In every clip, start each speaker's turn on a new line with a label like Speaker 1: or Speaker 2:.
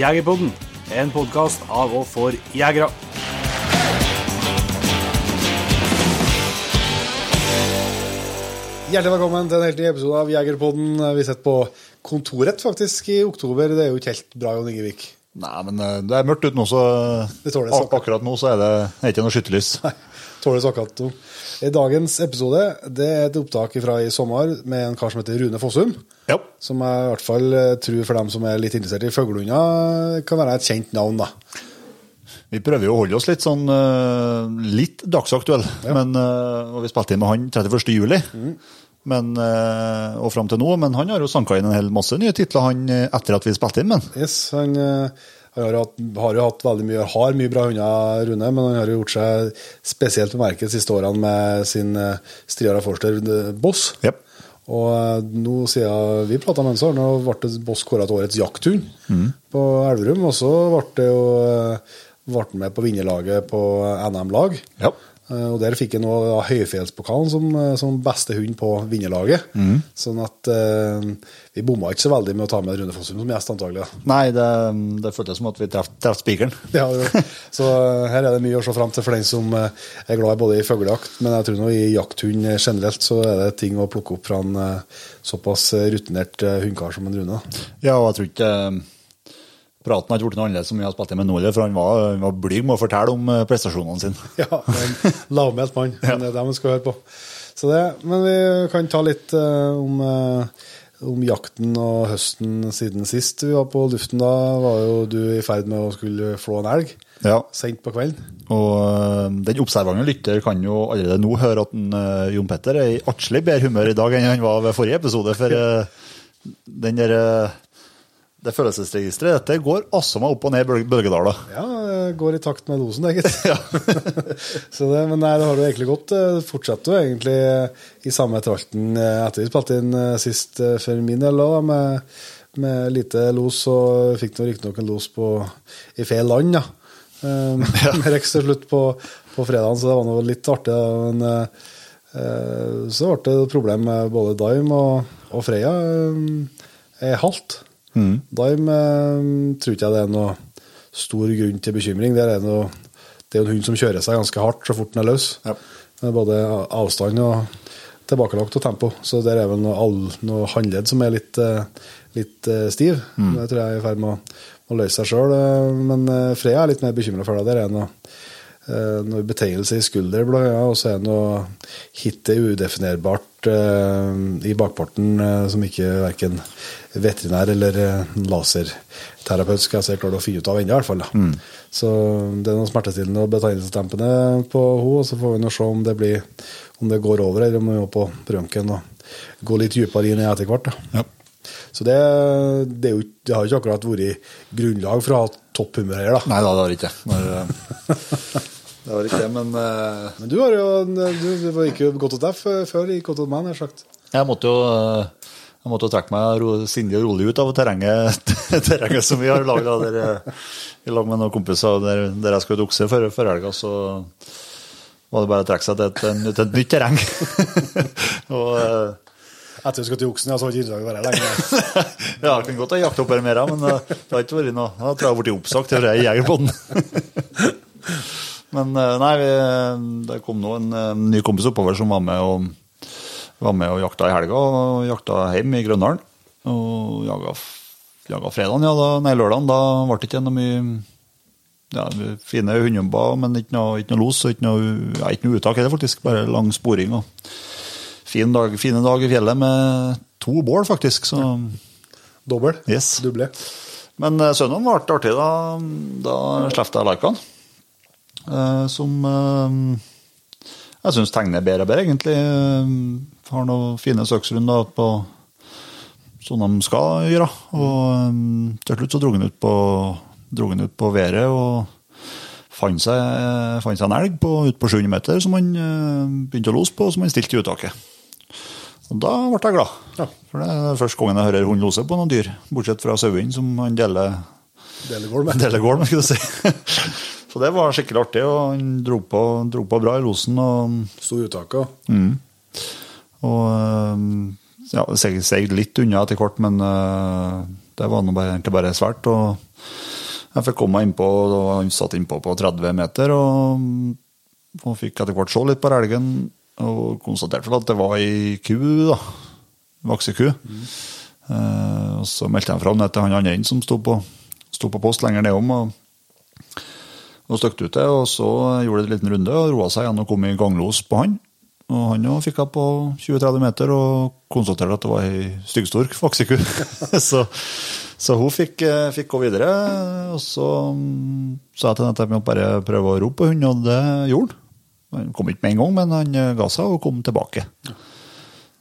Speaker 1: Jegerpodden, en podkast av og for jegere.
Speaker 2: Hjertelig velkommen til en helt ny episode av Jegerpodden. Vi sitter på kontoret faktisk i oktober. Det er jo ikke helt bra, Jon Ingevik.
Speaker 3: Nei, men eh, det er mørkt ute nå, så
Speaker 2: Det tåler
Speaker 3: ak akkurat nå så er det, det er ikke noe skyttelys.
Speaker 2: Tåles akkurat om. I dagens episode det er et opptak fra i sommer med en kar som heter Rune Fossum.
Speaker 3: Ja.
Speaker 2: Som jeg i hvert fall eh, tror for dem som er litt interessert i fuglehunder, kan være et kjent navn. da.
Speaker 3: Vi prøver jo å holde oss litt sånn eh, litt dagsaktuelle. Men, eh, og vi spilte inn med han 31. juli.
Speaker 2: Mm.
Speaker 3: Men, og fram til nå, men han har jo sanka inn en hel masse nye titler han, etter at vi spilte inn med han.
Speaker 2: Yes, han, han har, hatt, har jo hatt veldig mye, har mye bra hunder, Rune, men han har jo gjort seg spesielt bemerket de siste årene med sin uh, Striara Forster eh, Boss.
Speaker 3: Ja.
Speaker 2: Og eh, nå siden vi prata med ham, ble Boss kåra til årets jakthund på Elverum. Og så ble det jo eh, ble han med på vinnerlaget på NM-lag.
Speaker 3: Ja.
Speaker 2: Eh, Og der fikk han nå Høyfjellspokalen som, eh, som beste hund på vinnerlaget. Sånn at eh, vi bomma ikke så veldig med å ta med Rune Fossum som gjest, antagelig.
Speaker 3: Nei, det, det føltes som at vi traff spikeren.
Speaker 2: Ja, jo. så eh, her er det mye å se fram til for den som er glad både i fuglejakt, men jeg tror nå i jakthund generelt så er det ting å plukke opp fra en såpass rutinert hundekar som en Rune.
Speaker 3: Ja, og jeg tror ikke praten har ikke blitt noe annerledes som vi har spilt med Nole, for han var, han var blyg med å fortelle om eh, prestasjonene sine.
Speaker 2: Ja, en lavmælt mann. Men det er det vi skal høre på. Så det, men vi kan ta litt uh, om, uh, om jakten og høsten siden sist vi var på luften. Da var jo du i ferd med å skulle flå en elg
Speaker 3: Ja.
Speaker 2: sent på kvelden.
Speaker 3: Og uh, den observante lytter kan jo allerede nå høre at en, Jon Petter er i atskillig bedre humør i dag enn han var ved forrige episode. For den der, det følelsesregisteret dette går altså meg opp og ned i bølgedaler.
Speaker 2: Ja, går i takt med dosen, det, gitt. Så det, men nei, det har jo egentlig gått. Det fortsetter jo egentlig i samme tralten eh, etter vi spilte inn eh, sist eh, for min del, òg, med, med lite los. Og fikk du riktignok en los på, i feil land, da. Um, med Rex til slutt på, på fredagen, så det var nå litt artig. Men eh, eh, så ble det et problem med både Dime og, og Freya. eh, er halvt. Dime eh, tror ikke jeg det er noe stor grunn til bekymring. Det er, noe, det er jo en hund som kjører seg ganske hardt så fort den er løs.
Speaker 3: Ja.
Speaker 2: Både avstand og tilbakelagt og tempo. Så der er vel noe, noe håndledd som er litt, eh, litt eh, stiv. Det tror jeg er i ferd med å, å løse seg sjøl. Men eh, Freya er litt mer bekymra for det. Der er noe, noe betegnelse i skulder, blant annet, og så er det noe hitte udefinerbart i bakparten eh, som ikke verken veterinær eller eh, laserterapeut skal jeg se klare å finne ut av ennå, i hvert fall. Da. Så det er noe smertestillende og betegnelsesdempende på henne, og så får vi nå se om det, blir, om det går over, eller om vi må på røntgen og gå litt dypere inn i etter hvert.
Speaker 3: Ja.
Speaker 2: Så det, det, jo, det har ikke akkurat vært grunnlag for å ha topphumør her, da.
Speaker 3: Nei da, det har det ikke. Når, Det var ikke det, men uh...
Speaker 2: Men du har jo du, du gikk jo godt hos deg før i godt hos meg, nær sagt.
Speaker 3: jeg måtte jo øh, jeg måtte trekke meg ro, sindig og rolig ut av terrenget, terrenget som vi har laga i lag med noen kompiser der, der jeg skulle ut før, før helga. Så var det bare å trekke seg til et, til et nytt terreng. og
Speaker 2: Etter vi skulle til Oksen, ja, så har ikke interessant vært lenge.
Speaker 3: Ja, jeg kunne godt ha jakta opp her mer, men det har ikke vært noe Da tror jeg jeg har blitt oppsagt til å men uh, nei, vi, det kom nå en uh, ny kompis oppover som var med og, var med og jakta i helga, og jakta hjemme i Grøndalen. Og jaga, jaga fredagen, ja, da, nei, lørdagen. Da ble det ikke noe mye ja, fine hundejobber, men ikke noe, ikke noe los og ikke noe, ja, ikke noe uttak. Det er faktisk bare lang sporing. og fin dag, Fine dag i fjellet med to bål, faktisk. så...
Speaker 2: Dobbel.
Speaker 3: Yes.
Speaker 2: Duble.
Speaker 3: Men eh, sønnen ble artig da, da slapp jeg Laikan. Eh, som eh, jeg syns tegner bedre og bedre, egentlig. Eh, har noen fine søksrunder på som de skal gjøre. Og til slutt så dro han ut på, dro han ut på været og fant seg, fant seg en elg på, ut på 700 meter som han begynte å lose på, og som han stilte i uttaket. Og da ble jeg glad.
Speaker 2: Ja.
Speaker 3: For det er første gangen jeg hører hund lose på noen dyr, bortsett fra sauen, som han deler,
Speaker 2: Delegård med.
Speaker 3: deler gård med, skulle du si. Så det var skikkelig artig, og han dro på, dro på bra i losen. Og,
Speaker 2: Sto i uttaket. Mm.
Speaker 3: og eh, ja, seg, seg litt unna etter hvert, men uh, det var bare, egentlig bare svært. og Jeg fikk komme meg innpå, og han satt innpå på 30 meter. Og, og fikk etter hvert se litt på elgen, og konstaterte at det var ei ku, da. Vakseku. Uh, og så meldte jeg fram det til han andre som sto på, sto på post lenger nedom. og og støkte ut det, og så gjorde det en liten runde og roa seg igjen og kom i ganglos på han. Og han jo fikk jeg på 20-30 meter og konstaterte at det var ei styggstork vakseku. så, så hun fikk, eh, fikk gå videre. Og så mm, sa jeg til henne at jeg måtte bare prøve å rope på hunden, og det gjorde han. Han kom ikke med en gang, men han eh, ga seg og kom tilbake.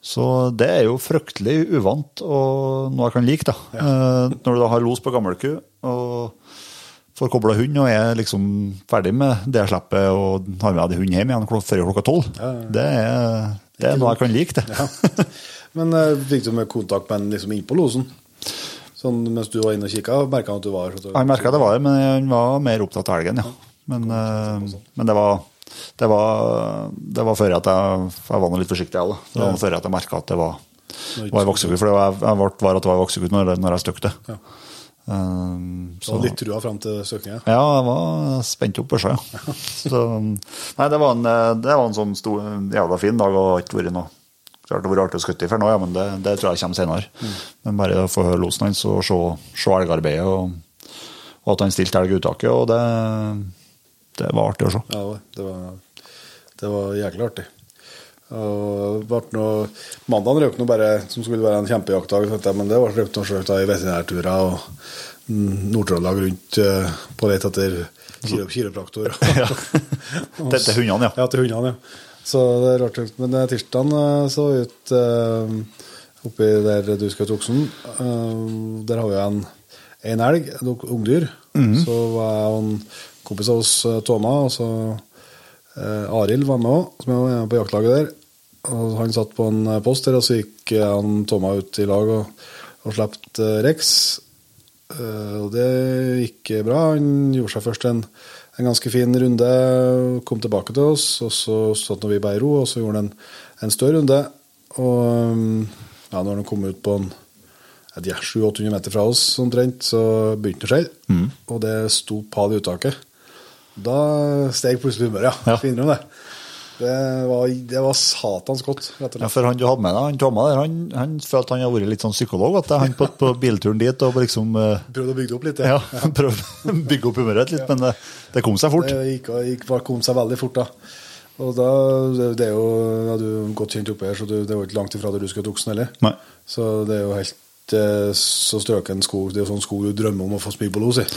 Speaker 3: Så det er jo fryktelig uvant og noe jeg kan like, da. Ja. Når du da har los på gammelku og får kobla hund og er liksom ferdig med det slippet og har med deg hund hjem igjen før klokka tolv. Det, er, det er noe jeg kan like, det.
Speaker 2: Ja. Men eh, fikk du med kontakt med han liksom innpå losen? Sånn mens du var inne og kikka, merka han at du var her?
Speaker 3: Han merka det var det, men han var mer opptatt av elgen, ja. Men, eh, men det var det var, det var før at jeg, jeg var litt forsiktig. Jeg, òg. Det var før at jeg merka at det var, var en vaksegutt. For det var, jeg ble var at det var i vaksegutt når, når jeg støkte.
Speaker 2: Ja.
Speaker 3: Um,
Speaker 2: Så litt trua fram til søkninga?
Speaker 3: Ja, jeg var spent opp på sjø. Så, nei, det var en, det var en sånn stor, jævla fin dag og har ikke vært noe Klart det har vært artig å skutte i for nå, ja, men det, det tror jeg kommer senere. Men bare å få høre losen hans og se, se elgarbeidet, og, og at han stilte elg i uttaket, og det, det var artig å se.
Speaker 2: Ja, det var, det var jæklig artig. Og det ble noe, mandagen røk nå bare som skulle være en kjempejaktdag, men det ble røkt noen sjøl i veterinærturer og mm, Nord-Trøndelag rundt eh, på leit etter kiro, kiropraktor.
Speaker 3: ja. til hundene, ja.
Speaker 2: Ja, til hundene, ja. Så det er rart. Men eh, tirsdagen eh, så ut eh, oppi der du skal til Oksen. der har vi en, en elg, et ung- ungdyr. Så var jeg og en kompis av oss, Toma, og så eh, Arild var med òg, som er på jaktlaget der. Og han satt på en eh, post der, og så gikk eh, han Tomma ut i lag og, og slapp eh, Rex. Og det gikk bra. Han gjorde seg først en, en ganske fin runde, kom tilbake til oss, og så satt vi bare i ro, og så gjorde han en, en større runde. Og ja, når han kom ut på en ja, 700-800 meter fra oss omtrent, så begynte det å skjelle. Og det sto pal i uttaket. Da steg plutselig humøret, ja.
Speaker 3: Ja.
Speaker 2: Finner innrømme det. Det var, det var satans godt, rett og slett.
Speaker 3: Ja, for han du hadde med deg, han Tomma der, han, han følte han hadde vært litt sånn psykolog. At han på, på bilturen dit og liksom uh,
Speaker 2: Prøvde å bygge opp litt.
Speaker 3: ja, ja. prøvde å bygge opp humøret litt, men det, det kom seg fort.
Speaker 2: Det gikk, gikk, kom seg veldig fort, da. Og da, det, er jo, ja, Du er godt kjent oppe her, så du, det jo ikke langt ifra der du skal til Oksen heller.
Speaker 3: Nei.
Speaker 2: Så det er jo helt eh, så strøken skog. Det er jo sånn skog du drømmer om å få spy på los i.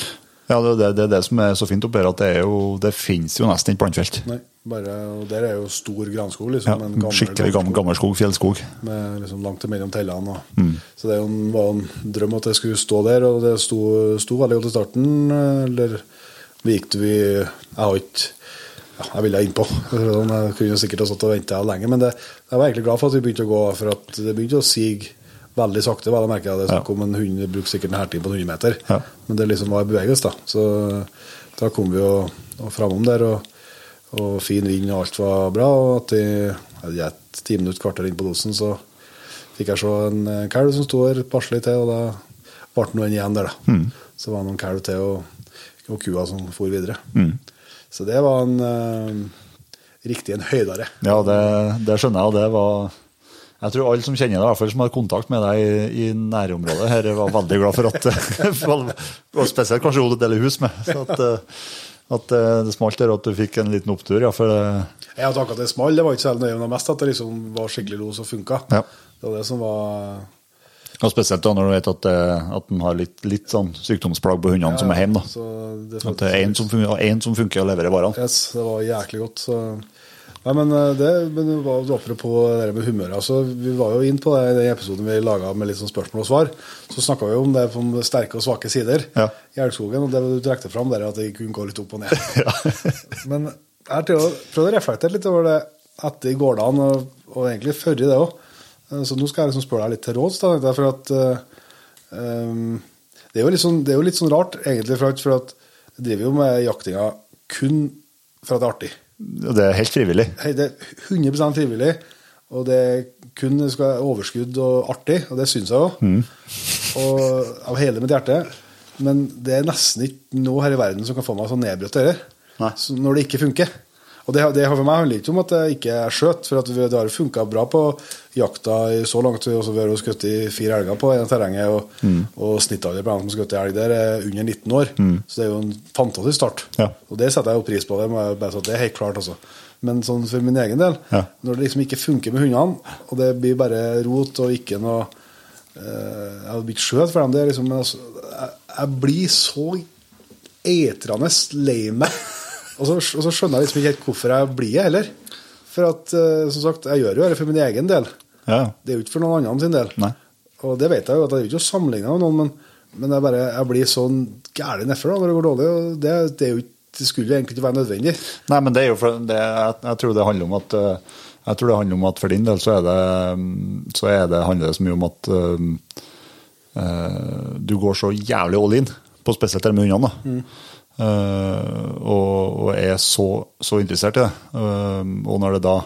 Speaker 3: Ja, det, det, det er det som er så fint oppe her, at det, er jo, det finnes jo nesten ikke plantefelt.
Speaker 2: Nei, bare, og Der er jo stor granskog,
Speaker 3: Ja,
Speaker 2: liksom. en gammel,
Speaker 3: skikkelig gammel, skog, fjellskog.
Speaker 2: Med liksom langt imellom tellene.
Speaker 3: Mm.
Speaker 2: Så det er en, var en drøm at jeg skulle stå der, og det sto, sto veldig godt i starten. Eller vi gikk vi Jeg har ikke ja, Jeg ville innpå. Jeg kunne sikkert ha stått og venta lenge, men det, jeg var egentlig glad for at vi begynte å gå, for at det begynte å sige veldig sakte. Vel, jeg merker det er snakk om en hund det bruker sikkert en hertid på en 100 meter,
Speaker 3: Ja.
Speaker 2: men det liksom var i bevegelse. da. Så da kom vi jo og framom der, og, og fin vind og alt var bra. Og etter et ti minutter, kvarter inn på dosen, så fikk jeg se en eh, kalv som sto her passelig til, og da ble det noen igjen der, da. Så var det noen kalv til, og, og kua som for videre. Så det var en eh, riktig en høydare.
Speaker 3: Ja, det, det skjønner jeg, og det var Jeg tror alle som kjenner deg, i hvert fall som har kontakt med deg i, i nærområdet her, var veldig glad for at Og spesielt kanskje hun du deler hus med. Så at, eh, at eh, det smalt der, at du fikk en liten opptur. Ja, for det,
Speaker 2: Jeg hadde akkurat det smalt, det var ikke så nøye, men mest at det liksom var skikkelig los og funka.
Speaker 3: Ja.
Speaker 2: Det var det som var
Speaker 3: og spesielt da når du vet at, eh, at den har litt, litt sånn sykdomsplagg på hundene som er hjemme. da.
Speaker 2: Så det
Speaker 3: At det er én som, en som funker og leverer varene.
Speaker 2: Yes, det var jæklig godt. Så. Nei, men eh, det, men det var apropos det med humøret. Altså, vi var jo inn på det i den episoden vi laga med litt sånn spørsmål og svar. Så snakka vi om det på sterke og svake sider
Speaker 3: Ja.
Speaker 2: i elgskogen. Og det du trekte fram der, at det kunne gå litt opp og ned. men jeg har prøvd å reflektere litt over det etter i gårdene, og, og egentlig før i det òg. Så nå skal jeg liksom spørre deg litt til råds. da, tenkte For at eh, um, det, er sånn, det er jo litt sånn rart, egentlig, for at, for at jeg driver jo med jaktinga kun for at det er artig.
Speaker 3: Det er helt frivillig.
Speaker 2: Det er 100 frivillig. Og det kun skal være overskudd og artig, og det syns jeg òg. Mm. av hele mitt hjerte. Men det er nesten ikke noe her i verden som kan få meg så nedbrutt dette. Når det ikke funker. Og det, det for meg handler ikke om at det ikke er skjøt, for at vi- det har funka bra på jakta i så langt. Også- vi har skutt i fire elger på det terrenget, og, og snittalder på dem som har skutt elg der, er under 19 år. Så det er jo en fantastisk start.
Speaker 3: Ja.
Speaker 2: Og det setter jeg jo pris på. Det, må jeg bare si at det er helt klart, altså. Men sånn for min egen del,
Speaker 3: Ja.
Speaker 2: når det liksom ikke funker med hundene, og det blir bare rot og ikke noe eh, Jeg har blitt skjøt for dem, det er liksom men altså, jeg, jeg blir så eitrende lei meg. Og så, og så skjønner jeg liksom ikke helt hvorfor jeg blir det heller. For at, eh, som sagt, jeg gjør jo det for min egen del.
Speaker 3: Ja.
Speaker 2: Det er jo ikke for noen annen sin del.
Speaker 3: Nei.
Speaker 2: Og det vet jeg jo, at jeg er ikke sammenligna med noen, men, men jeg, bare, jeg blir sånn gæren nedfor når det går dårlig. Og det, det, er jo ikke, det skulle egentlig ikke være nødvendig.
Speaker 3: Nei, men det er jo for det, jeg, jeg tror det handler om at eh, jeg tror det handler om at for din del så er det, mm, så er det, handler det så mye om at uh, du går så jævlig all in, på spesielt det med hundene. da. Eh, og, er så, så interessert i det. Eh, og når det da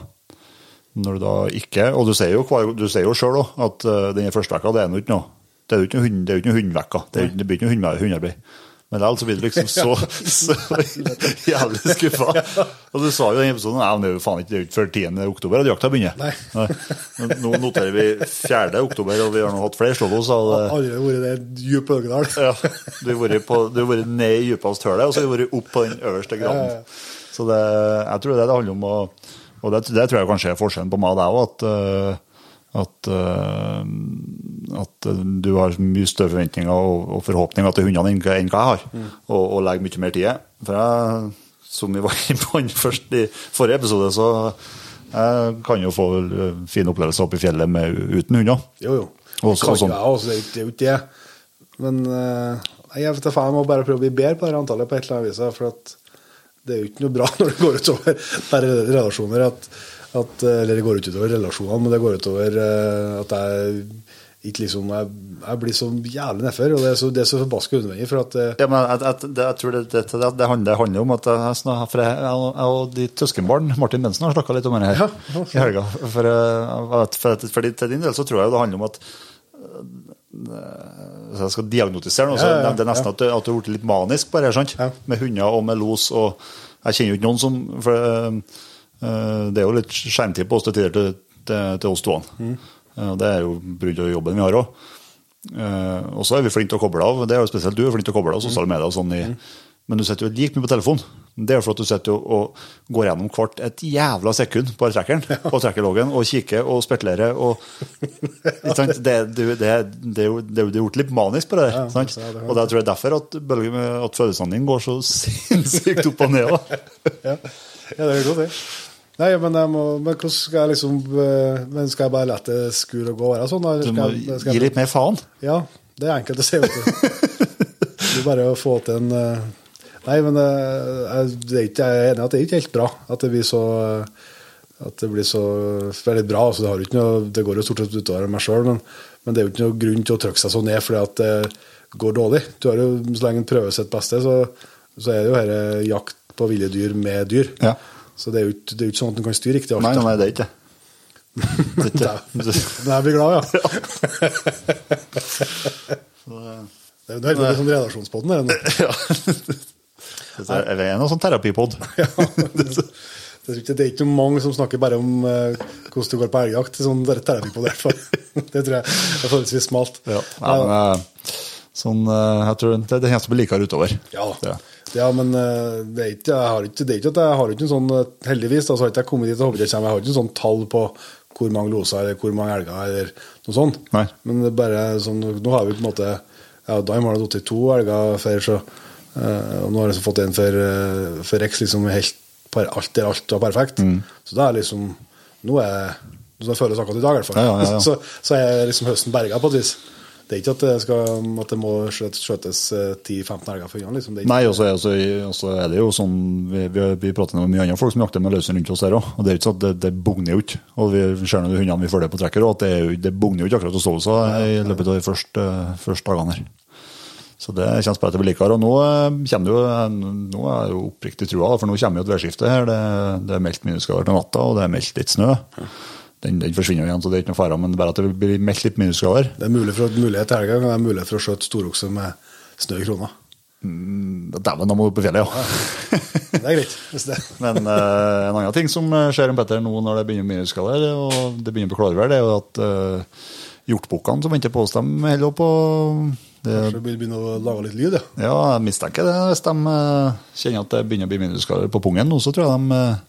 Speaker 3: når du da ikke Og du sier jo, du sier jo òg at uh, denne første vekka, det er Det jo ikke noe det er jo ikke noe hundevekka. Det, det blir ikke noe hundearbeid. Men likevel så blir du liksom så, så jævlig skuffa. Og du sa jo i den episoden Nei, det er jo faen ikke det er ikke før 10. oktober at jakta begynner.
Speaker 2: Nei.
Speaker 3: Men Nå noterer vi 4. oktober, og vi har nå hatt flere av det.
Speaker 2: Aldri vært i det dype Ølgedal.
Speaker 3: Ja, du har vært, på, du har vært ned i dypeste hølet, og så har du vært opp på den øverste graden. Så det, jeg tror det det handler om å Og det, det tror jeg kanskje er forskjellen på meg og deg òg, at, eh, at, eh, at du har mye større forventninger og, og forhåpninger til hundene enn hva enn hva jeg har,
Speaker 2: Mm.
Speaker 3: og, og legger mye mer tid i. For jeg, som vi var inne først i forrige episode, så jeg kan jo få fine opplevelser oppe i fjellet med, uten hunder.
Speaker 2: Jo, jo.
Speaker 3: Også,
Speaker 2: kan
Speaker 3: og sånn.
Speaker 2: jeg også, det er jo- ikke det. Men eh, jeg vet jeg må bare prøve å bli bedre på det antallet på et eller annet vis. For det er jo ikke noe bra når det går utover bare relasjoner. At, at, eh, eller det går ikke utover relasjonene, men det går utover eh, at jeg ikke liksom Jeg, jeg blir så jævlig nedfor, og det er så, det er så forbaska unødvendig. For at eh,
Speaker 3: Ja, men jeg, jeg, det, jeg tror det, det, det, det, handler, om at jeg, for jeg, og de søskenbarn, Martin Bensen, har snakka litt om det her
Speaker 2: Ja,
Speaker 3: i helga. For, for, for, til din del så tror jeg det handler om at Hvis jeg skal diagnotisere noe, så
Speaker 2: Ja, ja,
Speaker 3: det er nesten at du, har blitt litt manisk her, sant? Med hunder og med los. og Jeg kjenner jo ikke noen som for, Det er jo litt skjermtid på oss til tider til, til, til oss to.
Speaker 2: Mm.
Speaker 3: Eh, Det er jo brudd av jobben vi har òg. og så er vi flinke til å koble av. Det er jo spesielt du er flink til å koble av sosiale medier. og sånn i, Men du sitter jo like mye på telefon. Det er jo for at du sitter og går gjennom hvert et jævla sekund på trekkeren på trekkerloggen og kikker og spekulerer og? Det, det, det, det, er jo, det er jo gjort litt manisk på det der. Sant?
Speaker 2: det-
Speaker 3: Og det tror jeg er derfor at, at følelsene dine går så sinnssykt opp og ned.
Speaker 2: ja. ja, det er godt, det. Nei, men, må, men hvordan skal jeg liksom eh, Men skal jeg bare la det skure og gå og være sånn? Eller
Speaker 3: Du
Speaker 2: skal
Speaker 3: må
Speaker 2: jeg, skal
Speaker 3: gi litt mer faen.
Speaker 2: Ja, det er enkelt å si. du. Det er bare å få til en eh, Nei, men eh, jeg, jeg er enig i at det er ikke helt bra at det blir så at det blir så veldig bra. Altså, det, noe, det går jo stort sett utover meg sjøl, men, men det er jo ikke noe grunn til å trykke seg så ned fordi at det går dårlig. Du har jo, Så lenge en prøver sitt beste, så, så er det jo dette jakt på ville dyr med dyr.
Speaker 3: Ja.
Speaker 2: Så det er jo ikke, er jo ikke sånn at du kan styre riktig alt.
Speaker 3: Nei, nei, det er ikke det. det. er
Speaker 2: blir glad, ja. Det er jo helt sånn redaksjonspodden. er det nå.
Speaker 3: Ja. Det er en sånn terapipod.
Speaker 2: Ja, det, det, er ikke- det er mange som snakker bare om eh, hvordan du går på elgjakt. Sånn der terapi på det, i hvert fall. Det tror jeg er forholdsvis smalt.
Speaker 3: Ja, men, eh, sånn, eh, jeg tror det, det eneste blir likere utover.
Speaker 2: Ja,
Speaker 3: Ja.
Speaker 2: Ja men eh, det er ikke, jeg har ikke, det er ikke at jeg har ikke en sånn eh, Heldigvis da, så har ikke jeg kommet dit og håper jeg kommer. Jeg har ikke en sånn tall på hvor mange loser eller hvor mange elger eller noe sånt.
Speaker 3: Nei.
Speaker 2: Men det er bare sånn, nå har vi på en måte ja, Daim har det to elger før, så uh, og nå har jeg fått en for, uh, for Rex liksom helt par- alt der alt var perfekt.
Speaker 3: Mm.
Speaker 2: Så da er liksom Nå er så det føles akkurat i dag, i hvert fall.
Speaker 3: Ja, ja, ja.
Speaker 2: Så, så er liksom høsten berga på et vis. Det er ikke at det, skal, at det må skjøtes eh, 10-15 elger for øynene. Liksom.
Speaker 3: Nei, og så også- er det jo sånn Vi, vi, vi prater med mye andre folk som jakter med løshund rundt oss her òg. Og det er ikke sånn at det, det bugner jo ikke. Og vi ser de hundene vi følger på trekker, og at det, det bugner jo ikke akkurat hos seg i løpet av de første, første dagene her. Så det kjennes bare at det blir likere. Og nå eh, jo eh, Nå er jeg jo oppriktig trua, for nå kommer jo et værskifte her. Det, det er meldt minusgrader til natta, og det er meldt litt snø. Den, den forsvinner igjen, så det er ikke noe fare. Men bare at det blir meldt litt minusgrader.
Speaker 2: Det er mulig for, mulighet til helga, men det er mulighet for å skjøte storokse med snø i krona.
Speaker 3: Dæven, da må du i fjellet, ja.
Speaker 2: Det er greit. hvis det.
Speaker 3: Men uh, en annen ting som skjer om Petter nå når det begynner minusgrader, og det begynner på klarvær, det er jo at uh, hjortbukkene som venter på oss, de holder på det,
Speaker 2: Kanskje det begynner å lage litt lyd, ja.
Speaker 3: Ja, jeg mistenker det. Hvis de uh, kjenner at det begynner å bli minusgrader på pungen nå, så tror jeg de eh,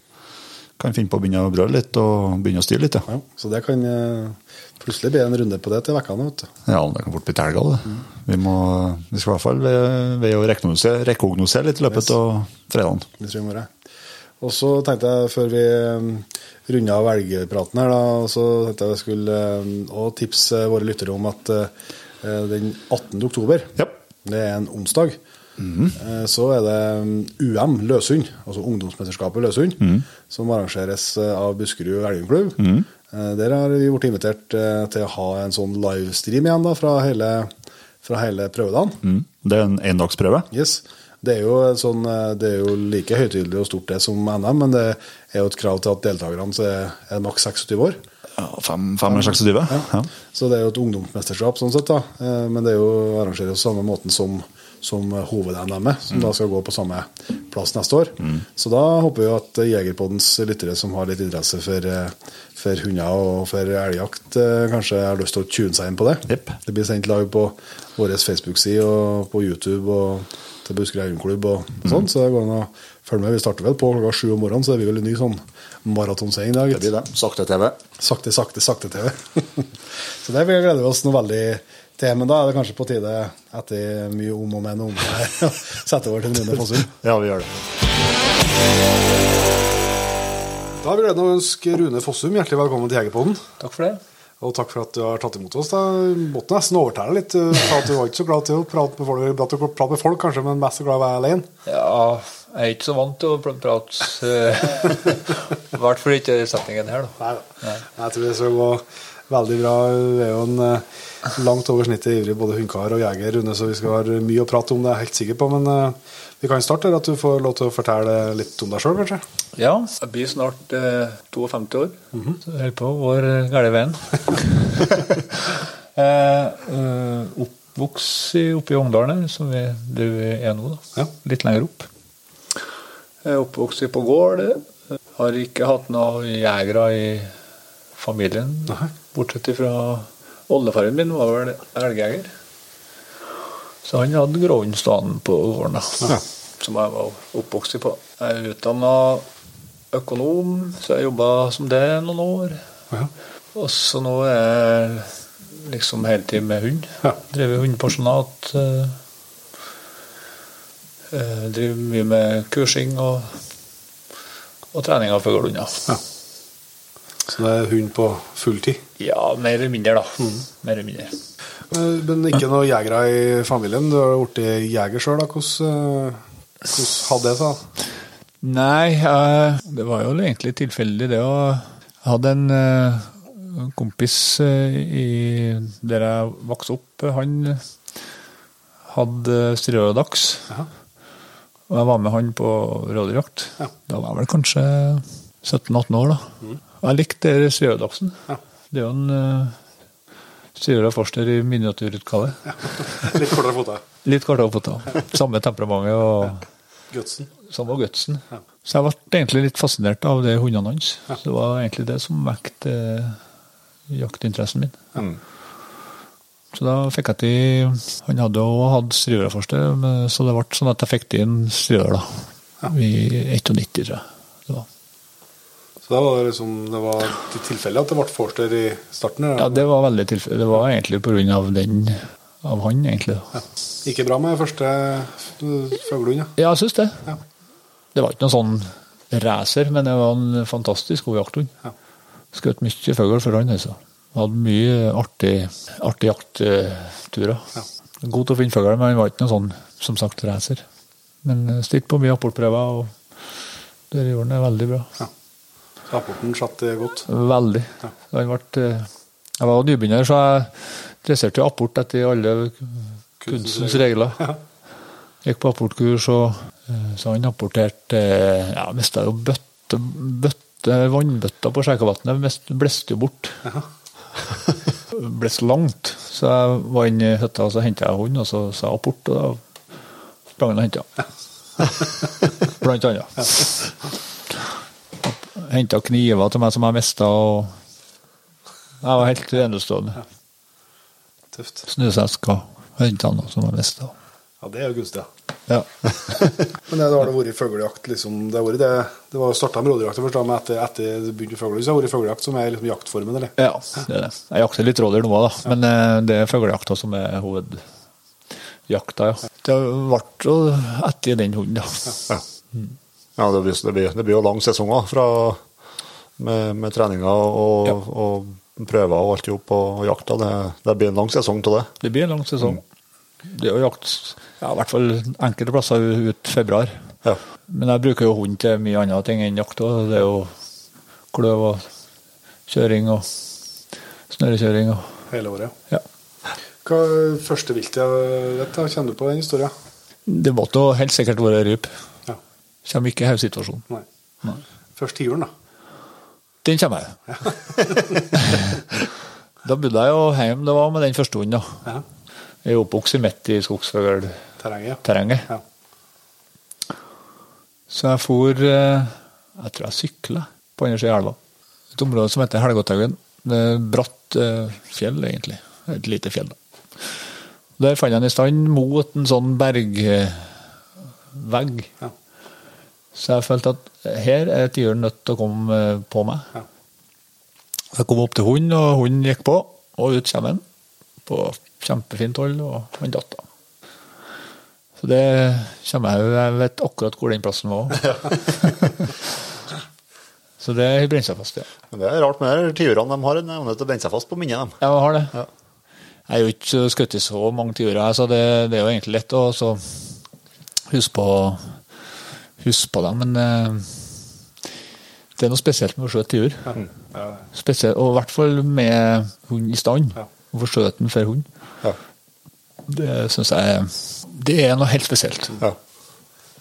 Speaker 3: kan finne på å begynne å brøle litt og begynne å styre litt. Ja,
Speaker 2: ja. Så det kan eh, plutselig bli en runde på det til vekkene, vet du.
Speaker 3: ja det kan fort bli til helga. det. Vi, må, vi skal i hvert fall ved, ved å rekognosere, litt i løpet av fredagen.
Speaker 2: Det tror jeg må være. Og så tenkte jeg, før vi runda av elgpraten her, da, så tenkte jeg jeg skulle også tipse våre lyttere om at den 18. oktober,
Speaker 3: Ja.
Speaker 2: det er en onsdag, eh, så er det um, Løsund, altså ungdomsmesterskapet Løsund, som arrangeres eh, av Buskerud Elgklubb. Mm. Der har vi blitt invitert eh, til å ha en sånn livestream igjen da, fra hele, fra hele prøvedagen.
Speaker 3: Mm. Det er en endagsprøve.
Speaker 2: Yes. Det er, jo sånn, eh, det er jo like høytidelig og stort det som NM, men det er jo et krav til at deltakerne er, maks 26 år.
Speaker 3: Ja, fem, fem eller 26. Ja.
Speaker 2: Så det er jo et ungdomsmesterskap sånn sett, da. Eh, Men det er jo arrangeres på samme måten som, som hovedNM-et, som da skal gå på samme plass neste år. Så da håper vi at Jegerpoddens lyttere som har litt interesse for, eh, for hunder og for elgjakt, eh, kanskje har lyst til å tune seg inn på det.
Speaker 3: Yep.
Speaker 2: Det blir sendt live på vår Facebook-side og på YouTube og til Buskerud Elgklubb og sånn, så det går an å følge med. Vi starter vel på klokka sju om morgenen, så det blir vel en ny sånn maratonseiing i dag.
Speaker 3: Det blir det. Sakte-TV.
Speaker 2: Sakte, sakte, sakte TV. så det gleder vi oss noe veldig til. Men da er det kanskje på tide, etter mye om og men og om å sette over til Rune Fossum.
Speaker 3: Ja, vi gjør det.
Speaker 2: Da har vi gleden av å ønske Rune Fossum hjertelig velkommen til Jegerpodden.
Speaker 4: Takk for det.
Speaker 2: Og takk for at du har tatt imot oss. da. Måtte nesten overtale litt. Du sa at du var ikke så glad til å prate med folk, prate med folk kanskje, men mest så glad i å være alene.
Speaker 4: Ja, jeg er ikke så vant til å pr- prate. eh, I hvert fall ikke i setningen her, da.
Speaker 2: Nei da. Jeg tror det skal gå veldig bra. Det er jo en eh, langt over snittet ivrig både hundekar og jeger, Rune, så vi skal ha mye å prate om, det er jeg helt sikker på. Men eh, vi kan starte der at du får lov til å fortelle litt om deg sjøl, kanskje.
Speaker 4: Ja, jeg blir snart eh, 52 år, så jeg på vår eh, gale venn. eh, eh, oppvokst oppe i Ungdalen, som vi, er nå, da.
Speaker 2: Ja.
Speaker 4: litt lenger opp. Jeg er oppvokst på gård. Har ikke hatt noen jegere i familien,
Speaker 2: Nei.
Speaker 4: bortsett fra oldefaren min var vel elgjeger. Så han hadde gråhund stående på gården,
Speaker 2: Ja.
Speaker 4: som jeg var oppvokst på. Jeg er utdanna økonom, så jeg jobba som det noen år.
Speaker 2: Ja.
Speaker 4: Og så nå er jeg liksom heltid med hund.
Speaker 2: Ja.
Speaker 4: Driver hundepersonat. eh, eh, Driver mye med kursing og, og trening av fuglehunder.
Speaker 2: Ja. Så det er hund på fulltid.
Speaker 4: Ja, mer eller mindre, da. Mer eller mindre.
Speaker 2: Eh, Men ikke noen jegere i familien. Du har blitt jeger sjøl, da. Hvordan, eh, hvordan hadde det seg?
Speaker 4: Nei, eh, det var jo egentlig tilfeldig, det. Jeg hadde en, kompis i, der jeg vokste opp. Han hadde
Speaker 2: strødaks.
Speaker 4: Og jeg var med han på rådyrjakt.
Speaker 2: Ja.
Speaker 4: Da var jeg vel kanskje 17-18 år, da. Og jeg likte striårdagsen.
Speaker 2: Ja.
Speaker 4: Det er jo en uh, striåra forster i miniatyrutgave.
Speaker 2: Litt kortere foter.
Speaker 4: Litt kortere foto. Samme temperamentet og
Speaker 2: Gutsen.
Speaker 4: samme gutsen. Så jeg ble egentlig litt fascinert av det hundene hans. Ja. det var egentlig det som vekte eh, jaktinteressen min. Så da fikk jeg til Han hadde òg hatt striåraforster, Forster, så det ble sånn at jeg fikk til en striår da. I 91, tror jeg. Det var.
Speaker 2: Så da var det liksom Det var til tilfelle at det ble forster i starten? eller?
Speaker 4: Ja, det var veldig tilfelle. Det var egentlig av den av han, egentlig. Gikk
Speaker 2: Ikke bra med første fuglehund, ja.
Speaker 4: Ja, jeg syns det.
Speaker 2: Ja.
Speaker 4: Det var ikke noen sånn racer, men det var en fantastisk god jakthund.
Speaker 2: Ja.
Speaker 4: Skjøt mye fugl for han, altså. Hadde mye artig, artig jaktturer.
Speaker 2: Ja.
Speaker 4: God til å finne fugl, men han var ikke noen sånn, som sagt, racer. Men eh, stilte på mye apportprøver, og det gjorde han det veldig bra.
Speaker 2: ja. Rapporten satt eh, godt.
Speaker 4: Veldig.
Speaker 2: Ja.
Speaker 4: Ble, eh, jeg var nybegynner, så jeg dresserte apport etter alle kunstens regler.
Speaker 2: Ja.
Speaker 4: Gikk på apportkurs, og eh, så han apporterte Ja, mista jo bøtte, bøtte vannbøtta på Skjækavatnet mest blåste jo bort. Blåste langt. Så jeg var inne i hytta og så henta jeg hund, og så sa jeg apport, og da sprang han og henta. Blant annet. Henta kniver til meg som jeg mista, og jeg var helt enestående.
Speaker 2: Tøft.
Speaker 4: Snøsesker henta han, som jeg mista.
Speaker 2: Ja, det er jo gunstig. Ja.
Speaker 4: Ja.
Speaker 2: Men det, da har det vært fuglejakt, liksom. Det, har vært det, det var starta med rådyrjakt først, men etter, etter det begynte med fuglejakt, så har det vært fuglejakt som er liksom jaktformen, eller?
Speaker 4: Ja, det er det. Jeg jakter litt rådyr nå òg, da. Men eh, det er fuglejakta som er hovedjakta, ja. Det ble jo etter den hunden, da.
Speaker 3: Ja, ja det, blir, det, blir, det blir jo lang sesong fra, med, med treninger og,
Speaker 4: Ja.
Speaker 3: og prøver og alt i hop og, og jakta. Det, det blir en lang sesong til det.
Speaker 4: Det blir en lang sesong. Det er jo jakt ja, i hvert fall enkelte plasser ut februar.
Speaker 3: Ja.
Speaker 4: Men jeg bruker jo hund til mye andre ting enn jakt òg. Det er jo kløv og kjøring og snørekjøring. og
Speaker 2: Hele året.
Speaker 4: ja.
Speaker 2: Hva er første viltet jeg vet? Kjenner du på den historien?
Speaker 4: Det måtte jo helt sikkert være ryp.
Speaker 2: Ja.
Speaker 4: Kommer ikke i hausituasjonen.
Speaker 2: Nei.
Speaker 4: Nei.
Speaker 2: Først tiuren, da.
Speaker 4: Den kommer jeg. da bodde jeg jo hjemme det var med den første hunden. da.
Speaker 2: Ja.
Speaker 4: Jeg er oppvokst midt i skogsfuglterrenget.
Speaker 2: Terrenget, ja. ja.
Speaker 4: Så jeg for eh, Jeg tror jeg sykla på andre sida av elva. Et område som heter Helgåthaugen. Det bratt eh, fjell, egentlig. Et lite fjell. da. Der fant jeg den i stand mot en sånn bergvegg.
Speaker 2: Ja.
Speaker 4: Så jeg følte at her er tiuren nødt til å komme eh, på meg.
Speaker 2: Ja.
Speaker 4: Jeg kom opp til hunden, og hunden gikk på, og ut kommer han. På kjempefint hold, og han datt av. Så det kommer jeg jo Jeg vet akkurat hvor den plassen var. Så det brenner seg fast, ja.
Speaker 3: Men det er rart med de tiurene. De har en evne til å brenne seg fast på minnet. dem.
Speaker 4: Ja, har det.
Speaker 3: Ja.
Speaker 4: Jeg har jo ikke skutt i så mange tiurer, så det, det er jo egentlig lett å huske på, huske på dem. Men eh, det er noe spesielt med å skjøte tiur.
Speaker 2: Ja.
Speaker 4: Spesielt, og i hvert fall med hund i stand.
Speaker 2: Ja.
Speaker 4: Å få skjøte den for hund.
Speaker 3: Ja.
Speaker 4: Det syns jeg Det er noe helt spesielt.
Speaker 3: Ja.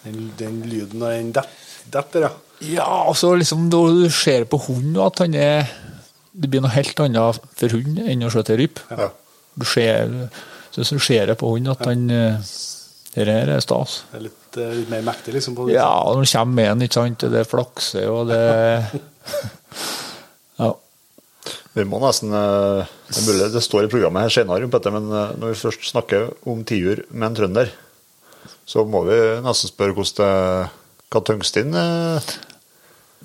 Speaker 2: Den, den lyden av den det- detter, ja.
Speaker 4: Ja, altså liksom når du ser på hunden at han er Det blir noe helt annet for hund enn å skjøte ryp.
Speaker 3: Ja.
Speaker 4: Du ser, synes du ser det på hunden at han eh, Det her er stas.
Speaker 2: Det er litt, eh, litt mer mektig, liksom. På
Speaker 4: Ja, og når du kommer med den, ikke sant. Det flakser og det Ja.
Speaker 3: Vi må nesten eh, Det er mulig det står i programmet her senere, om dette, men eh, når vi først snakker om tiur med en trønder, så må vi nesten spørre hvordan det hva tungstinn.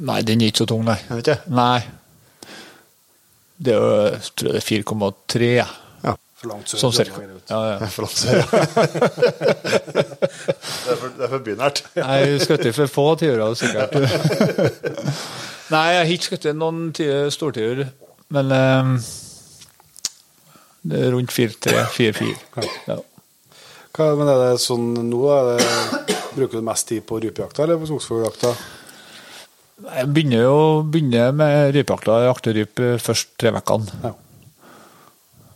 Speaker 4: Nei, den er ikke så tung, nei.
Speaker 3: Jeg vet ikke.
Speaker 4: Nei. Det er jo jeg tror det er 4,3,
Speaker 2: For langt sør.
Speaker 4: sånn cirka. Ja, ja.
Speaker 3: For sør, ja. Det er for, det er for bynært.
Speaker 4: Jeg skutt for få tiurer, sikkert. Nei, jeg har ikke skutt noen ti- stortiur, men um, det er rundt 4-3-4-4. Ja.
Speaker 2: Hva, men er det sånn nå? Det, bruker du mest tid på rypejakta eller på skogsfugljakta?
Speaker 4: Jeg begynner jo begynner med rypejakta. Jeg jakter rype først tre ukene,
Speaker 2: Ja.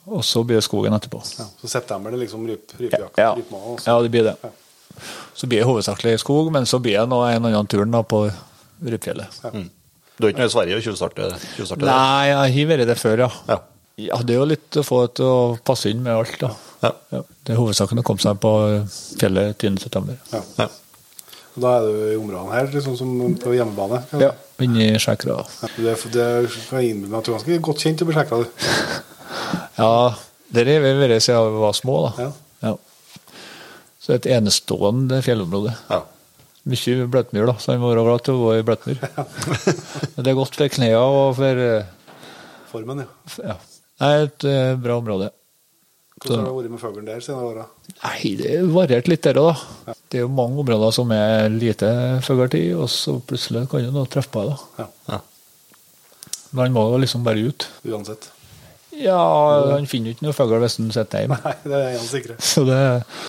Speaker 4: Og så blir det skogen etterpå.
Speaker 2: ja. Så september det er liksom ryp, rypejakt?
Speaker 4: Ja.
Speaker 2: altså.
Speaker 4: ja, det blir det.
Speaker 2: Ja.
Speaker 4: Så blir det hovedsakelig skog, men så blir det nå en annen tur på Rypfjellet.
Speaker 3: Du er ikke nede i Sverige og tjuvstarte tjuvstarte der?
Speaker 4: Nei, jeg har vært der før, ja.
Speaker 3: Ja.
Speaker 4: Ja, Det er jo litt å få det til å passe inn med alt, da.
Speaker 3: Ja.
Speaker 4: Ja, det er hovedsaken å komme seg på fjellet 10.9.
Speaker 2: Ja.
Speaker 3: Ja.
Speaker 2: Og Da er du i områdene her, liksom som på hjemmebane?
Speaker 4: Ja, inni Skjækra.
Speaker 2: Ja, Det, det kan jeg innbille meg at du er ganske godt kjent i Beskjekra, du.
Speaker 4: Ja, der har vi vært siden vi var små, da.
Speaker 2: Ja.
Speaker 4: Ja. Så et enestående fjellområde.
Speaker 3: Ja.
Speaker 4: Mye bløtmyr, da, så han må være glad til å gå i bløtmyr. Det er godt for knærne og for eh,
Speaker 2: Formen, ja.
Speaker 4: Ja. Det er et uh, bra område.
Speaker 2: Hvordan har det vært med fuglen der siden åra?
Speaker 4: Nei, det er variert litt der òg, da. Det er jo mange områder som er lite fugletid, og så plutselig kan du nå treffe på det.
Speaker 2: Ja.
Speaker 3: Ja.
Speaker 4: Men han må jo liksom bare ut.
Speaker 2: Uansett.
Speaker 4: Ja, han finner jo ikke noe fugl hvis han sitter hjemme.
Speaker 2: Nei, det er jeg sikre.
Speaker 4: Så det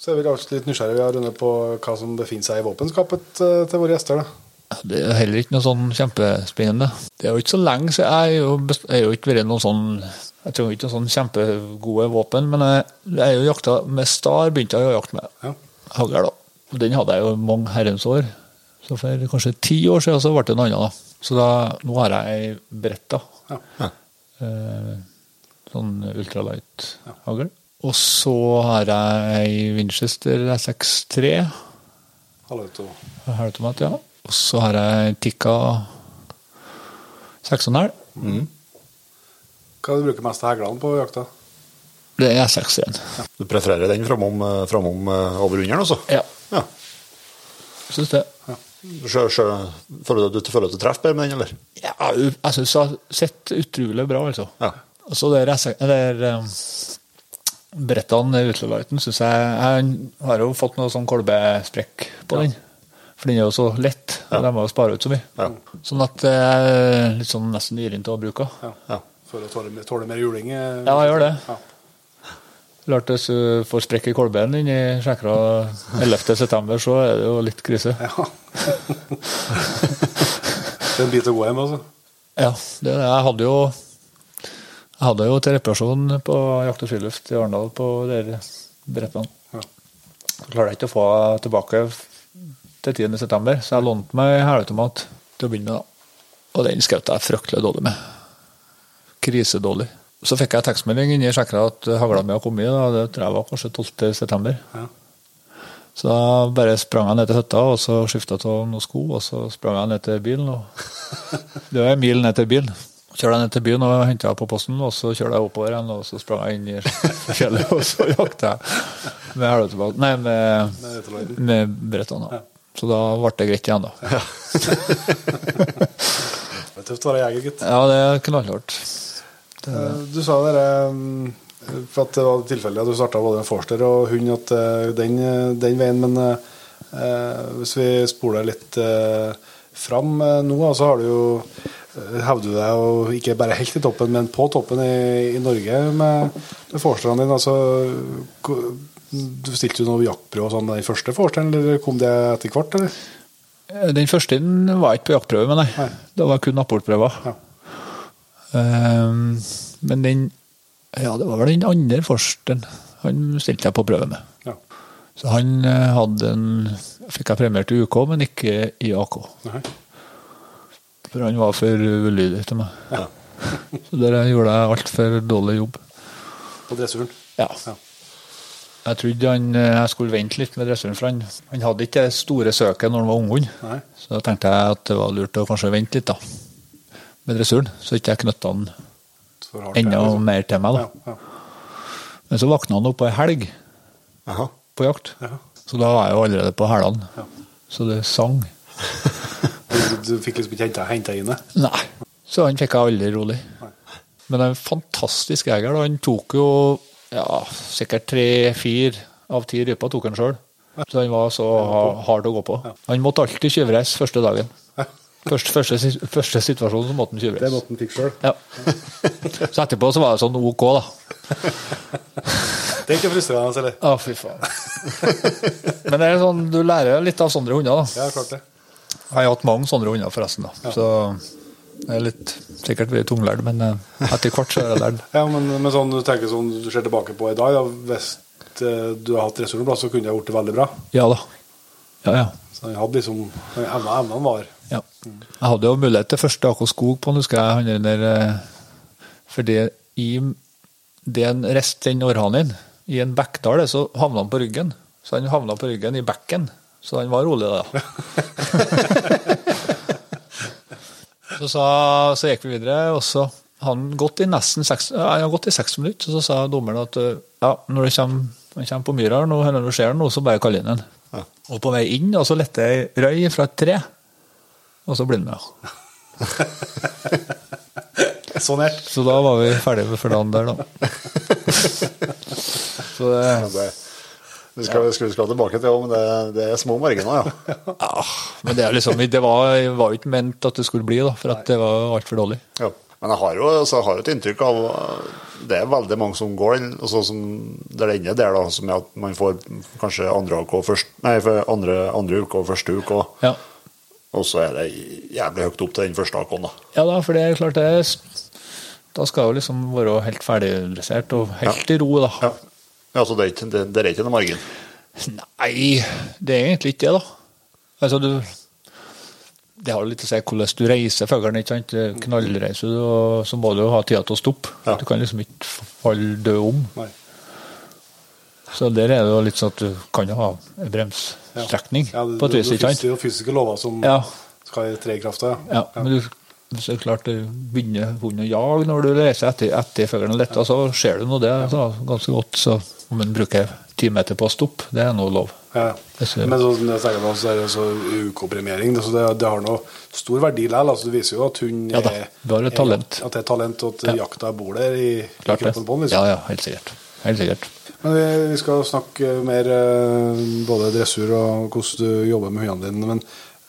Speaker 2: Så er vil kanskje litt nysgjerrig vi har på hva som befinner seg i våpenskapet eh, til våre gjester. da.
Speaker 4: Det er heller ikke noe sånn kjempespennende. Det er jo ikke så lenge siden jeg er jo, jeg er jo ikke vært noen sånn Jeg trenger ikke noen sånn kjempegode våpen, men jeg, jeg er jo jakta med star, begynte jeg å jakte med
Speaker 2: Ja.
Speaker 4: hagl. da. Den hadde jeg jo mange herrens år. Så for kanskje ti år siden så ble det en annen. da. Så da, nå har jeg ei Beretta.
Speaker 2: Ja.
Speaker 4: Eh, sånn ultralight-hagl. Og så har jeg ei Winchester SX3
Speaker 2: Halvauto.
Speaker 4: halvautomat, ja. Og så har jeg Tikka 6,5.
Speaker 2: Hva er det du bruker mest av heglene på jakta?
Speaker 4: Det er 6-1.
Speaker 3: Du prefererer den framom, eh, framom eh, over underen, altså?
Speaker 4: Ja,
Speaker 3: Ja.
Speaker 4: syns det.
Speaker 3: Sjø, sjø, føler du, du føler at du treffer bedre med den, eller?
Speaker 4: Ja, jeg syns det sitter utrolig bra, altså.
Speaker 3: Ja.
Speaker 4: Og så det er eller um, brettene i Ultralighten syns jeg Jeg har jo fått noe sånn kolbesprekk på den. For den er jo så lett, og de må jo spare ut så mye.
Speaker 3: Ja.
Speaker 4: Sånn at det er litt sånn nesten yrent å bruke.
Speaker 2: Ja.
Speaker 3: Ja.
Speaker 2: For å tåle, tåle mer juling? eh,
Speaker 4: Ja, jeg gjør det.
Speaker 2: Ja.
Speaker 4: Klart Hvis du får sprekk i kolben din i Skjekra 11.9, så er det jo litt krise.
Speaker 2: Ja. det er en bit å gå hjem, altså.
Speaker 4: Ja, det, er det. jeg hadde jo jeg hadde jo til reparasjon på Jakt og friluft i Arendal på brettene.
Speaker 2: Ja.
Speaker 4: Så klarte jeg ikke å få tilbake til 10. september, så jeg lånte meg helautomat til å begynne med. da. Og den skjøt jeg fryktelig dårlig med. Krisedårlig. Så fikk jeg tekstmelding inni sjekka at hagla mi har kommet. Da. Det tror jeg var kanskje 12. september.
Speaker 2: Ja.
Speaker 4: Så da bare sprang jeg ned til hytta og så skifta til noen sko, og så sprang jeg ned til bilen. Og det var en mil ned til bilen. Kjørte jeg ned til byen og henta på posten, og så kjørte jeg oppover igjen, og så sprang jeg inn i fjellet, og så jakta jeg med helautomat Nei, med,
Speaker 2: Med
Speaker 4: brettene. Ja. Så da ble det greit igjen, da.
Speaker 2: Det er tøft å være jeger, gutt.
Speaker 4: Ja, det er knallhardt.
Speaker 2: Det... Du sa dere mm, for at det var tilfeldig at du starta både med Forster og hund, at eh, den, eh, den veien, men eh, hvis vi spoler litt eh, fram eh, nå, så har du jo eh, hevder du deg og ikke bare helt i toppen, men på toppen i, i Norge med, med Forsterne dine. Altså, du stilte jo noen jaktprøve sånn den første Forsteren, eller kom det etter hvert, eller?
Speaker 4: Den første var ikke på jaktprøve, men nei.
Speaker 2: Nei.
Speaker 4: Det var kun apportprøver.
Speaker 2: Ja.
Speaker 4: Um, men den Ja, det var vel den andre forsteren han stilte jeg på prøve med.
Speaker 2: Ja.
Speaker 4: Så han eh, hadde en Fikk jeg premiert i UK, men ikke i AK.
Speaker 2: Nei.
Speaker 4: For han var for ulydig til meg. Så der gjorde jeg altfor dårlig jobb.
Speaker 2: På dressuren.
Speaker 4: Ja.
Speaker 2: Ja.
Speaker 4: Jeg trodde han, eh, jeg skulle vente litt med dressuren, for han, han hadde ikke det store søket når han var unghund. Så da tenkte jeg at det var lurt å kanskje vente litt da, med dressuren, så ikke jeg knytta han enda
Speaker 2: liksom.
Speaker 4: mer til meg. da.
Speaker 2: Ja, ja.
Speaker 4: Men så våkna han opp på ei helg
Speaker 3: Aha.
Speaker 4: på jakt,
Speaker 2: Ja.
Speaker 4: så da var jeg jo allerede på hælene.
Speaker 2: Ja.
Speaker 4: Så det sang.
Speaker 2: Du, du fikk liksom ikke henta, inn det?
Speaker 4: Nei. Så han fikk jeg aldri rolig. Men en fantastisk jeger. da. Han tok jo ja, sikkert tre-fire av ti ryper tok han sjøl. Så han var så ha- hard å gå på. Han måtte alltid tjuvreise første dagen. Første, første, første situasjonen så måtte han
Speaker 2: Det måtte han fikk sjøl.
Speaker 4: Ja. Så etterpå så var det sånn OK, da.
Speaker 2: Det er ikke frustrerende, eller?
Speaker 4: Å, fy faen. Men det er sånn, du lærer litt av sånne hunder, da.
Speaker 2: Ja, klart det.
Speaker 4: Jeg har hatt mange sånne hunder, forresten. da. Så jeg er litt, sikkert vært tunglærd, men eh, etter hvert så er jeg lært.
Speaker 2: Ja, men, men sånn du tenker sånn du ser tilbake på i dag, da, hvis eh, du har hatt ressurser bra, så kunne det gjort blitt veldig bra.
Speaker 4: Ja da. Ja, ja.
Speaker 2: Så han hadde liksom evnene var
Speaker 4: ja. Jeg hadde jo mulighet til første AK Skog på han, husker jeg. Han der, eh, fordi i det han reiste den orrhanen i en bekkdal, så havna han på ryggen. Så han havna på ryggen i bekken. Så han var rolig da. så, sa, så gikk vi videre, og så han gått i nesten seks, ja, han har gått i seks minutter. Så sa dommeren at eh, ja, når det kommer, han kommer på myra, nå, eller når det skjer noe, så bare kall inn han. Og på vei inn, og så lette jeg røy fra et tre. Og så blir han med.
Speaker 2: sånn nært.
Speaker 4: Så da var vi ferdige for dagen der, da. Så det,
Speaker 3: Det, vi skal, vi skal tilbake til men det, det er små marginer, ja.
Speaker 4: ja, men det, er liksom, det var, var jo ikke ment at det skulle bli, da, for at det var altfor dårlig.
Speaker 3: ja. Men jeg har jo altså, jeg har et inntrykk av Det er veldig mange som går den, altså, som, det er det ene der, da, som er at man får kanskje andre og først, nei, andre, andre uke og første og,
Speaker 4: Ja.
Speaker 3: og så er det jævlig høyt opp til den første uken, da.
Speaker 4: ja da, for det er klart det Da skal jo liksom være helt ferdigdressert og helt i ro, da.
Speaker 3: Ja. Ja, så det er ikke, det, det er ikke noe margin.
Speaker 4: Nei, det er egentlig ikke det, da. Altså, du det har litt å si hvordan du reiser fuglen. ikke sant? Knallreiser du, og så må du jo ha tida til å stoppe.
Speaker 3: Ja.
Speaker 4: Du kan liksom ikke falle død om.
Speaker 2: Nei.
Speaker 4: Så der er det jo litt sånn at du kan jo ha en bremsstrekning
Speaker 2: Ja, det,
Speaker 4: på et vis. ikke
Speaker 2: det,
Speaker 4: sant?
Speaker 2: det er jo fysiske lover som
Speaker 4: Ja.
Speaker 2: skal tre i kraft. Ja.
Speaker 4: Ja, men du, er klart begynner hunden å jage når du reiser etter, etter fuglen litt, så ser du nå det så, ganske godt. Så om en bruker ti meter på å stoppe, det er nå lov.
Speaker 2: Ja. Men så, jeg tenker på, så er det så UK-premiering. Det, så det, det har noe stor verdi likevel. Altså, det viser jo at hun
Speaker 4: Ja
Speaker 2: er,
Speaker 4: et talent.
Speaker 2: Er, at det er talent, og at
Speaker 4: Ja.
Speaker 2: jakta bor der i, i kroppen på den. Liksom.
Speaker 4: Ja, ja, helt sikkert. Helt sikkert.
Speaker 2: Men vi, vi skal snakke mer eh, både dressur og hvordan du jobber med hundene dine. Men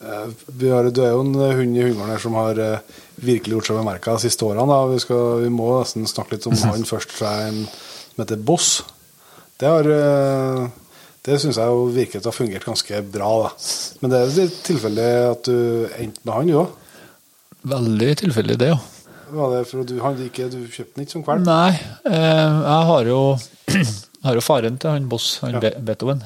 Speaker 2: eh, vi har, du er jo en hund i her som har eh, virkelig gjort seg bemerka de siste årene. Da. Vi, skal, vi må nesten snakke litt om han først. En som heter Boss. Det har eh, det syns jeg jo virker å ha fungert ganske bra. Da. Men det er jo tilfeldig at du endte med han, du òg.
Speaker 4: Veldig tilfeldig, det, ja.
Speaker 2: Var det for at du, han, ikke, du kjøpte den ikke som kveld?
Speaker 4: Nei, eh, jeg har jo, jeg har jo faren til han Boss, han
Speaker 2: Ja.
Speaker 4: Be Beethoven.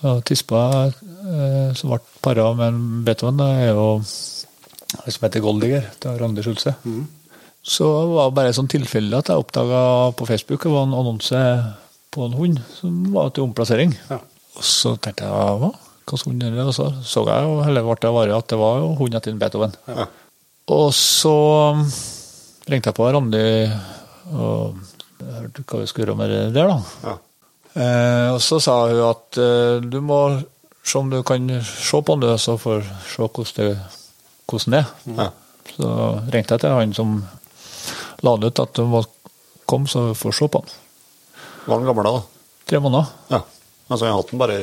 Speaker 4: Og tispa eh, som ble para med en Beethoven, det er jo det som heter Goldiger, til Randi Schulze. Så det var bare sånn tilfeldig at jeg oppdaga på Facebook det var en annonse på en hund som var til omplassering.
Speaker 2: Ja.
Speaker 4: Og så tenkte jeg hva? Slags hund er det? Og så så jeg jo, eller ble det vare at det var jo hund etter en Beethoven. Og så um, ringte jeg på Randi og hørte hva vi skulle gjøre med det der, da.
Speaker 3: Ja.
Speaker 4: Eh, og så sa hun at eh, du må se om du kan se på den, du, så får se hvordan det, hvordan det er.
Speaker 3: Ja.
Speaker 4: Så ringte jeg til han som la det ut at du må komme, så vi får se på den.
Speaker 3: Var han gammel da?
Speaker 4: Tre måneder.
Speaker 3: Ja. Altså, jeg har hatt den bare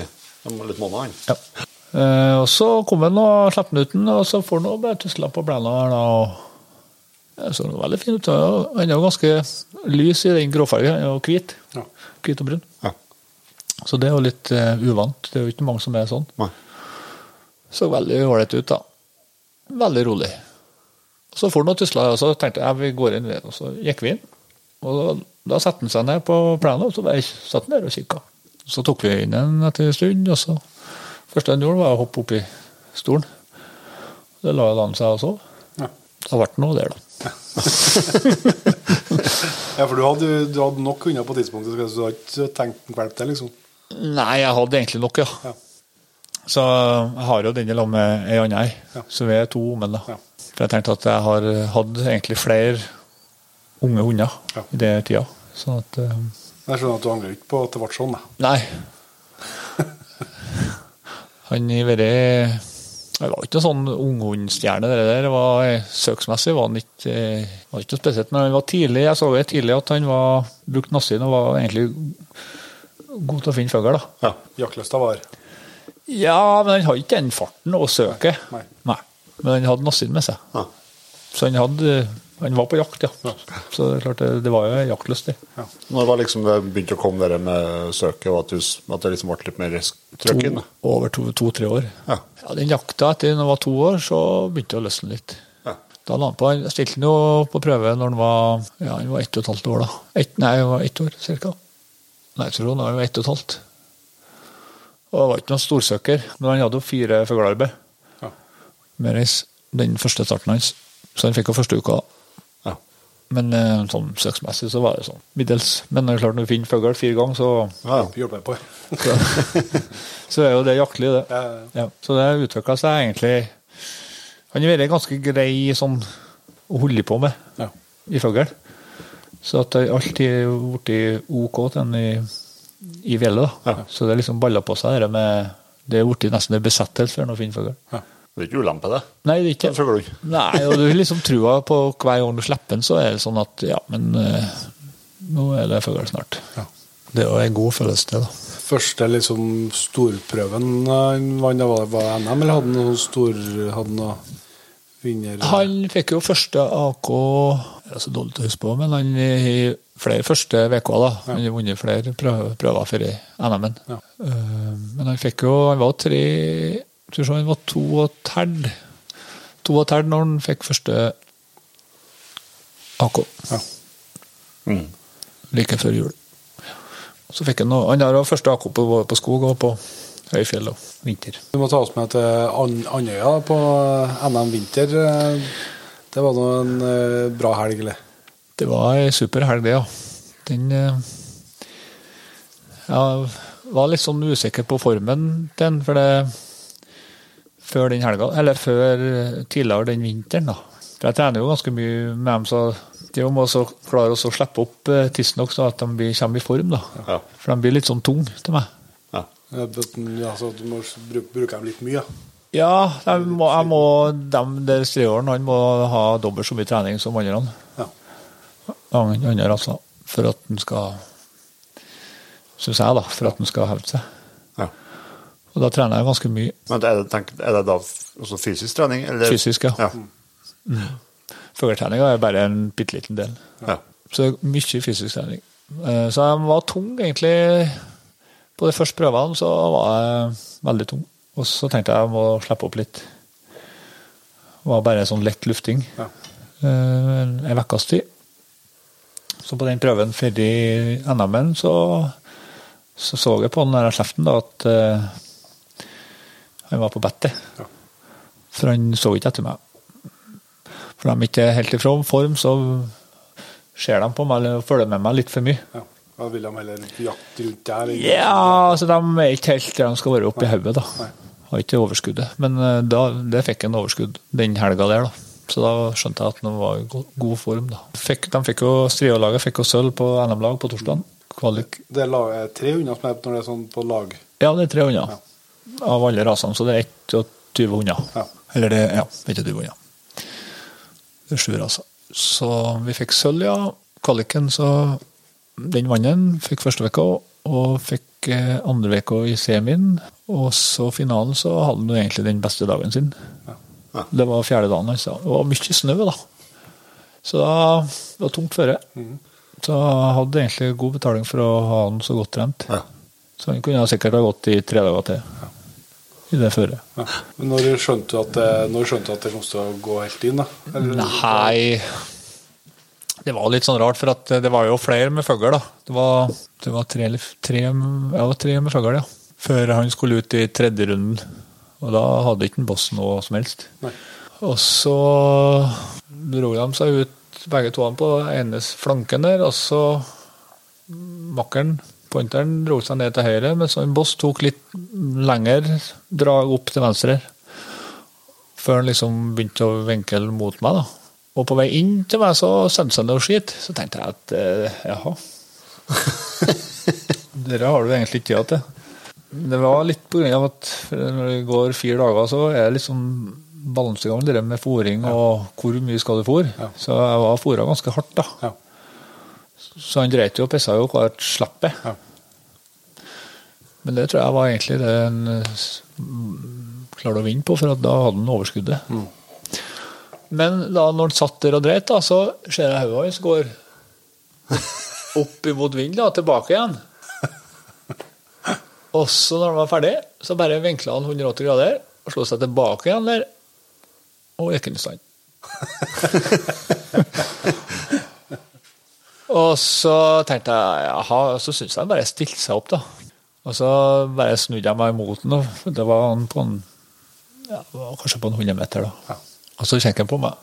Speaker 3: litt måneder, han.
Speaker 4: Ja. Eh, og så kom han og slapp den ut, og så får han bare tusla på blenda her. da, og så den veldig fin ut. Han er jo ganske lys i den gråfargen, han er hvit.
Speaker 2: Ja.
Speaker 4: Hvit og brun.
Speaker 3: Ja.
Speaker 4: Så det er jo litt eh, uvant. Det er jo ikke mange som er sånn.
Speaker 3: Nei.
Speaker 4: Så veldig ålreit ut, da. Veldig rolig. Så for han og tusla, og så tenkte jeg vi går inn, og så gikk vi inn. Og da, da satte han seg ned på plenen, og så bare satt han der og kikka. Så tok vi inn en etter en stund, og så første han gjorde, var å hoppe opp i stolen. Det la han seg og sov.
Speaker 2: Ja.
Speaker 4: Da ble noe der, da.
Speaker 2: Ja, for du hadde, du hadde nok hunder på tidspunktet, så du hadde ikke tenkt en valp til, liksom?
Speaker 4: Nei, jeg hadde egentlig nok, ja.
Speaker 2: Ja.
Speaker 4: Så jeg har jo den sammen med ei anna
Speaker 2: Ja.
Speaker 4: så vi er to menn. da.
Speaker 2: Ja.
Speaker 4: For jeg tenkte at jeg har hatt egentlig flere unge hunder
Speaker 2: Ja.
Speaker 4: i den tida. Sånn at uh,
Speaker 2: Jeg skjønner at du angrer ikke på at det ble sånn, da.
Speaker 4: Nei. Han har vært Det var ikke noen sånn unghundstjerne, det der. Det var Søksmessig var han ikke, eh, var ikke noe spesielt. Men han var tidlig, jeg så jo tidlig at han var brukte nassen og var egentlig god til å finne fugl.
Speaker 3: Ja.
Speaker 2: Jaktløsta var
Speaker 4: Ja, men han hadde ikke den farten og søket.
Speaker 2: Nei. Nei.
Speaker 4: Men han hadde nassen med seg.
Speaker 3: Ja.
Speaker 4: Så han, hadde, han var på jakt, ja. Så det er klart, det, det var jo jaktlystig. Ja.
Speaker 3: Når var liksom det begynte å komme det med søket, og at, du, at det liksom ble litt mer trøkk inn?
Speaker 4: To, over to-tre år.
Speaker 3: Ja.
Speaker 4: Ja, Den jakta etter når han var to år, så begynte det å løsne litt.
Speaker 3: Ja.
Speaker 4: Da la han på, han stilte han jo på prøve når han var ja, han var ett og et halvt år. da. Et, nei, han var ett år cirka. Nei, jeg tror han var ett og et halvt. Og det var ikke noen storsøker, men han hadde jo fire fuglearbeid.
Speaker 2: Ja.
Speaker 4: Med reis, den første starten hans. Så han fikk jo første uka. Men eh, sånn søksmessig så var det sånn middels. Men det er klart når du finner fugl fire ganger, så,
Speaker 3: Ja.
Speaker 2: Hjelper på.
Speaker 4: så, så er jo det jaktlig, det.
Speaker 2: Ja, ja,
Speaker 4: Ja, så det utvikla seg egentlig Han har vært ganske grei sånn å holde på med
Speaker 2: ja.
Speaker 4: i fugl. Så at alltid har blitt OK til en i, i fjellet. Så det liksom balla på seg det med Det er blitt nesten en besettelse for å finne fugl.
Speaker 3: Det er ikke ulempe, det.
Speaker 4: Nei, det er ikke
Speaker 3: Fuglehund.
Speaker 4: Nei, og du har liksom trua på hver gang du slipper den, så er det sånn at ja, men eh, nå er det fugl snart.
Speaker 2: Ja.
Speaker 4: Det er jo en god følelse, det, da.
Speaker 2: Første liksom storprøven han vant, da var var NM, eller hadde han noe stor Hadde han noe vinner...
Speaker 4: Han fikk jo første AK Det er så dårlig til å huske på, men han i flere første VK, da. Han har vunnet flere prøver, prøver for i NM-en.
Speaker 2: Ja.
Speaker 4: Eh, Men han fikk jo Han var tre Skal vi se, han var to og terd. To og terd når han fikk første AK.
Speaker 2: Ja.
Speaker 3: Mm.
Speaker 4: Like før jul. Så fikk han noe Han har første AK på, på skog og på Høyfjell og vinter.
Speaker 2: Du må ta oss med til An- Andøya på NM vinter. Det var nå en eh, bra helg, eller?
Speaker 4: Det var ei super helg, det, ja. Den eh, Jeg var litt sånn usikker på formen til den, for det Før den helga, eller før eh, tidligere den vinteren, da. For jeg trener jo ganske mye med dem, så det er om å klare å så slippe opp eh, tidsnok så at de blir, kommer i form, da.
Speaker 3: Ja.
Speaker 4: For de blir litt sånn tung til meg.
Speaker 3: Ja.
Speaker 2: Ja, så du må bruke, dem litt mye, ja.
Speaker 4: Ja, jeg må, jeg må dem der streåren, han må ha dobbelt så mye trening som andre.
Speaker 2: Ja.
Speaker 4: Han- Andre altså, for at han skal Syns jeg, da. For at han skal hevde seg. Og da trener jeg ganske mye
Speaker 3: Men er det, tenk, er det da også fysisk trening? Eller?
Speaker 4: fysisk, ja.
Speaker 3: Ja.
Speaker 4: Fugletreninga er bare en bitte liten del.
Speaker 3: ja.
Speaker 4: Så mye fysisk trening. Eh, Så jeg var tung, egentlig. På de første prøvene så var jeg veldig tung. Og så tenkte jeg jeg må slippe opp litt. Det var bare sånn lett lufting.
Speaker 2: Ja.
Speaker 4: Eh, En ukes tid. Så på den prøven før i NM-en så, så så jeg på den der kjeften da at eh, han var på bettet.
Speaker 2: Ja.
Speaker 4: For han så ikke etter meg. For de ikke er helt i form, så ser de på meg eller følger med meg litt for mye.
Speaker 2: ja. Da vil de heller jakte rundt der. eller-
Speaker 4: Ja, altså de er ikke helt der de skal være oppe i hodet, da.
Speaker 2: Nei.
Speaker 4: Har ikke overskuddet. Men eh, da, det fikk en overskudd den helga der, da. Så da skjønte jeg at han var i god form, da. Fikk, de fikk jo Strio-laget fikk jo sølv på NM-lag på torsdag. Kvalik.
Speaker 2: Det er er tre unna som er når det er sånn på lag.
Speaker 4: Ja, det er tre hunder. Av alle rasene, så det er 21 hunder.
Speaker 2: Ja.
Speaker 4: Eller det ja, 21 hunder. Det er sju raser. Så vi fikk sølv, ja. Kvaliken, så den mannen fikk første veka og fikk eh, andre veka i semien. Og så finalen så hadde han egentlig den beste dagen sin.
Speaker 3: Ja.
Speaker 4: Det var fjerde dagen hans. da. Det var mye snø, da. Så da, det var tungt føre. Så jeg hadde egentlig god betaling for å ha han så godt trent.
Speaker 3: Ja.
Speaker 4: Så han kunne sikkert ha gått i tre dager til i det føret.
Speaker 2: Ja. Men når skjønte du at det, når skjønte du at det kom til å gå helt inn, da? Eller-
Speaker 4: Nei Det var litt sånn rart, for at det var jo flere med fugl, da. Det var, det var tre, tre, ja, tre med fugl, ja. Før han skulle ut i tredje runden. Og da hadde ikke Boss noe som helst.
Speaker 2: Nei.
Speaker 4: Og så dro de seg ut, begge to på enes flanken der, og så makkeren, pointeren, dro seg ned til høyre, mens Boss tok litt lengre drag opp til venstre. Før han liksom begynte å vinkle mot meg, da. Og på vei inn til meg så sendte han ned og skit. Så tenkte jeg at eh, jaha. Dere har du egentlig ikke tida til. Det var litt på grunn av at når det går fire dager, så er det liksom balansegang det med fòring og hvor mye skal du fòre.
Speaker 2: Ja.
Speaker 4: Så jeg var fòra ganske hardt, da.
Speaker 2: Ja.
Speaker 4: Så han dreit jo og pissa jo hvert slappet.
Speaker 2: Ja.
Speaker 4: Men det tror jeg var egentlig det han eh, mm, klarte å vinne på, for at da hadde han overskuddet. Men da når han satt der og dreit, da, så ser jeg hodet hans går opp imot vinden, og tilbake igjen. Og så når han var ferdig, så bare vinkla han 180 grader og slo seg tilbake igjen der, og gikk inn i stand. og så tenkte jeg jaha, så syns jeg han bare stilte seg opp, da. Og så bare snudde jeg meg imot den, og det var på en ja, det var kanskje på en 100 meter, da.
Speaker 2: Ja.
Speaker 4: Og så kikker han på meg.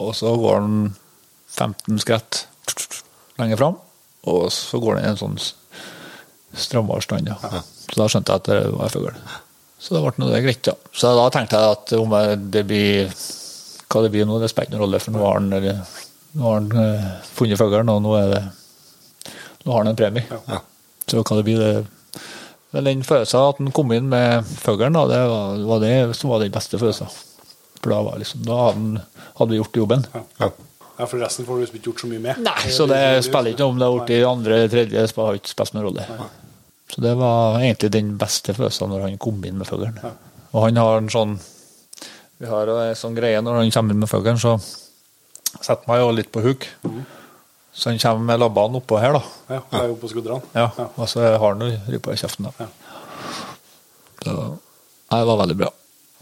Speaker 4: Og så går han 15 skritt lenger fram, og så går han i en sånn strammere stand. Ja. Så da skjønte jeg at det var fugl. Så det ble noe greit, ja. Så da tenkte jeg at om det blir hva det blir nå, det spiller ingen rolle, for nå har han, nå har han eh, funnet fuglen, og nå er det nå har han en premie.
Speaker 3: Ja.
Speaker 4: Så hva det blir, Men den følelsen at han kom inn med fuglen, det var, var det som var den beste følelsen. For da, var liksom, da hadde, hadde vi gjort jobben.
Speaker 2: Ja.
Speaker 3: Ja.
Speaker 2: ja, for resten får du liksom ikke gjort så mye med.
Speaker 4: Nei, så det spiller ikke noe om det har blitt i andre, tredje, det har ikke spilt noen rolle. Så det var egentlig den beste følelsen når han kom inn med fuglen. Og han har en sånn Vi har en sånn greie når han kommer inn med fuglen, så setter meg jo litt på huk. Så han kommer med labbene oppå her, da.
Speaker 2: Ja, det er jo på skuldrene.
Speaker 4: Ja, Og så har han jo rypa i kjeften, da.
Speaker 2: Ja.
Speaker 4: Så, det var veldig bra.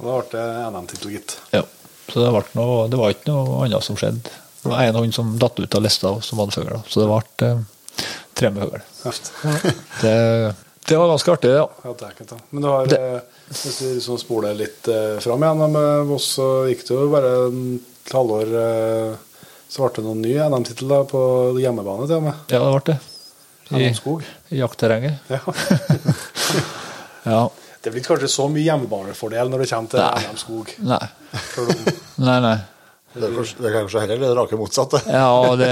Speaker 2: Og da ble det NM-tittel, gitt.
Speaker 4: Ja. Så det, noe, det var ikke noe annet som skjedde. Det var en hund som datt ut av lista som hadde fugl, så det ble eh, tre med fugl. Det Det var ganske artig, ja.
Speaker 2: Ja, det er ikke det. Men du har, det. hvis du liksom spoler litt eh, fram igjen med Voss, så gikk det jo bare et halvår eh, Så ble det noen ny NM-tittel på hjemmebane til og med.
Speaker 4: Ja, det ble det. I, i jaktterrenget.
Speaker 2: Ja.
Speaker 4: Ja.
Speaker 2: Det blir kanskje så mye hjemmebanefordel når det kommer til
Speaker 4: Nei.
Speaker 2: NM Skog.
Speaker 4: Nei. Nei, nei.
Speaker 3: Det er kanskje, det er kanskje heller det rake motsatte.
Speaker 4: Ja, det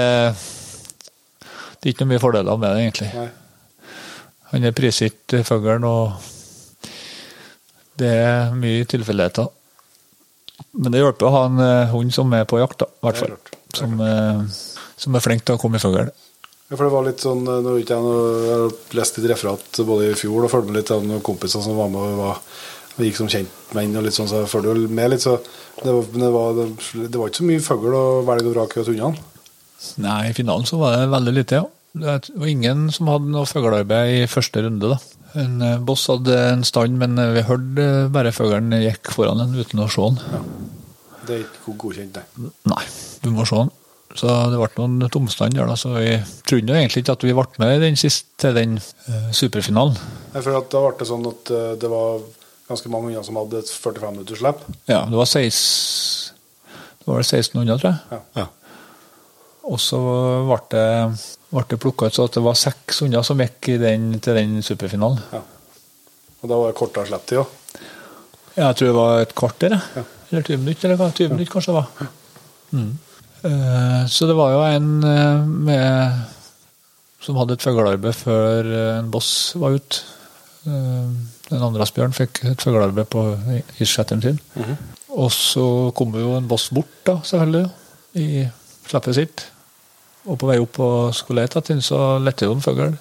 Speaker 4: Det er ikke noe mye fordeler med det, egentlig.
Speaker 2: Nei.
Speaker 4: Han er prisgitt fuglen, og det er mye tilfeldigheter. Men det hjelper å ha en eh, hund som er på jakt, da, i hvert
Speaker 2: er
Speaker 4: fall. Som, eh, som er flink til å komme i fugl.
Speaker 2: Ja, for det var litt sånn, nå vet jeg, noe- jeg har lest litt referat både i fjor og følte med litt av noen kompiser som var med og var, gikk som kjentmenn og litt sånn, så jeg følger jo med litt, så det var, det var, det, var ikke så mye fugl å velge og vrake av hundene.
Speaker 4: Nei, i finalen så var det veldig lite, ja. Det var ingen som hadde noe fuglearbeid i første runde, da. En eh, boss hadde en stand, men eh, vi hørte eh, bare fuglen gikk foran den uten å se den.
Speaker 2: Det er ikke godkjent, det.
Speaker 4: Nei, du må se den. Så det ble noen tomstand der, da, så vi trodde jo egentlig ikke at vi ble med den siste til den eh, superfinalen.
Speaker 2: Jeg føler at Da ble det sånn at det var ganske mange hunder som hadde et 45 minutters slipp.
Speaker 4: Ja, det var 16 Det var vel 16 hunder, tror jeg.
Speaker 2: Ja.
Speaker 4: Og så ble det, ble det plukka ut så at det var seks hunder som gikk i den, til den superfinalen.
Speaker 2: Og da var det kortere slipptid òg.
Speaker 4: Ja, jeg tror det var et kvarter, Ja. Eller 20 minutter, eller hva? 20 minutter kanskje det var. Mm. Eh, Så det var jo en eh, med, som hadde et fuglearbeid før eh, en boss var ute. Den andre Asbjørn fikk et fuglearbeid på issetteren sin. Og så kom jo en boss bort, da, selvfølgelig, i slippet sitt. Og på vei opp og skulle lete etter den, så lette jo en fugl.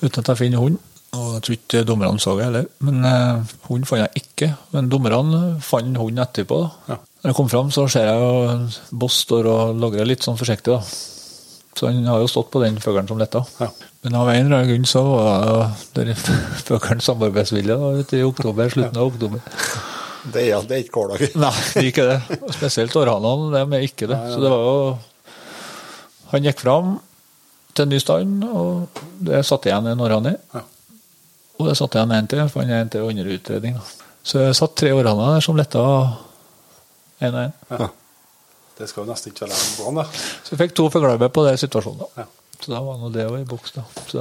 Speaker 4: Uten at jeg finner hund. Og jeg tror ikke dommerne så det heller. Men eh, hund fant jeg ikke. Men dommerne fant hunden etterpå. da.
Speaker 2: Ja.
Speaker 4: Når jeg kom fram, så ser jeg jo boss står og logrer litt sånn forsiktig. da. Så han har jo stått på den fuglen som letta.
Speaker 2: Ja.
Speaker 4: Men av en eller annen grunn så var den fuglen samarbeidsvillig i oktober, slutten av oktober.
Speaker 3: Det er, det er ikke hverdag.
Speaker 4: Nei, det er ikke det. Spesielt århanene, de er ikke det. Så det var jo Han gikk fram til en ny stand, og det satt igjen en århane.
Speaker 2: Ja.
Speaker 4: Og det satt igjen en til, for han er en til under utredning. Så jeg satt tre århaner der som letta én og én.
Speaker 2: Det skal jo nesten ikke være en plan, da.
Speaker 4: Så jeg fikk to forklaringer på den situasjonen. da.
Speaker 2: Ja.
Speaker 4: Så da var nå det i boks, da. Så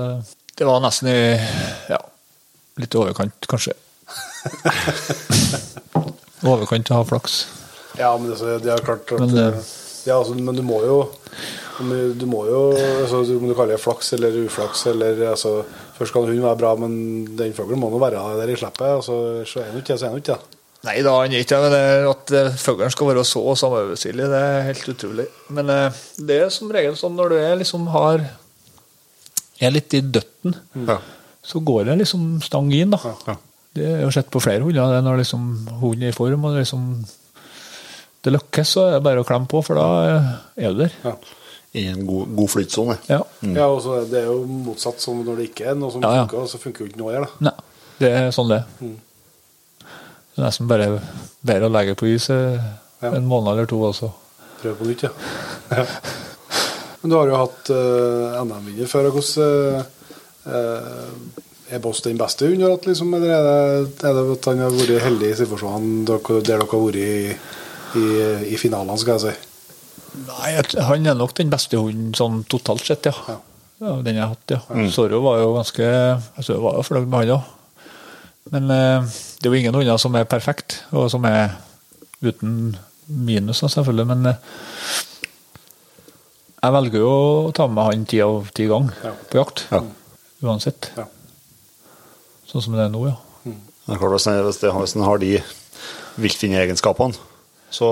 Speaker 4: det var nesten i ja, litt i overkant, kanskje. overkant å ha flaks.
Speaker 2: Ja, men det, det er klart at
Speaker 4: Men det-
Speaker 2: ja, altså, men du må jo men Du må jo altså, Om du kaller det flaks eller uflaks eller altså, Først kan hunden være bra, men den fuglen må nå være der i slippet. Altså, så er den ikke det, så er den ikke det.
Speaker 4: Nei da, han er ikke det. Men at eh, fuglen skal være så samøvelsesvillig, det er helt utrolig. Men eh, det er som regel sånn når du er liksom har er litt i døtten,
Speaker 3: mm.
Speaker 4: så går det liksom stang inn, da.
Speaker 2: Ja.
Speaker 4: Det er jo sett på flere hunder. Det er når liksom hunden er i form og det liksom det lykkes, så er det bare å klemme på, for da er du der.
Speaker 2: Ja.
Speaker 3: I en god, god flytsone.
Speaker 4: Ja.
Speaker 2: Ja, og det er jo motsatt som når det ikke er noe som
Speaker 4: Ja, ja.
Speaker 2: funker, så funker jo ikke noe her. da.
Speaker 4: Nei, det er sånn det mm. Det er nesten bare bedre å legge på is eh,
Speaker 2: Ja.
Speaker 4: en måned eller to også.
Speaker 2: Prøve på nytt, ja. ja. Men du har jo hatt uh, NM-vinner før. Hvordan uh, Er Boss den beste hun har hatt, liksom? Eller er det, er det at han har vært heldig i situasjonene der dere har vært i, i, i finalene, skal jeg si?
Speaker 4: Nei, han er nok den beste hunden sånn totalt sett, ja.
Speaker 2: Ja.
Speaker 4: ja den jeg har hatt, ja. Zorro var jo ganske altså, Jeg var jo fornøyd med han òg. Men eh, det er jo ingen hunder som er perfekt, og som er uten minus, selvfølgelig. Men eh, jeg velger jo å ta med han ti av ti ganger
Speaker 2: Ja.
Speaker 4: på jakt.
Speaker 3: Ja.
Speaker 4: Uansett.
Speaker 2: Ja.
Speaker 4: Sånn som det er nå, ja.
Speaker 3: Er hvis han har de viltfinneegenskapene, så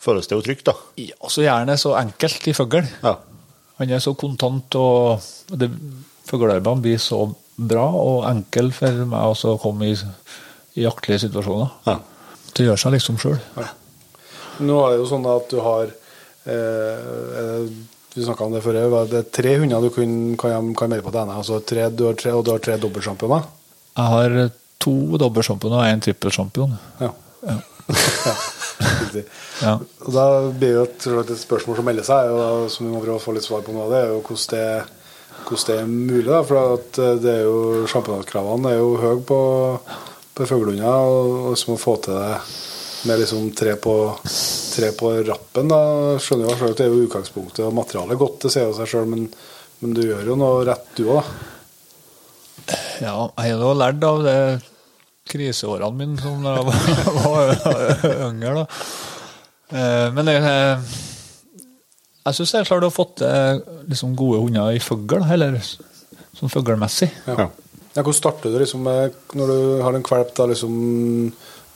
Speaker 3: føles det jo trygt, da.
Speaker 4: Ja, så gjerne så enkelt i fugl.
Speaker 3: Ja.
Speaker 4: Han er så kontant, og det- fuglearbeidene blir så bra og enkel for meg også å komme i, i jaktlige situasjoner.
Speaker 3: Ja.
Speaker 4: Det gjør seg liksom sjøl.
Speaker 2: Nå er det jo sånn at du har eh, Vi snakka om det før. Det er tre hunder du kan, kan, kan melde på til NM. Altså tre, du har tre, og du har tre dobbeltsjampioner.
Speaker 4: Jeg har to dobbeltsjampioner og en trippelsjampion.
Speaker 2: Ja.
Speaker 4: Ja.
Speaker 2: Riktig.
Speaker 4: Ja.
Speaker 2: Og da blir jo et, et spørsmål som melder seg, og som vi må prøve å få litt svar på nå, det er jo hvordan det hvordan det er mulig. da, For at eh, det er jo sjampinatkravene er jo høye på, på fuglehunder. Og, så må få til det med liksom tre på, tre på rappen. da, skjønner jo Det er jo utgangspunktet og materialet er godt, det sier jo seg sjøl, men, men du gjør jo noe rett du òg, da.
Speaker 4: Ja, jeg har jo lært av det kriseårene mine som da jeg var, var yngre. da. Eh, Men jeg, jeg syns jeg klarte å få til liksom gode hunder i fugl, eller sånn fuglmessig.
Speaker 2: Ja. Ja, Hvordan starter du liksom med, når du har en valp? liksom,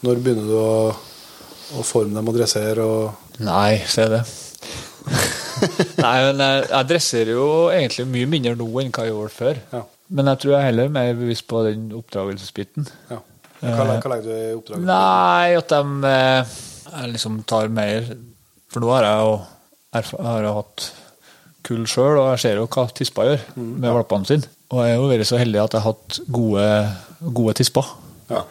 Speaker 2: Når begynner du å, å forme dem og dressere? og
Speaker 4: Nei, se det. Nei, men jeg, jeg dresserer jo egentlig mye mindre nå enn hva jeg gjorde før.
Speaker 2: Ja.
Speaker 4: Men jeg tror jeg er heller mer bevisst på den oppdragelsesbiten.
Speaker 2: ja. Hva, hva legger du i oppdraget?
Speaker 4: Nei, at de eh, liksom tar mer For nå har jeg jo jeg har jo hatt kull sjøl, og jeg ser jo hva tispa gjør med valpene sine. Og jeg har jo vært så heldig at jeg har hatt gode, gode tisper.
Speaker 2: Ja.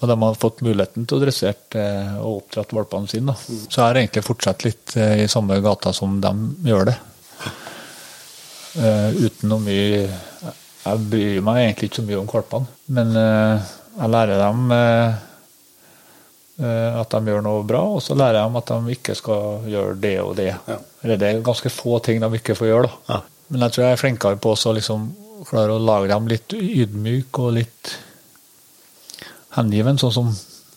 Speaker 4: Og de har fått muligheten til å dressere eh, og oppdratt valpene sine. Mm. Så jeg har egentlig fortsatt litt eh, i samme gata som de gjør det. Uh, uten noe mye Jeg bryr meg egentlig ikke så mye om valpene, men eh, jeg lærer dem eh, eh, at de gjør noe bra, og så lærer jeg dem at de ikke skal gjøre det og det.
Speaker 2: Ja.
Speaker 4: Eller det er ganske få ting de ikke får gjøre. da. Men jeg tror jeg er flinkere på å liksom klare å lage dem litt ydmyk og litt hengiven, sånn som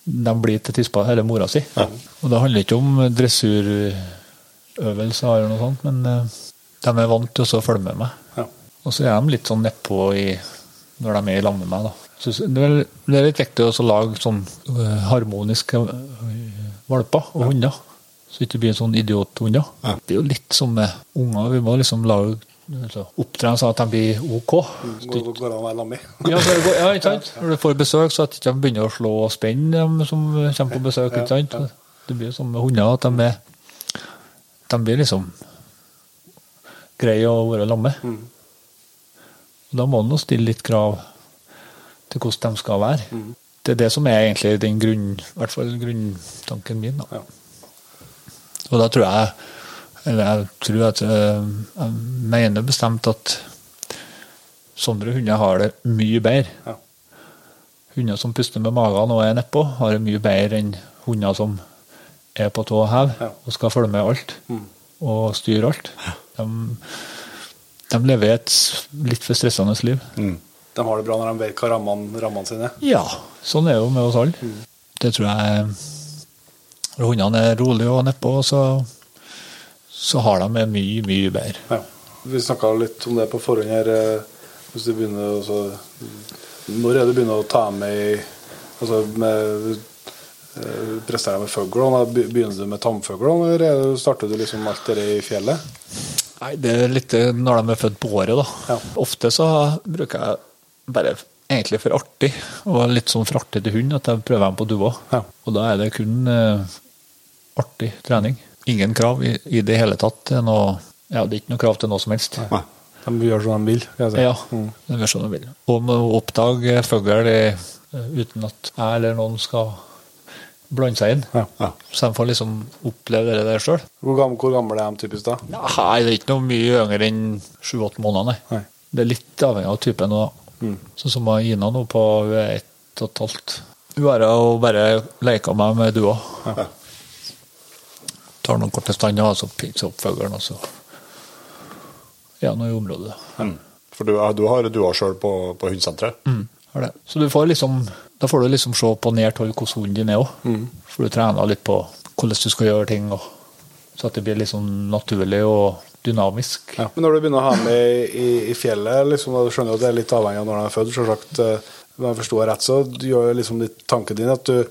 Speaker 4: de blir til tispa eller mora si. Og det handler ikke om dressurøvelser eller noe sånt, men eh, de er vant til å følge med meg.
Speaker 2: Ja.
Speaker 4: Og så er de litt sånn nedpå når de er i lag med meg. da. Så det, er, litt viktig å lage sånn øh, harmoniske øh, valper og hunder. Så ikke det blir sånn idiothunder. Det er jo litt som med unger. Vi må liksom lage altså, oppdra dem sånn at de blir OK.
Speaker 2: Går, går an å være lammi?
Speaker 4: Ja, ja, ikke sant? Når du får besøk, så at de ikke begynner å slå og spenne dem som kommer på besøk. ikke sant? Det blir sånn med hunder at de er De blir liksom greie å være lamme. Da må en stille litt krav til hvordan de skal være. Det er det som er egentlig den grunn, i hvert fall grunntanken min. Da.
Speaker 2: Ja.
Speaker 4: Og da tror jeg eller jeg tror at øh, jeg mener bestemt at sånne hunder har det mye bedre.
Speaker 2: Ja.
Speaker 4: Hunder som puster med magen og er nedpå, har det mye bedre enn hunder som er på tå og hev
Speaker 2: Ja.
Speaker 4: og skal følge med alt og styre alt. De, de lever et litt for stressende liv.
Speaker 2: De har det bra når de vet hva rammene, rammene sine er.
Speaker 4: Ja, sånn er det jo med oss alle. Det tror jeg hundene er rolige og nedpå, så, så har de det mye, mye bedre.
Speaker 2: Ja. Vi snakka litt om det på forhånd her. eh, Hvis du begynner å Når er det du begynner å ta med i altså med eh, Presterer med fugl? Begynner du med tamfugl, eller er starter du liksom alt det i fjellet?
Speaker 4: Nei, Det er litt eh, når de er født på året, da.
Speaker 2: Ja.
Speaker 4: Ofte så bruker jeg bare egentlig for artig, og litt sånn for artig til hund, at jeg prøver dem på dua.
Speaker 2: Ja.
Speaker 4: Og da er det kun eh, artig trening. Ingen krav i, i det hele tatt. Er, noe, ja, det er ikke noe krav til noe som helst.
Speaker 2: De gjør som de vil. si.
Speaker 4: Ja, de gjør sånn de vil. Og med å oppdage fugl eh, uten at jeg eller noen skal blande seg inn.
Speaker 2: Ja.
Speaker 4: Så de får liksom oppleve det der sjøl.
Speaker 2: Hvor, hvor gammel er de typisk da?
Speaker 4: Nei, det er ikke noe mye yngre enn sju-åtte måneder, nei.
Speaker 2: Nei.
Speaker 4: Det er litt avhengig av typen. Og, Sånn som Ina nå på hun er ett og et halvt. Hun har bare leka meg med dua. Tar noen korte stander, og så pinser opp fuglen, og så er hun i området.
Speaker 5: For du, du har dua sjøl på, på hundesenteret?
Speaker 4: Mm, har det. Så du får liksom, da får du liksom se på nært hold hvordan hunden din er òg. For du trener litt på hvordan du skal gjøre ting, og, så at det blir litt sånn naturlig og dynamisk.
Speaker 2: Ja. Men når du begynner å ha med i, i, i fjellet, liksom, da du skjønner jo at det er litt avhengig av når de er født, selvsagt. eh, jeg forsto deg rett, så du gjør liksom litt tanken din at du,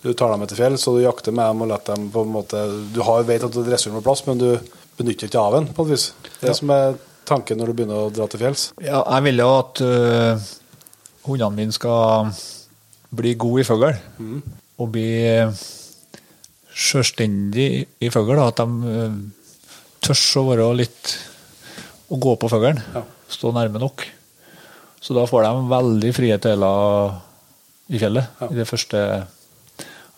Speaker 2: du tar dem med til fjell, så du jakter med dem og lar dem på en måte Du har, vet at dressuren på plass, men du benytter ikke av den, på et vis. Det er det som er tanken når du begynner å dra til fjells.
Speaker 4: Ja, jeg vil jo at øh, hundene mine skal bli gode i fugl. Og bli selvstendig i fugl. At de øh, tør å være litt Å gå på fuglen.
Speaker 2: Ja.
Speaker 4: Stå nærme nok. Så da får de veldig frie tøyler i fjellet.
Speaker 2: Ja.
Speaker 4: I de første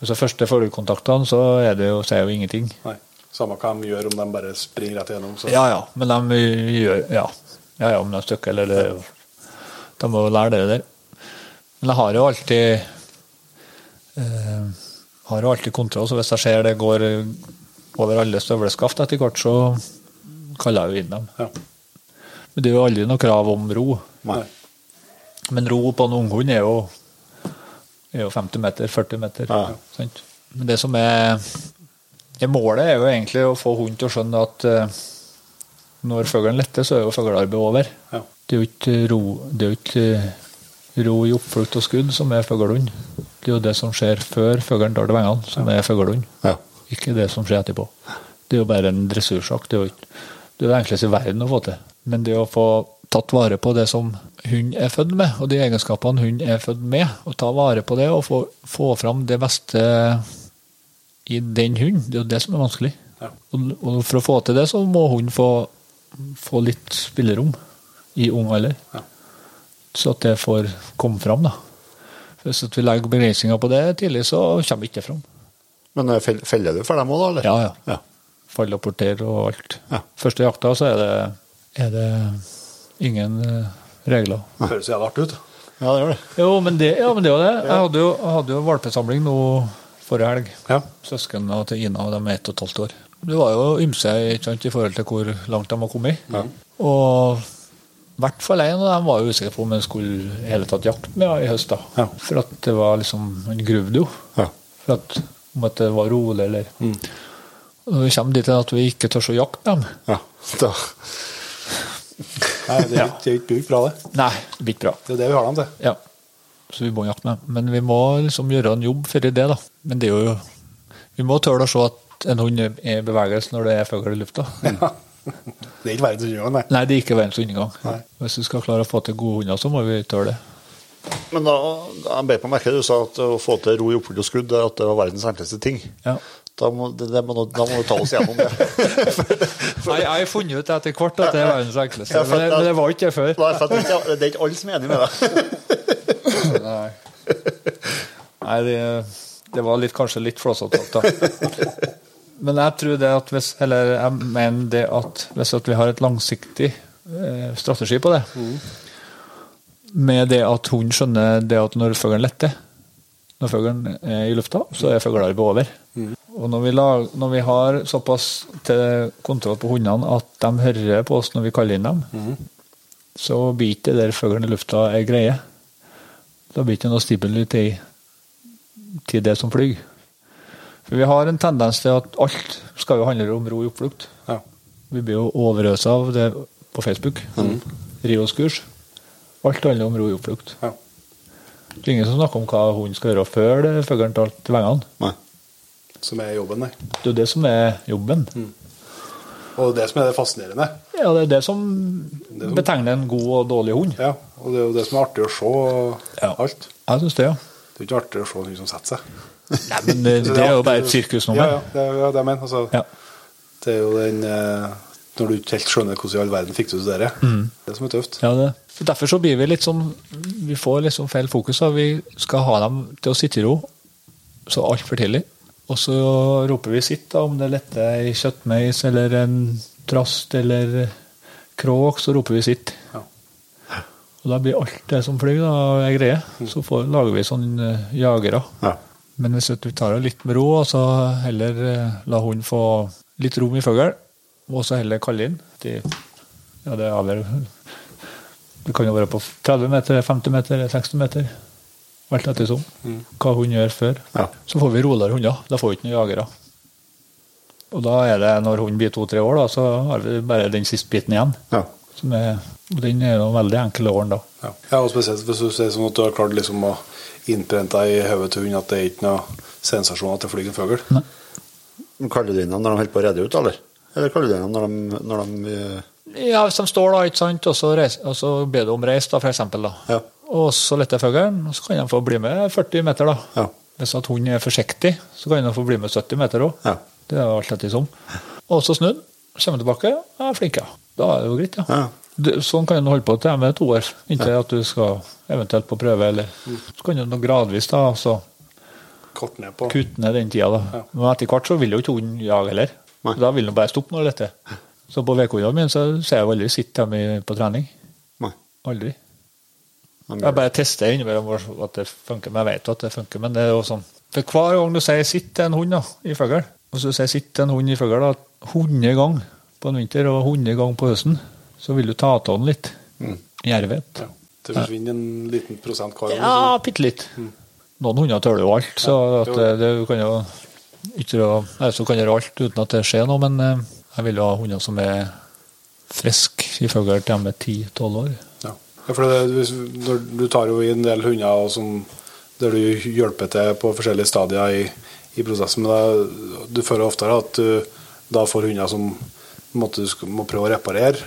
Speaker 4: altså første fuglekontaktene så er det jo, så er jo ingenting.
Speaker 2: Nei. Samme hva de gjør, om de bare springer rett igjennom. Så.
Speaker 4: Ja, ja, men de gjør Ja. Ja, ja, om de stikker eller det, De må lære det der. Men jeg har jo alltid eh, har jo alltid kontroll, så hvis jeg ser det går over alle støvleskaft etter hvert, så kaller jeg jo inn dem.
Speaker 2: Ja.
Speaker 4: Men det er jo aldri noe krav om ro.
Speaker 2: Nei.
Speaker 4: Men ro på en unghund er er jo 50 meter, 40 meter.
Speaker 5: Ja.
Speaker 4: Sant? Men det som er, er Målet er jo egentlig å få hunden til å skjønne at uh, når fuglen letter, så er jo fuglearbeidet over.
Speaker 2: Ja.
Speaker 4: Det er jo ikke ro, det er jo ikke eh, ro i oppflukt og skudd som er fuglehund. Det er jo det som skjer før fuglen tar til vengene, som er fuglehund.
Speaker 5: Ja.
Speaker 4: Ikke det som skjer etterpå. Det er jo bare en dressursak. Det er jo det er det enkleste i verden å få til. Men det å få tatt vare på det som hund er født med, og de egenskapene hund er født med, og ta vare på det og få, få fram det beste i den hunden, det er jo det som er vanskelig.
Speaker 2: Ja.
Speaker 4: Og, og for å få til det, så må hunden få, få litt spillerom i ung alder.
Speaker 2: Ja.
Speaker 4: Så at det får komme fram, da. Hvis vi legger begrensninger på det tidlig, så kommer vi ikke fram.
Speaker 5: Men eh, feller du for dem òg, da? eller?
Speaker 4: Ja, ja.
Speaker 5: Ja.
Speaker 4: Fall og porter og alt.
Speaker 5: Ja.
Speaker 4: Første jakta så er det, er det ingen eh, regler.
Speaker 2: Det høres jævlig artig ut.
Speaker 5: Ja, det gjør det.
Speaker 4: Jo, men det, ja, men det var det. Jeg hadde jo, hadde jo valpesamling nå forrige helg.
Speaker 2: Ja.
Speaker 4: Søsknene til Ina de er ett og et halvt år. Det var jo ymse ikke sant, i forhold til hvor langt de har kommet. Og i hvert fall en av dem var jo usikker på om en skulle i hele tatt jakte med i høst. da.
Speaker 2: Ja.
Speaker 4: For at det var liksom Han gruvde jo.
Speaker 5: Ja.
Speaker 4: For at, om at det var rolig, eller mm. Når vi kommer dit at vi ikke tør å jakte dem
Speaker 5: Ja. Da.
Speaker 2: Nei, det er er ikke bra, det.
Speaker 4: Nei, det blir ikke bra.
Speaker 2: Det er det vi har dem til.
Speaker 4: Ja. Så vi må jakte med. Men vi må liksom gjøre en jobb for det, da. Men det er jo Vi må tåle å se at en hund er i bevegelse når det er fugl i lufta.
Speaker 2: Det er ikke verdens undergang, nei.
Speaker 4: Nei, det er ikke verdens undergang.
Speaker 2: Nei.
Speaker 4: Hvis du skal klare å få til gode hunder, så må vi tåle det.
Speaker 5: Men da, jeg bet på merke du sa at å få til ro i oppfulgt og skudd, at det var verdens enkleste ting.
Speaker 4: Ja.
Speaker 5: Da må, det, det må, da må du ta oss gjennom det.
Speaker 4: Nei, jeg har funnet ut etter hvert at det er verdens enkleste.
Speaker 5: Ja,
Speaker 4: Men det, men det var ikke det før.
Speaker 5: Nei, for det er ikke alle som er enig med deg.
Speaker 4: Nei, Nei det, det var litt, kanskje litt flåsete. Men jeg tror det at hvis Eller jeg mener det at hvis at vi har et langsiktig eh, strategi på det, med det at hun skjønner det at når fuglen letter Når fuglen er i lufta, så er fuglearbeidet over. Og når vi, lag, når vi har såpass til kontroll på hundene at de hører på oss når vi kaller inn dem, så blir ikke det der fuglen i lufta er greie. Da blir det ikke noe stimuli til, det som flyr. Vi har en tendens til at alt skal jo handle om ro i oppflukt.
Speaker 2: Ja.
Speaker 4: Vi blir jo overøsa av det på Facebook. Rios-kurs. Alt handler om ro i oppflukt.
Speaker 2: Ja.
Speaker 4: Det er ingen som snakker om hva hunden skal gjøre før det fuglen tar til vengene.
Speaker 5: Nei.
Speaker 2: Som er jobben, nei.
Speaker 4: Det er jo det som er jobben.
Speaker 2: Og det som er det fascinerende.
Speaker 4: Ja, det er det som betegner en god og dårlig hund.
Speaker 2: Ja, og det er jo det som er artig å se
Speaker 4: Ja.
Speaker 2: alt.
Speaker 4: Jeg syns det, ja.
Speaker 2: Det er jo ikke artig å se hund som setter seg.
Speaker 4: Nei, men det, det er jo bare et sirkusnummer.
Speaker 2: ja, det er jo det jeg mener. Altså,
Speaker 4: Ja.
Speaker 2: Det er jo den eh, Når du ikke helt skjønner hvordan i all verden fikk du til det. Det som er tøft.
Speaker 4: Ja, det. Derfor så blir vi litt sånn Vi får liksom feil fokus. Da. Vi skal ha dem til å sitte i ro så altfor tidlig. Og så roper vi sitt, da, om det letter ei kjøttmeis eller en trast eller kråk, så roper vi sitt.
Speaker 2: Ja.
Speaker 4: Og da blir alt det som flyr, da, ei greie. Så får, lager vi sånn eh, jagere.
Speaker 5: Ja.
Speaker 4: Men hvis du tar det litt med ro, og så heller eh, la hunden få litt rom i fugl, og så heller kalle inn de, Ja, det Det kan jo være på 30 meter, 50 meter, 60 meter. Alt ettersom hva hun gjør før.
Speaker 5: Ja.
Speaker 4: Så får vi roligere hunder. Da får vi ikke noen jagere. Og da er det, når hunden blir to-tre år, da, så har vi bare den siste biten igjen.
Speaker 5: Ja.
Speaker 4: Som er, den er jo veldig enkel åren da.
Speaker 2: Ja. ja, og spesielt hvis du ser sånn at du har klart liksom å innprente deg i hodet til hunden at det er ikke noe sensasjon at det flyr en fugl.
Speaker 5: Kaller du inn dem når de holder på å redde ut, eller? Eller kaller du inn dem når de, når de eh,
Speaker 4: Ja, hvis de står da, ikke sant, og så, reiser, og så ber du om reis, da, for eksempel. Da.
Speaker 5: Ja.
Speaker 4: Og så letter fuglen, og så kan de få bli med 40 meter. da.
Speaker 5: Ja.
Speaker 4: Hvis at hunden er forsiktig, så kan de få bli med 70 meter òg.
Speaker 5: Ja.
Speaker 4: Det er jo alt ettersom. Og så snur den, kommer tilbake, ja, flink, ja. Da er det jo greit, ja.
Speaker 5: Ja.
Speaker 4: Sånn kan du holde på til med to år, inntil at du skal eventuelt på prøve. eller Så kan du gradvis da, så
Speaker 2: Kort ned på
Speaker 4: kutte ned den tida. da. Men etter hvert så vil jo ikke hunden jage heller.
Speaker 5: Nei.
Speaker 4: Da vil den bare stoppe når dette. Så på vedkundene mine så ser jeg aldri sitte hjemme på trening.
Speaker 3: Nei.
Speaker 4: Aldri. Jeg bare tester innimellom at det funker, men jeg vet jo at det funker. Men det er jo sånn For hver gang du sier 'sitt' til en hund da, i fugl, og så sier 'sitt' til en hund i fugl da, 100 ganger på en vinter og 100 ganger på høsten, så vil du ta av den litt. Jervhet.
Speaker 2: Ja. Det forsvinner en liten prosent hver.
Speaker 4: Ja, bitte litt. Noen hunder tåler jo alt, så at det, det kan jo ikke så kan gjøre alt uten at det skjer noe, men eh, jeg vil jo ha hunder som er friske i fugl til de er 10-12 år.
Speaker 2: Ja. Ja, for det, du tar jo i en del hunder og som, der du hjelper til på forskjellige stadier i, i prosessen, men det, du føler oftere at du da får hunder som måtte, du må prøve å reparere,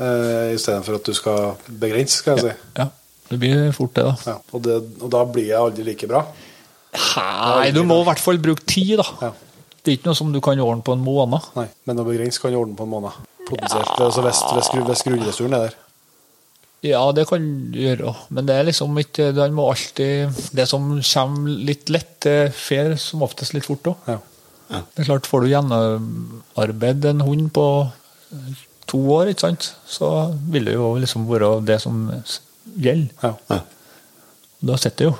Speaker 2: eh, istedenfor at du skal begrense, skal jeg si.
Speaker 4: Ja, det blir fort det, da.
Speaker 2: Ja. Og, det, og da blir jeg aldri like bra.
Speaker 4: Nei, du må i hvert fall bruke tid, da.
Speaker 2: Ja.
Speaker 4: Det er ikke noe som du kan ordne på en måned.
Speaker 2: Nei, men å begrense kan du ordne på en måned. Potensielt, altså hvis, hvis, hvis grunnressursen er der.
Speaker 4: Ja, det kan du gjøre, men det er liksom ikke Den må alltid Det som kommer litt lett, det fer som oftest litt fort òg.
Speaker 2: Ja.
Speaker 4: Det er klart, får du gjennomarbeid en hund på to år, ikke sant, så vil det jo liksom være det som gjelder.
Speaker 2: Ja.
Speaker 3: Ja.
Speaker 4: Da sitter det jo.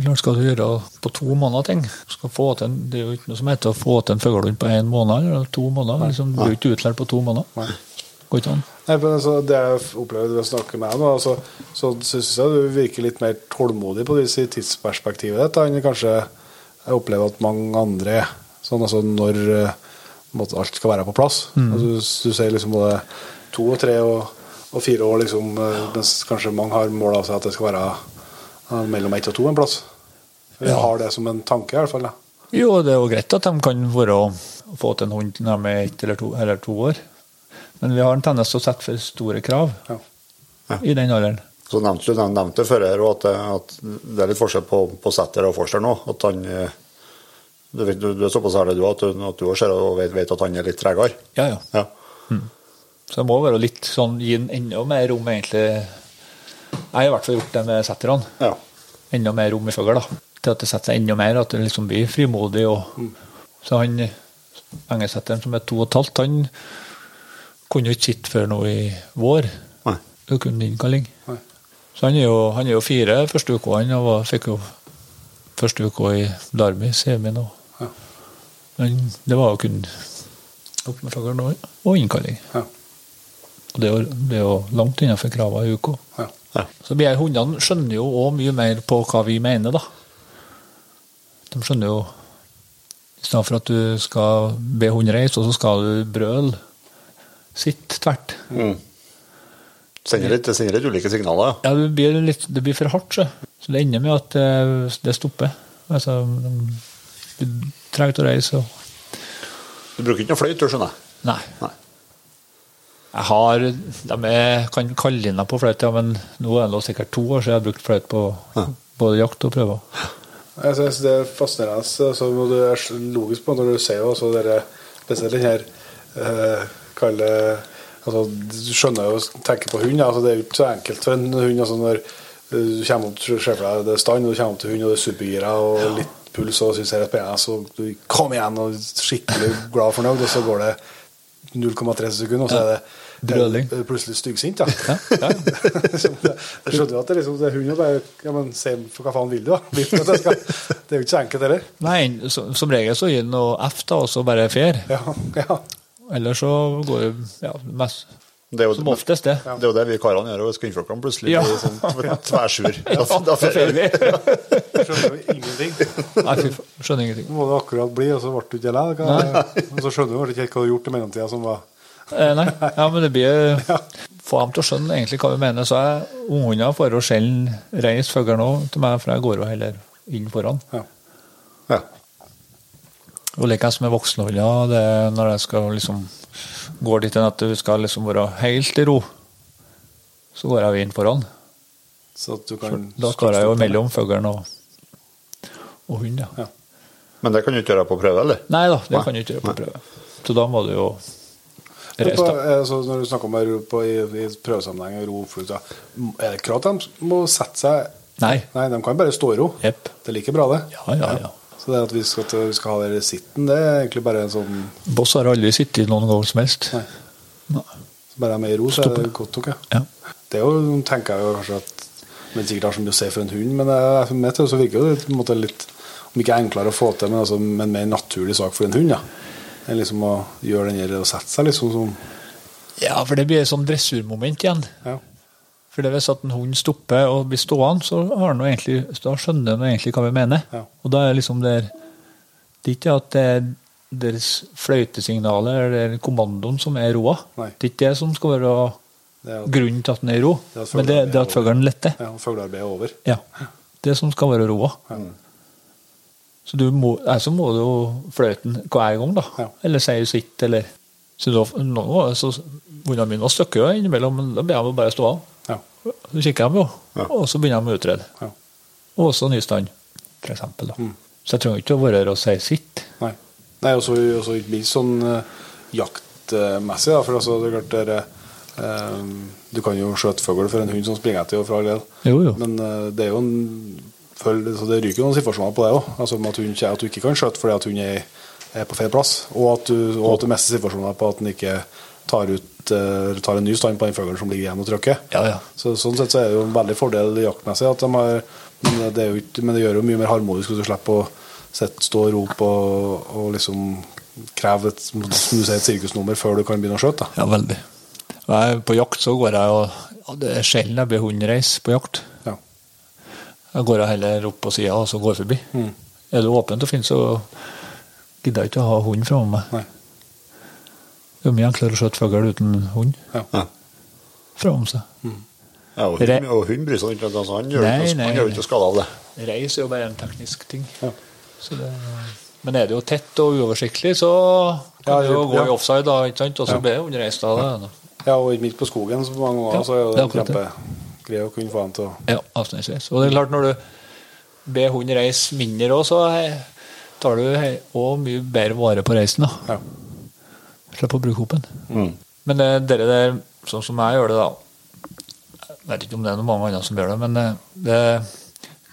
Speaker 4: Er klart, skal du gjøre på to måneder ting skal få til, en- Det er jo ikke noe som heter å få til en fuglehund på én måned eller to måneder. Liksom, du blir jo ikke utlært på to måneder.
Speaker 2: Nei.
Speaker 4: Går ikke an.
Speaker 2: Nei, men altså, Det jeg opplever ved å snakke med deg nå, altså, så syns jeg du virker litt mer tålmodig på disse tidsperspektivet ditt enn kanskje jeg opplever at mange andre er. Sånn altså når måte, alt skal være på plass.
Speaker 4: Mm.
Speaker 2: Altså, du, du sier liksom både to og tre og, og fire år, liksom, eh, mens kanskje mange har mål av seg at det skal være eh, mellom ett og to en plass. Jeg har det som en tanke, i hvert fall. Ja.
Speaker 4: Jo, det er jo greit at de kan være få til en hund når de er ett eller to, eller to år. Men vi har en tendens til å sette for store krav
Speaker 2: Ja.
Speaker 4: i den alderen.
Speaker 3: Så nevnte du nevnte før her at, at det er litt forskjell på, på setter og forster nå. At han eh, Du, vet, du, du er såpass ærlig du at du, at du også ser og vet, vet at han er litt tregere.
Speaker 4: Ja, ja.
Speaker 3: Ja.
Speaker 4: Så det må være litt sånn gi ham enda mer rom, egentlig. Jeg har i hvert fall gjort det med setterne.
Speaker 3: Ja.
Speaker 4: Enda mer rom i fugl, da. Til at det setter seg enda mer, at det liksom blir frimodig. Og... Så han engelsetteren som er to og et halvt, han kunne jo ikke sitte før nå i vår.
Speaker 3: Nei.
Speaker 4: Det var kun innkalling.
Speaker 2: Nei.
Speaker 4: Så han er jo, han er jo fire første uka, han og fikk jo første uka i Darby, semien og. Men det var jo kun opp og, og innkalling.
Speaker 2: Ja.
Speaker 4: Og det er jo, det er jo langt innenfor kravene i UK.
Speaker 2: Ja.
Speaker 3: Ja.
Speaker 4: Så vi her hundene skjønner jo òg mye mer på hva vi mener, da. De skjønner jo I stedet for at du skal be hunden reise, og så skal du brøle. Sitt tvert.
Speaker 3: Mm. Sender litt, sender litt ulike signaler, ja.
Speaker 4: Det blir, litt, det blir for hardt, så. Så det ender med at det, det stopper. Altså, de, du ikke å reise. Og,
Speaker 3: Du bruker ikke noe fløyt, du skjønner jeg.
Speaker 4: nei.
Speaker 3: Nei.
Speaker 4: Jeg har De er, kan kalle inn på fløyte, ja, men nå er det sikkert to år siden jeg har brukt fløyte på både jakt og prøver.
Speaker 2: Jeg synes det er fascinerende. Så må det er logisk på når du ser jo også dere, spesielt den her eh, kalle altså, Du skjønner jo å tenke på hund. Altså, det er jo ikke så enkelt for en hund. Altså, når eh, du kommer opp til ser for deg det er stand, og du kommer opp til hund, og det er supergira og litt puls, og syns det er spennende, så du kom igjen og skikkelig glad fornøyd, og så går det 0,3 sekunder, og så er det
Speaker 4: Brøling.
Speaker 2: plutselig styggsint. Ja.
Speaker 4: Ja, ja.
Speaker 2: Det- Jeg skjønner jo at det, liksom, det er hunden bare ja, men Se for hva faen vil du, da? Vil du at skal, det er jo ikke så enkelt heller.
Speaker 4: Nei, som, som regel så gir den noe F, da, og så bare fer.
Speaker 2: Ja, ja.
Speaker 4: Eller så går det ja, mest,
Speaker 3: Det er jo,
Speaker 4: som oftest det.
Speaker 3: det er jo det vi karene gjør, og kvinnfolkene plutselig
Speaker 4: Ja.
Speaker 3: blir sånn tversur. Ja, da
Speaker 4: Da
Speaker 3: fer vi.
Speaker 2: Skjønner jo ingenting.
Speaker 4: Nei, fy faen, skjønner ingenting.
Speaker 2: Nå må det akkurat bli, og så ble du ikke lei. Men Og så skjønner du ikke helt hva du har gjort i mellomtida som var
Speaker 4: Eh, nei, ja, men det blir Få dem til å skjønne egentlig hva vi mener. Så jeg ungene får jo sjelden reist fugl nå til meg, for jeg går jo heller inn foran.
Speaker 2: Ja.
Speaker 3: Ja.
Speaker 4: Og likeens med voksenhunder, er når jeg skal liksom går dit hen at du skal liksom være helt i ro, så går jeg jo inn foran.
Speaker 2: Så at du kan
Speaker 4: Da står jeg jo mellom fuglen og, og hunden. ja.
Speaker 2: Ja.
Speaker 3: Men det kan du ikke gjøre på prøve, eller?
Speaker 4: Nei da, det
Speaker 3: Nei.
Speaker 4: kan du ikke gjøre på prøve. Så da må du jo reise,
Speaker 2: deg.
Speaker 4: da.
Speaker 2: altså, når du snakker om ro på, i, i prøvesammenheng ro oppflukt, er det krav at de må sette seg
Speaker 4: Nei.
Speaker 2: Nei, de kan bare stå i ro.
Speaker 4: Yep.
Speaker 2: Det er like bra, det.
Speaker 4: Ja, ja, ja.
Speaker 2: Så det at vi skal, vi skal ha dere sitten, det er egentlig bare en sånn
Speaker 4: Boss har aldri sittet noen gang som helst.
Speaker 2: Nei.
Speaker 4: Nei.
Speaker 2: Bare er i ro, så er det godt nok, ja. Det er jo, tenker jeg jo kanskje at Men sikkert har så mye å si for en hund, men for meg så virker det på en måte litt Om ikke enklere å få til, men altså en mer naturlig sak for en hund. Ja. Er liksom å gjøre den der og sette seg liksom som
Speaker 4: ja, for det blir et sånn dressurmoment igjen.
Speaker 2: Ja.
Speaker 4: For det hvis at en hund stopper og blir stående, så har den egentlig, da skjønner den egentlig hva vi mener.
Speaker 2: Ja.
Speaker 4: Og da er liksom det Det er ikke at det er deres fløytesignaler eller kommandoen som er roa. Det er ikke det som skal være
Speaker 2: at,
Speaker 4: grunnen til at den er i ro,
Speaker 2: Det er
Speaker 4: men det, det er at fuglen letter.
Speaker 2: ja, fuglearbeidet er over.
Speaker 4: Ja. Det som skal være roa. Så du må, altså må du fløyten hver gang, da.
Speaker 2: Ja.
Speaker 4: Eller si sitt, eller Så da, nå, så Hundene mine støkker jo innimellom, men da ber jeg dem bare stå av.
Speaker 2: Ja.
Speaker 4: Så kikker de jo, og så begynner de å utrede.
Speaker 2: Ja.
Speaker 4: Og også nystand, eksempel. Da. Så jeg trenger ikke å være her og si sitt.
Speaker 2: Nei. Nei, og så det ikke minst sånn uh, jaktmessig, da. For altså, det er klart dere eh, Du kan jo skjøte fugl for en hund som springer etter, for all del.
Speaker 4: Jo, jo.
Speaker 2: Men uh, det er jo en føl- så Det ryker jo noen situasjoner på det òg. Altså, at, hun at du ikke kan skjøte fordi at hun er, er på feil plass. Og at du, og at du mister situasjoner på at den ikke tar, ut, eh, tar en ny stand på den fuglen som ligger igjen og trykker.
Speaker 4: Ja, ja.
Speaker 2: Så, sånn sett så er det jo en veldig fordel jaktmessig. At de har, men, det jo men det gjør jo mye mer harmonisk hvis du slipper å sitte, stå og rope og, og liksom kreve et, sier, et sirkusnummer før du kan begynne å skjøte.
Speaker 4: Ja, veldig. Jeg, på jakt så går jeg og ja, Det er sjelden jeg blir hundreis på jakt.
Speaker 2: Ja.
Speaker 4: Jeg går heller opp på sida og så går forbi.
Speaker 2: Mm.
Speaker 4: Er det åpent og fint, så gidder jeg ikke å ha hunden framme meg.
Speaker 2: Nei.
Speaker 4: Det er mye enklere å skjøte fugl uten hund
Speaker 2: Ja.
Speaker 3: Fra
Speaker 4: om seg.
Speaker 3: Ja, og hund, og bryr seg ikke, om han gjør
Speaker 4: Nei,
Speaker 3: ikke
Speaker 4: nei,
Speaker 3: han gjør ikke skade av det.
Speaker 4: Reis er jo bare en teknisk ting.
Speaker 2: Ja.
Speaker 4: Så det, men er det jo tett og uoversiktlig, så kan
Speaker 2: Ja,
Speaker 4: det jo
Speaker 2: ja.
Speaker 4: gå i offside, da, ikke sant? og så
Speaker 2: Ja.
Speaker 4: blir det hundreis da. det,
Speaker 2: ja, og midt på skogen så mange ganger
Speaker 4: Ja,
Speaker 2: så er jo
Speaker 4: det
Speaker 2: det kjempegreie å kunne få dem til å
Speaker 4: Ja, avstandsreis. Og det er klart, når du ber hund reise mindre òg, så tar du òg mye bedre vare på reisen. da.
Speaker 2: ja.
Speaker 4: Slipper å bruke hopen.
Speaker 3: Mm.
Speaker 4: Men det, dere der, sånn som jeg gjør det, da Jeg vet ikke om det er noen mange andre som gjør det, men det, det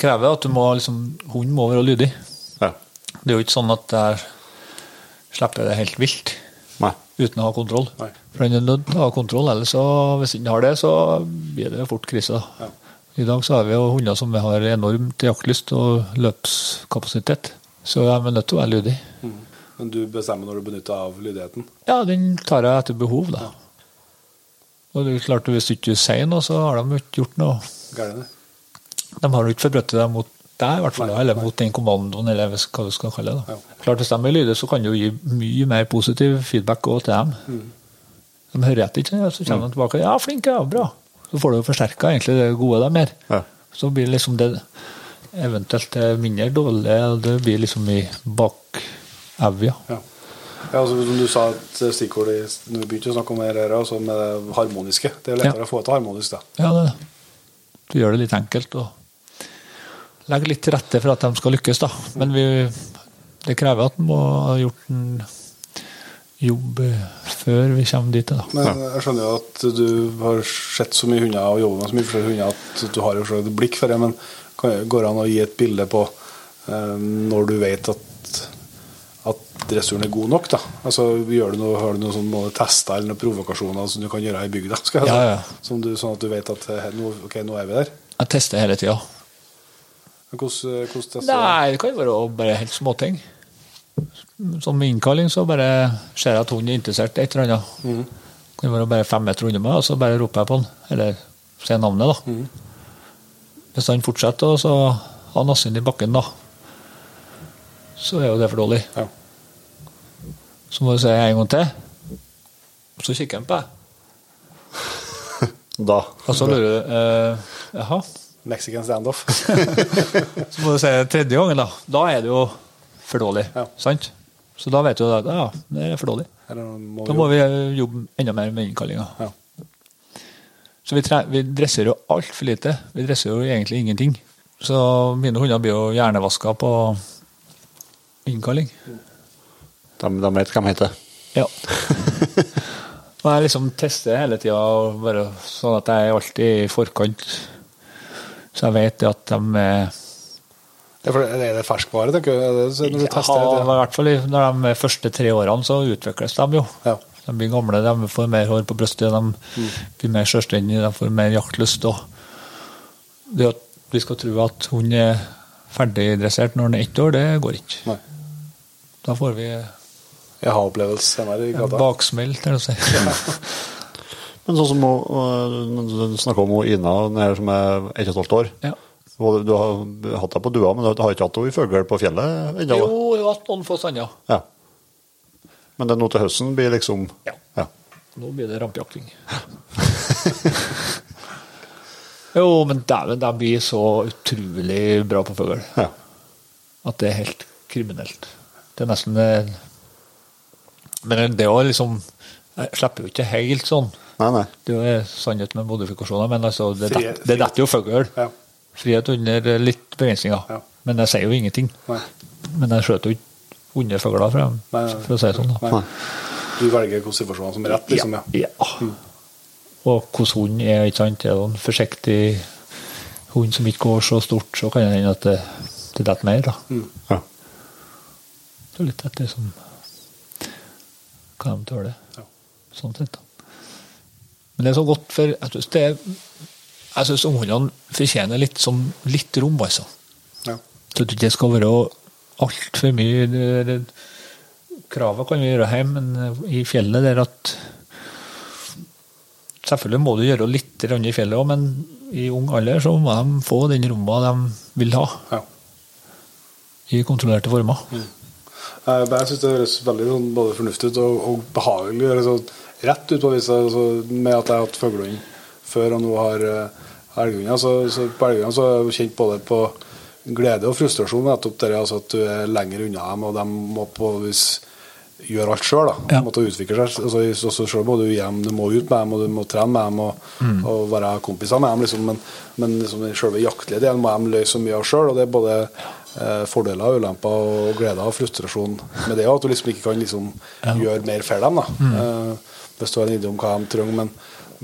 Speaker 4: krever at du må liksom Hunden må være lydig.
Speaker 3: Ja.
Speaker 4: Det er jo ikke sånn at jeg slipper det helt vilt
Speaker 3: Nei.
Speaker 4: uten å ha kontroll.
Speaker 2: Nei.
Speaker 4: For den er nødt til å ha kontroll, ellers så, hvis den har det, så blir det fort krise.
Speaker 2: Ja.
Speaker 4: I dag så har vi jo hunder som har enormt jaktlyst og løpskapasitet. Så de er nødt til å være lydige.
Speaker 2: Mm. Men du bestemmer når du benytter av lydigheten.
Speaker 4: Ja, den tar jeg etter behov, da. Og det er klart, hvis du ikke sier noe, så har de ikke gjort noe.
Speaker 2: Gærne.
Speaker 4: De har jo ikke forbrutt seg mot deg, i hvert fall,
Speaker 2: Nei,
Speaker 4: eller
Speaker 2: nei.
Speaker 4: mot den kommandoen, eller hva du skal kalle det. da.
Speaker 2: Ja.
Speaker 4: Klart, Hvis de er lydige, så kan du gi mye mer positiv feedback også til dem.
Speaker 2: Mm.
Speaker 4: De hører etter, ikke så kommer de tilbake. 'Ja, flink, ja, bra.' Så får du forsterka egentlig det gode de gjør.
Speaker 3: Ja.
Speaker 4: Så blir liksom det eventuelt mindre dårlig, og det blir liksom i bakevja.
Speaker 2: Ja. Ja, altså, som du sa et stikkord i, når vi begynte å snakke om det her, altså med det harmoniske. Det er lettere
Speaker 4: Ja.
Speaker 2: å få til harmonisk, da.
Speaker 4: Ja, det, du gjør det litt enkelt og legger litt til rette for at de skal lykkes, da. Men vi, det krever at en må ha gjort en jobb eh, før vi kommer dit. da.
Speaker 2: Men jeg skjønner jo at du har sett så mye hunder og jobbet med så mye flere hunder at du har jo et blikk for det, men går det an å gi et bilde på eh, når du vet at dressuren er god nok? da? Altså, gjør du noe, Har du noen sånne tester eller noen provokasjoner som du kan gjøre i bygda? Skal jeg?
Speaker 4: Ja, ja.
Speaker 2: Som du, sånn at du vet at eh, nå, ok, nå er vi der?
Speaker 4: Jeg tester hele tida.
Speaker 2: Hvordan, eh, hvordan tester
Speaker 4: Nei, det kan være bare helt småting. Som med innkalling så bare ser jeg at hunden er interessert i et eller annet.
Speaker 2: Mm.
Speaker 4: Det kan være bare fem meter unna meg, og så bare roper jeg på han. Eller sier navnet, da.
Speaker 2: Mm.
Speaker 4: Hvis han fortsetter så så han nassen i bakken, da, så er jo det for dårlig.
Speaker 2: Ja.
Speaker 4: Så må du si en gang til. Så kikker han på deg.
Speaker 3: Da.
Speaker 4: Og så lurer du eh, Jaha.
Speaker 2: Mexican standoff?
Speaker 4: Så må du si tredje gangen, da. Da er det jo for dårlig.
Speaker 2: Ja.
Speaker 4: Sant? Så da vet du at ja, det er for dårlig.
Speaker 2: Eller må
Speaker 4: Da må vi jobbe enda mer med innkallinga.
Speaker 2: Ja.
Speaker 4: Så vi, vi dresser jo altfor lite. Vi dresser jo egentlig ingenting. Så mine hunder blir jo hjernevaska på innkalling.
Speaker 3: De, de vet hva de heter.
Speaker 4: Ja. Og jeg liksom tester hele tida, bare sånn at jeg er alltid i forkant. Så jeg vet at de er
Speaker 2: Ja, for er det ferskvare, tenker du? Det, når du
Speaker 4: Ja,
Speaker 2: tester
Speaker 4: i hvert fall når de første tre årene, så utvikles de jo.
Speaker 2: Ja.
Speaker 4: De blir gamle, de får mer hår på brystet, de blir mer selvstendige, de får mer jaktlyst. Og det at vi skal tro at hun er ferdigdressert når hun er ett år, det går ikke.
Speaker 2: Nei.
Speaker 4: Da får vi
Speaker 2: Jeg har opplevelse senere i gata.
Speaker 4: baksmell, til å si.
Speaker 5: Men sånn som hun, øh, du snakka om Ina her som er ett og et halvt år.
Speaker 4: Ja.
Speaker 5: Du du har hatt deg på dua, men du har ikke hatt henne i fugl på fjellet ennå?
Speaker 4: Jo, har hatt noen få sanda.
Speaker 5: Ja. Men det nå til høsten blir liksom
Speaker 4: Ja.
Speaker 5: ja.
Speaker 4: Nå blir det rampjakting. jo, men dæven, de blir så utrolig bra på fugl
Speaker 5: ja.
Speaker 4: at det er helt kriminelt. Det er nesten eh, Men det å liksom Jeg slipper jo ikke helt sånn.
Speaker 5: Nei, nei.
Speaker 4: Det er jo sannhet med modifikasjoner, men altså, det, detter jo fugl.
Speaker 2: Ja.
Speaker 4: Frihet under litt begrensninger.
Speaker 2: Ja.
Speaker 4: Men jeg sier jo ingenting.
Speaker 2: Nei.
Speaker 4: Men jeg skjøter jo ikke under fugler, for, for å si det sånn. da.
Speaker 2: Du velger situasjoner som er rett, liksom, ja.
Speaker 4: Ja. Og hvordan hunden er, ikke sant. Er det en forsiktig hund som ikke går så stort, så kan det hende at det, det detter mer. da.
Speaker 5: Ja.
Speaker 4: Det er litt etter som hva de tåler.
Speaker 2: Ja.
Speaker 4: Sånn sett, da. Men det er så godt, for jeg synes det jeg syns ungene fortjener litt, som, litt rom, altså.
Speaker 2: ja.
Speaker 4: Så det skal være altfor mye det- det- Kravet kan vi gjøre hjemme, men i fjellet der at Selvfølgelig må du gjøre litt i fjellet òg, men i ung alder så må de få den romma de vil ha,
Speaker 2: ja.
Speaker 4: i kontrollerte former.
Speaker 2: Eh, men Jeg syns det høres veldig sånn, både fornuftig ut og, og behagelig. eller Så rett ut på viset altså, med at jeg har hatt fuglehund før og nå har uh, elghunder. Så, så på elghunder så har jeg kjent både på glede og frustrasjon nettopp det altså, at du er lenger unna dem, og de må på vis gjøre alt sjøl.
Speaker 4: Ja.
Speaker 2: Måtte utvikle seg. Altså, så, så selv må du hjem, du må ut med dem, og du må trene med dem og,
Speaker 4: Mm.
Speaker 2: og være kompiser med dem. Liksom. Men, men liksom, selve jaktlige delen må de løse så mye av sjøl. Og det er både eh, fordeler og ulemper og gleder og frustrasjon med det. Og at du liksom ikke kan liksom, gjøre mer for dem. Da.
Speaker 4: Mm.
Speaker 2: Eh, hvis du har en idé om hva de trenger. Men,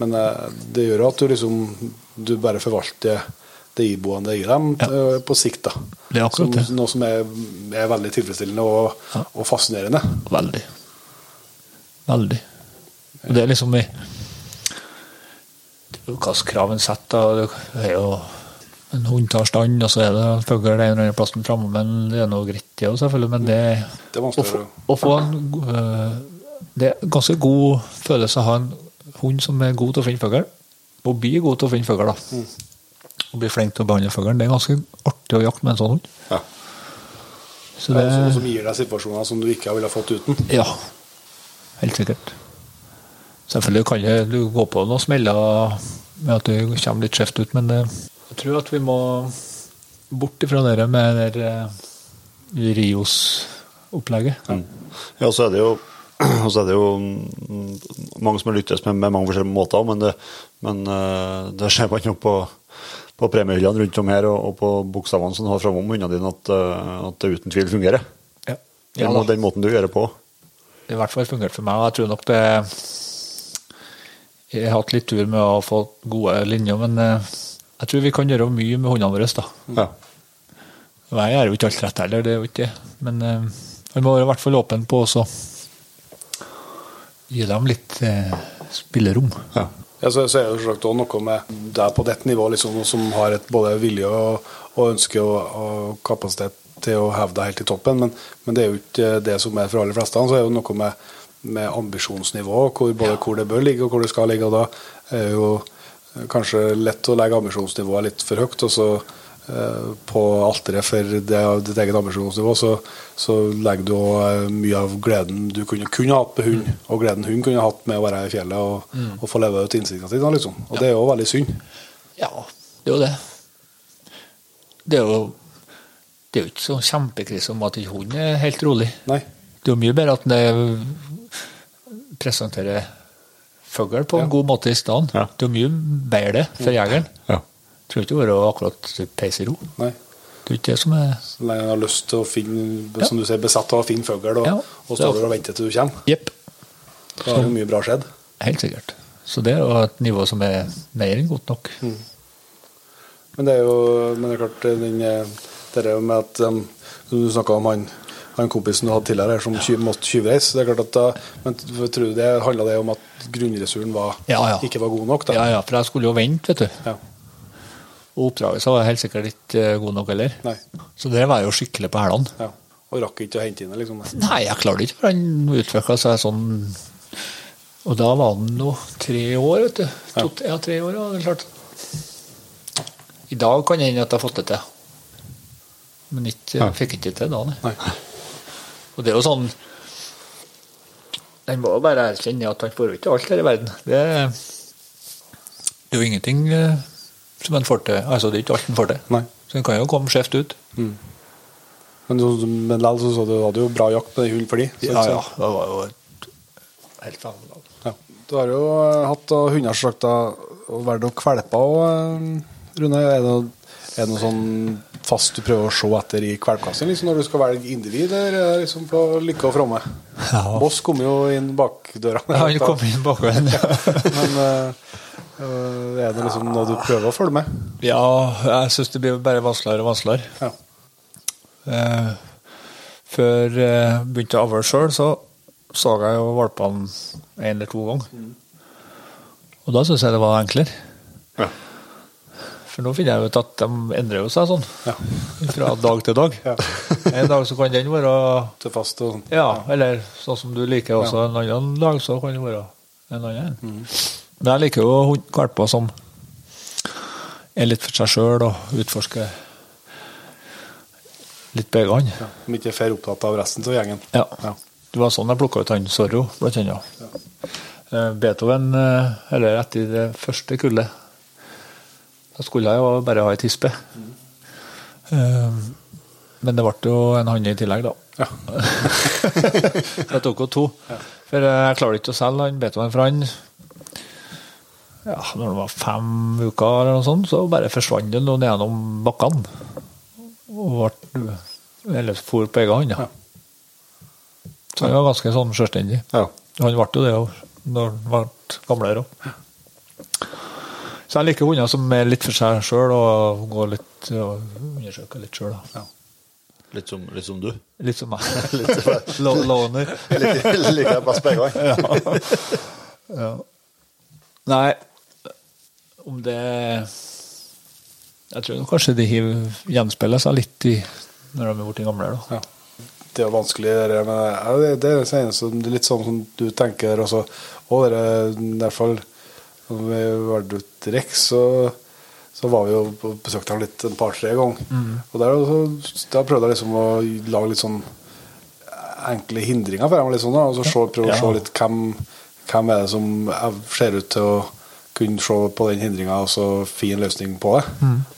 Speaker 2: men eh, det gjør at du liksom du bare forvalter det iboende i dem ja. på sikt. da.
Speaker 4: Det er akkurat det.
Speaker 2: Som, noe som er, er veldig tilfredsstillende og, og fascinerende.
Speaker 4: Veldig. Veldig. Og det er liksom i Hvilke krav en setter. Det er jo en hund tar stand, og så er det en fugl en eller annen plass framme, men det er noe greit, det òg, selvfølgelig. Men det,
Speaker 2: Det er
Speaker 4: å, få,
Speaker 2: å-
Speaker 4: få en uh, Det er ganske god følelse å ha en hund som er god til å finne fugl, og blir god til å finne fugl. da. Og blir flink til å behandle fuglen. Det er ganske artig å jakte med en sånn hund.
Speaker 2: Ja.
Speaker 4: Så det,
Speaker 2: noe som gir deg situasjoner som du ikke ville fått uten.
Speaker 4: ja, helt sikkert. Selvfølgelig kan du gå på noen smeller med at du kommer litt skjevt ut, men det, jeg tror at vi må bort ifra det med det eh, Rios-opplegget.
Speaker 5: Ja, så er det jo og så er det jo mm, mange som har lyktes med, med mange forskjellige måter, men det, men, eh, det ser man jo på, på premiehyllene rundt om her og, og på bokstavene som du har framom hundene dine, at, eh, at det uten tvil fungerer.
Speaker 4: Ja. Ja,
Speaker 5: den måten du gjør det på.
Speaker 4: Det i hvert fall fungert for meg. og Jeg tror nok det Jeg har hatt litt tur med å få gode linjer, men jeg tror vi kan gjøre mye med hundene våre. da.
Speaker 5: Ja.
Speaker 4: Jeg gjør jo ikke alt rett heller, det er jo ikke det. Men man må være i hvert fall åpen på også gi dem litt uh, spillerom.
Speaker 5: Ja.
Speaker 2: Ja, så, så er det jo selvsagt også noe med deg på dette nivået liksom, som har et både vilje og, og ønske og, og kapasitet til å heve deg helt i toppen, men, men det er jo ikke det som er for de aller fleste. Så er det jo noe med, med ambisjonsnivå, hvor, både hvor det bør ligge og hvor det skal ligge. og Da er jo kanskje lett å legge ambisjonsnivået litt for høyt. og så eh, på alteret for det, ditt eget ambisjonsnivå, så, så legger du også mye av gleden du kunne, kunne hatt med hund, og gleden hun kunne hatt med å være i fjellet og, og få leve ut innsiktene sine. Liksom. Og det er jo veldig synd.
Speaker 4: Ja, det er jo det. Det er jo, det er jo ikke sånn kjempekrise om at ikke hunden er helt rolig.
Speaker 2: Nei.
Speaker 4: Det er jo mye bedre at den presenterer fugl på en god måte i stedet.
Speaker 5: Ja.
Speaker 4: Det er mye bedre for jegeren.
Speaker 5: Ja.
Speaker 4: Tror ikke det være akkurat peis i ro.
Speaker 2: Nei.
Speaker 4: Det er ikke det som er
Speaker 2: Så lenge en har lyst til å finne, som du sier, besatt av å finne fugl, og,
Speaker 4: Ja.
Speaker 2: og står der og venter til du kommer,
Speaker 4: Yep.
Speaker 2: da har jo mye bra skjedd.
Speaker 4: Helt sikkert. Så det er jo et nivå som er mer enn godt nok.
Speaker 2: Men det er jo men det er klart, den, eh, Det er jo med at um, Du snakka om han, han kompisen du hadde tidligere her som ja. måtte tyvreise. Det er klart at da, men tror du det handla det om at grunnressuren var,
Speaker 4: Ja, ja.
Speaker 2: ikke var god nok? da?
Speaker 4: Ja, ja, for jeg skulle jo vente, vet du.
Speaker 2: Ja.
Speaker 4: Og oppdraget var helt sikkert ikke eh, god nok heller.
Speaker 2: Nei.
Speaker 4: Så det var jeg jo skikkelig på hælene.
Speaker 2: Ja. Og rakk ikke å hente inn det, liksom?
Speaker 4: Nei, jeg klarte ikke, for han utvikla seg sånn Og da var han nå tre år, vet du. To, ja. tre år, ja, det er klart. I dag kan det hende at jeg har fått det til. Men ikke, jeg fikk ikke til da, nei.
Speaker 2: Nei.
Speaker 4: Og det er jo sånn En må bare erkjenne at han får jo ikke alt her i verden. Det, det er jo ingenting eh, som en får til. Altså, det er ikke alt en får til.
Speaker 2: Nei.
Speaker 4: Så en kan jo komme skjevt ut.
Speaker 2: Men, du- men likevel så, så du hadde jo bra jakt med hund for de. så-
Speaker 4: Ja, ja. Det var jo et helt fenomenalt.
Speaker 2: Ja. Du har jo eh, hatt da, og vært noen kvalper òg, Rune. Er det, noe, er det noe sånn fast du prøver å se etter i kveldkassen liksom, når du skal velge individ, eller er liksom på lykke og fromme?
Speaker 4: Ja.
Speaker 2: Boss kom jo inn bakdøra.
Speaker 4: Ja, han kom inn bakveien.
Speaker 2: Men eh, eh, er det liksom noe du prøver å følge med?
Speaker 4: Ja, jeg syns det blir bare vanskeligere og vanskeligere.
Speaker 2: Ja.
Speaker 4: Uh, før jeg begynte å avle sjøl, så så jeg jo valpene én eller to ganger. Og da syns jeg det var enklere.
Speaker 5: Ja.
Speaker 4: For nå finner jeg ut at de endrer jo seg sånn.
Speaker 2: Ja.
Speaker 4: Fra dag til dag.
Speaker 2: Ja.
Speaker 4: En dag så kan den være
Speaker 2: Til fast og sånn.
Speaker 4: Ja, eller sånn som du liker også en annen dag, så kan det være en annen. Men jeg liker jo valper som er litt for seg sjøl og utforsker litt begge han.
Speaker 2: Ja. om ikke er opptatt av resten av gjengen.
Speaker 4: Ja.
Speaker 2: Ja.
Speaker 4: Det var sånn jeg plukka ut han Sorro, blant annet. Ja. Beethoven, eh, eller etter det første kullet, da skulle jeg jo bare ha ei tispe. Eh, Men det ble jo en hann i tillegg, da.
Speaker 2: Ja.
Speaker 4: Jeg tok jo to. For eh, jeg klarte ikke å selge han Beethoven, for han ja, Når det var fem uker, eller noe sånt, så bare forsvant det noe gjennom bakkene. Og ble, eller for på egen hånd. Ja. Så han var ganske sånn selvstendig.
Speaker 5: Ja.
Speaker 4: Han ble jo det når han ble gamlere òg. Så jeg liker hunder som er litt for seg sjøl og går litt og undersøker litt sjøl.
Speaker 2: Ja.
Speaker 5: Litt, som, litt som du.
Speaker 4: Litt som meg. litt Loner.
Speaker 5: Liker jeg best begge ganger.
Speaker 4: Ja. Nei, om det Jeg tror nok kanskje de gjenspeiler seg litt i, når de er blitt gamle. Da.
Speaker 2: Ja. Det er vanskelig, det der, men det, det er litt sånn som du tenker også. Og det er i hvert fall vi var ute Rex, så, så var vi på besøkte ham litt en par-tre ganger. Og der, så, da prøvde jeg liksom å lage litt sånn enkle hindringer for dem. Da, og så se, prøve å
Speaker 4: Ja.
Speaker 2: se litt hvem, hvem er det som er- ser ut til å kunne se på den hindringa og så finne en løsning på det.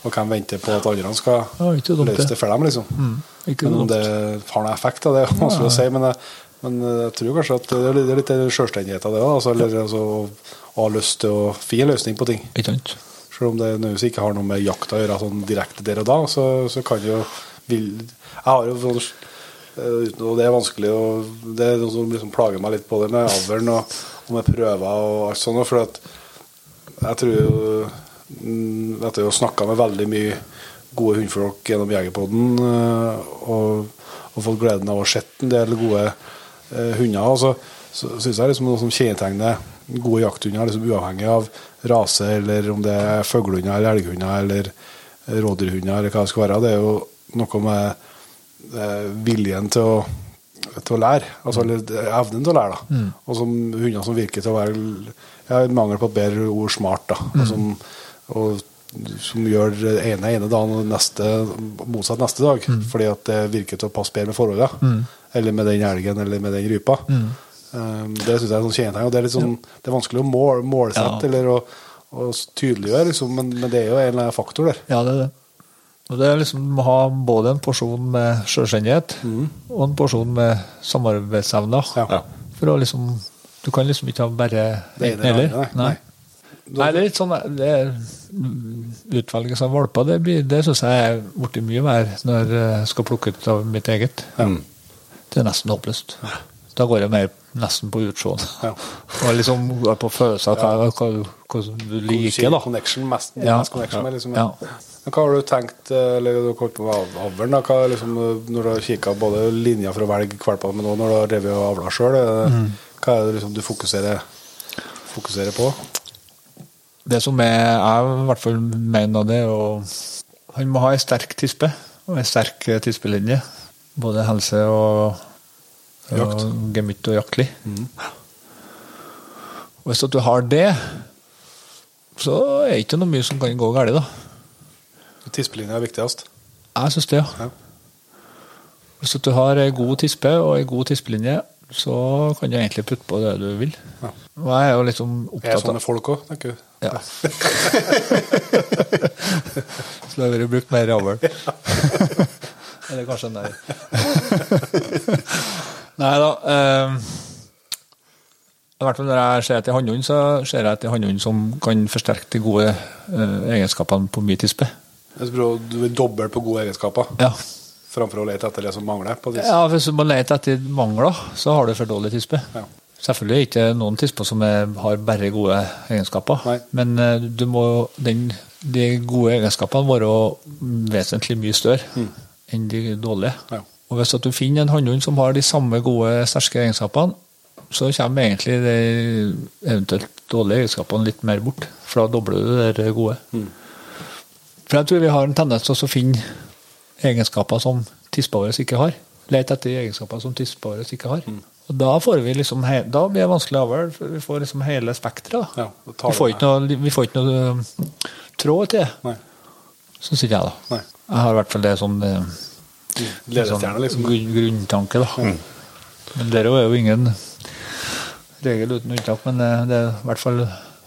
Speaker 2: Og hvem venter på at andre skal
Speaker 4: Ja,
Speaker 2: løse
Speaker 4: det.
Speaker 2: for dem, liksom.
Speaker 4: Ikke
Speaker 2: Men om det har noen effekt, da, det er vanskelig å si. Men jeg, men jeg tror kanskje at det er litt, den av det òg. Altså, altså, å, har lyst til å finne en løsning på ting.
Speaker 4: Ikke sant?
Speaker 2: Selv om det nødvendigvis ikke har noe med jakt å gjøre sånn direkte der og da, så, så kan jo vil, Jeg har jo sånn eh, og det er vanskelig å Det er noe som liksom plager meg litt på det med avlen og, og med prøver og alt sånt. For at jeg tror jo mm, Etter å ha snakka med veldig mye gode hundfolk gjennom Jegerpodden eh, og, og fått gleden av å ha sett en del gode eh, hunder, så, så syns jeg liksom noe som kjennetegner gode jakthunder, liksom uavhengig av rase, eller om det er fuglehunder eller elghunder eller rådyrhunder, eller hva det skal være, det er jo noe med eh, viljen til å til å lære, altså eller evnen til å lære. da. Og som hunder som virker til å være ja, mangel på et bedre ord smart. da. Og, som, og som gjør det ene ene dagen og neste motsatt neste dag. Fordi at det virker til å passe bedre med forholdene. Eller med den elgen eller med den rypa. Um, det syns jeg er sånn kjennetegn. Det er sånn, det er vanskelig å mål, målsette
Speaker 4: Ja.
Speaker 2: eller å, å tydeliggjøre, liksom, men, men det er jo en eller annen faktor der.
Speaker 4: Ja, det er det. Og det er liksom å ha både en porsjon med selvstendighet og en porsjon med samarbeidsevner.
Speaker 2: Ja.
Speaker 4: For å liksom Du kan liksom ikke ha bare enten eller.
Speaker 2: eller nei.
Speaker 4: Nei. Nei, det er litt sånn det er, Utvelgelse av valper, det, blir- det syns jeg er blitt mye mer når jeg skal plukke ut av mitt eget.
Speaker 2: Mm.
Speaker 4: Det er nesten håpløst. Da går jeg mer nesten på utsjåen.
Speaker 2: Ja.
Speaker 4: Og liksom på følelser hva, hva, hva du liker, da.
Speaker 2: Connection, mest,
Speaker 4: Ja.
Speaker 2: mest connection med, liksom,
Speaker 4: Ja.
Speaker 2: Hva har du tenkt, eh, eller du kommet på med avlen? Hva, liksom, eh, når du har kikka både linjer for å velge valpene, men òg når du har revet og avla sjøl,
Speaker 4: Mm.
Speaker 2: hva er det liksom du fokuserer, fokuserer på?
Speaker 4: Det som jeg, jeg i hvert fall mener det, er Han må ha ei sterk tispe, og ei sterk eh, tispelinje. Både helse og,
Speaker 2: Jakt.
Speaker 4: gemytt og jaktlig. Mm. hvis du har det, så er det ikke noe mye som kan gå galt, da.
Speaker 2: Tispelinja er viktigst.
Speaker 4: Jeg syns det, ja. Hvis du har ei god tispe og ei god tispelinje, så kan du egentlig putte på det du vil.
Speaker 2: Ja.
Speaker 4: Og jeg er jo liksom
Speaker 2: Er av
Speaker 4: Er
Speaker 2: sånne folk òg, tenker du?
Speaker 4: Ja. Så det har vært brukt mer avl. Eller kanskje nei. Nei da. Eh, I hvert fall når jeg ser etter hannhund, så ser jeg etter hannhund som kan forsterke de gode eh, egenskapene på min tispe.
Speaker 2: Du vil doble på gode egenskaper
Speaker 4: Ja.
Speaker 2: framfor å lete etter det som mangler. på
Speaker 4: ja, Hvis du må lete etter mangler, så har du for dårlig tispe.
Speaker 2: Ja.
Speaker 4: Selvfølgelig er det ikke noen tisper som er, har bare gode egenskaper,
Speaker 2: Nei.
Speaker 4: men eh, du må, den, de gode egenskapene være vesentlig mye større enn de dårlige.
Speaker 2: Ja.
Speaker 4: Og Hvis at du finner en hannhund som har de samme gode, sterke egenskapene, så kommer egentlig de eventuelt dårlige egenskapene litt mer bort. For da dobler du det gode. For jeg tror vi har en tendens til å finne egenskaper som tispa vår ikke har. Lete etter egenskaper som tispa vår ikke har. Og da får vi liksom Da blir det vanskelig avl, vi får liksom hele spekteret.
Speaker 2: Ja,
Speaker 4: vi, vi får ikke noe um, tråd til det, syns ikke jeg, da.
Speaker 2: Nei.
Speaker 4: Jeg har i hvert fall det som eh,
Speaker 2: Ledestjerne, liksom.
Speaker 4: grunn, grunntanke, da. Men det er jo ingen regel uten unntak, men eh, det er i hvert fall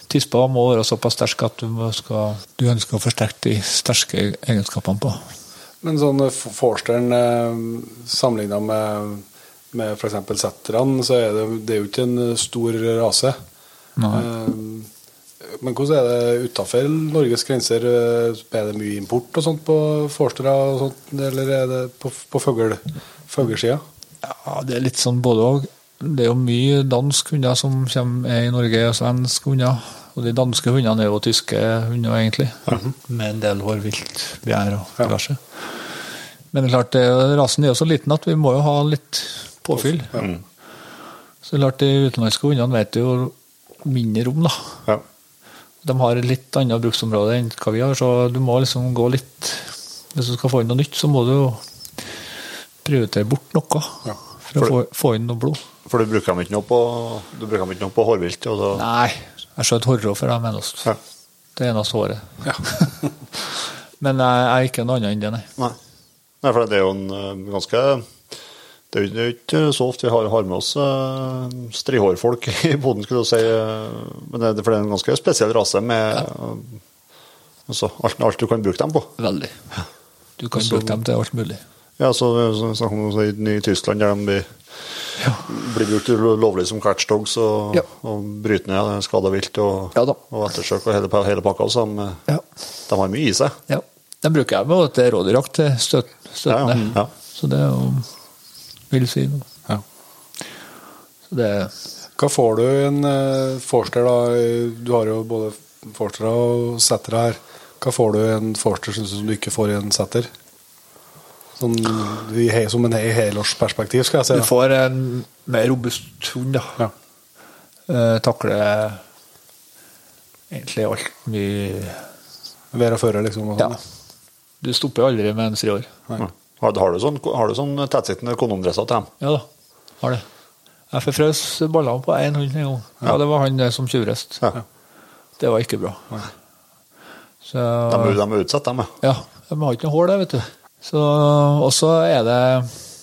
Speaker 4: Tispa må være såpass sterk at du, skal, du ønsker å forsterke de sterke egenskapene på.
Speaker 2: Men sånn eh, Forsteren eh, sammenligna med, med f.eks. setterne, så er det, det er jo ikke en stor rase.
Speaker 4: Nei.
Speaker 2: Eh, Men hvordan er det utafor Norges grenser? Er det mye import og sånt på forstere, og sånt, eller er det på, på fuglesida?
Speaker 4: Ja, det er litt sånn både òg. Det er jo mye dansk hunder som kommer er i Norge, og svensk hunder. Og de danske hundene er jo tyske hunder, egentlig. Med en del hårvilt, bjær og
Speaker 2: Ja.
Speaker 4: Men det er klart, det- rasen er jo så liten at vi må jo ha litt påfyll. Så det er klart, de utenlandske hundene vet jo mindre om, da.
Speaker 5: Ja.
Speaker 4: De har et litt annet bruksområde enn hva vi har, så du må liksom gå litt Hvis du skal få inn noe nytt, så må du jo prioritere bort noe
Speaker 2: Ja.
Speaker 4: for å få, få inn noe blod.
Speaker 5: For du bruker dem ikke noe på, du bruker ikke noe på hårvilt? Da,
Speaker 4: Nei, jeg skjøt horror for dem eneste.
Speaker 5: Ja.
Speaker 4: Det eneste håret.
Speaker 2: Ja.
Speaker 4: Men jeg er ikke noe annet enn det, nei.
Speaker 5: Nei. Nei, for det er jo en eh, ganske Det er jo- ikke så ofte vi har, har med oss uh, strihårfolk i boden, skulle du si. eh, Men det, for det er en ganske spesiell rase med eh, altså, alt, alt du kan bruke dem på.
Speaker 4: Veldig. Du kan
Speaker 5: Altså-
Speaker 4: bruke dem til alt mulig.
Speaker 5: Ja, så, så snakker vi om i Tyskland, der de blir,
Speaker 4: Ja.
Speaker 5: blir brukt lovlig som catchdogs og,
Speaker 4: Ja.
Speaker 5: og bryter ned skada vilt og,
Speaker 4: Ja
Speaker 5: og ettersøk og hele, hele pakka. Så de,
Speaker 4: Ja.
Speaker 5: de har mye i seg.
Speaker 4: ja. Den bruker jeg med til rådyrjakt til støt, støtende.
Speaker 5: Ja, ja.
Speaker 4: Så det er jo villsvin.
Speaker 2: Ja.
Speaker 4: Så det
Speaker 2: Hva får du i en uh, forster, da? Du har jo både forstere og settere her. Hva får du i en forster som du ikke får i en setter? Sånn, som en helårsperspektiv, skal jeg si.
Speaker 4: Du får en mer robust hund, da.
Speaker 2: Ja.
Speaker 4: Eh, takler egentlig alt mye
Speaker 2: Vær og føre, liksom. Og
Speaker 4: Ja.
Speaker 2: sånn.
Speaker 4: Du stopper aldri med en striår.
Speaker 2: Nei.
Speaker 5: Har, har du sånn, har du sånn tettsittende kondomdresser til dem?
Speaker 4: Ja da, har det. Jeg forfrøs ballene på én hund en gang. Ja, Det var han som tjuvrest.
Speaker 5: Ja.
Speaker 4: Det var ikke bra. Så,
Speaker 5: De, de er utsatt, dem. ja.
Speaker 4: de har ikke noe hår der, vet du. Så, og så er det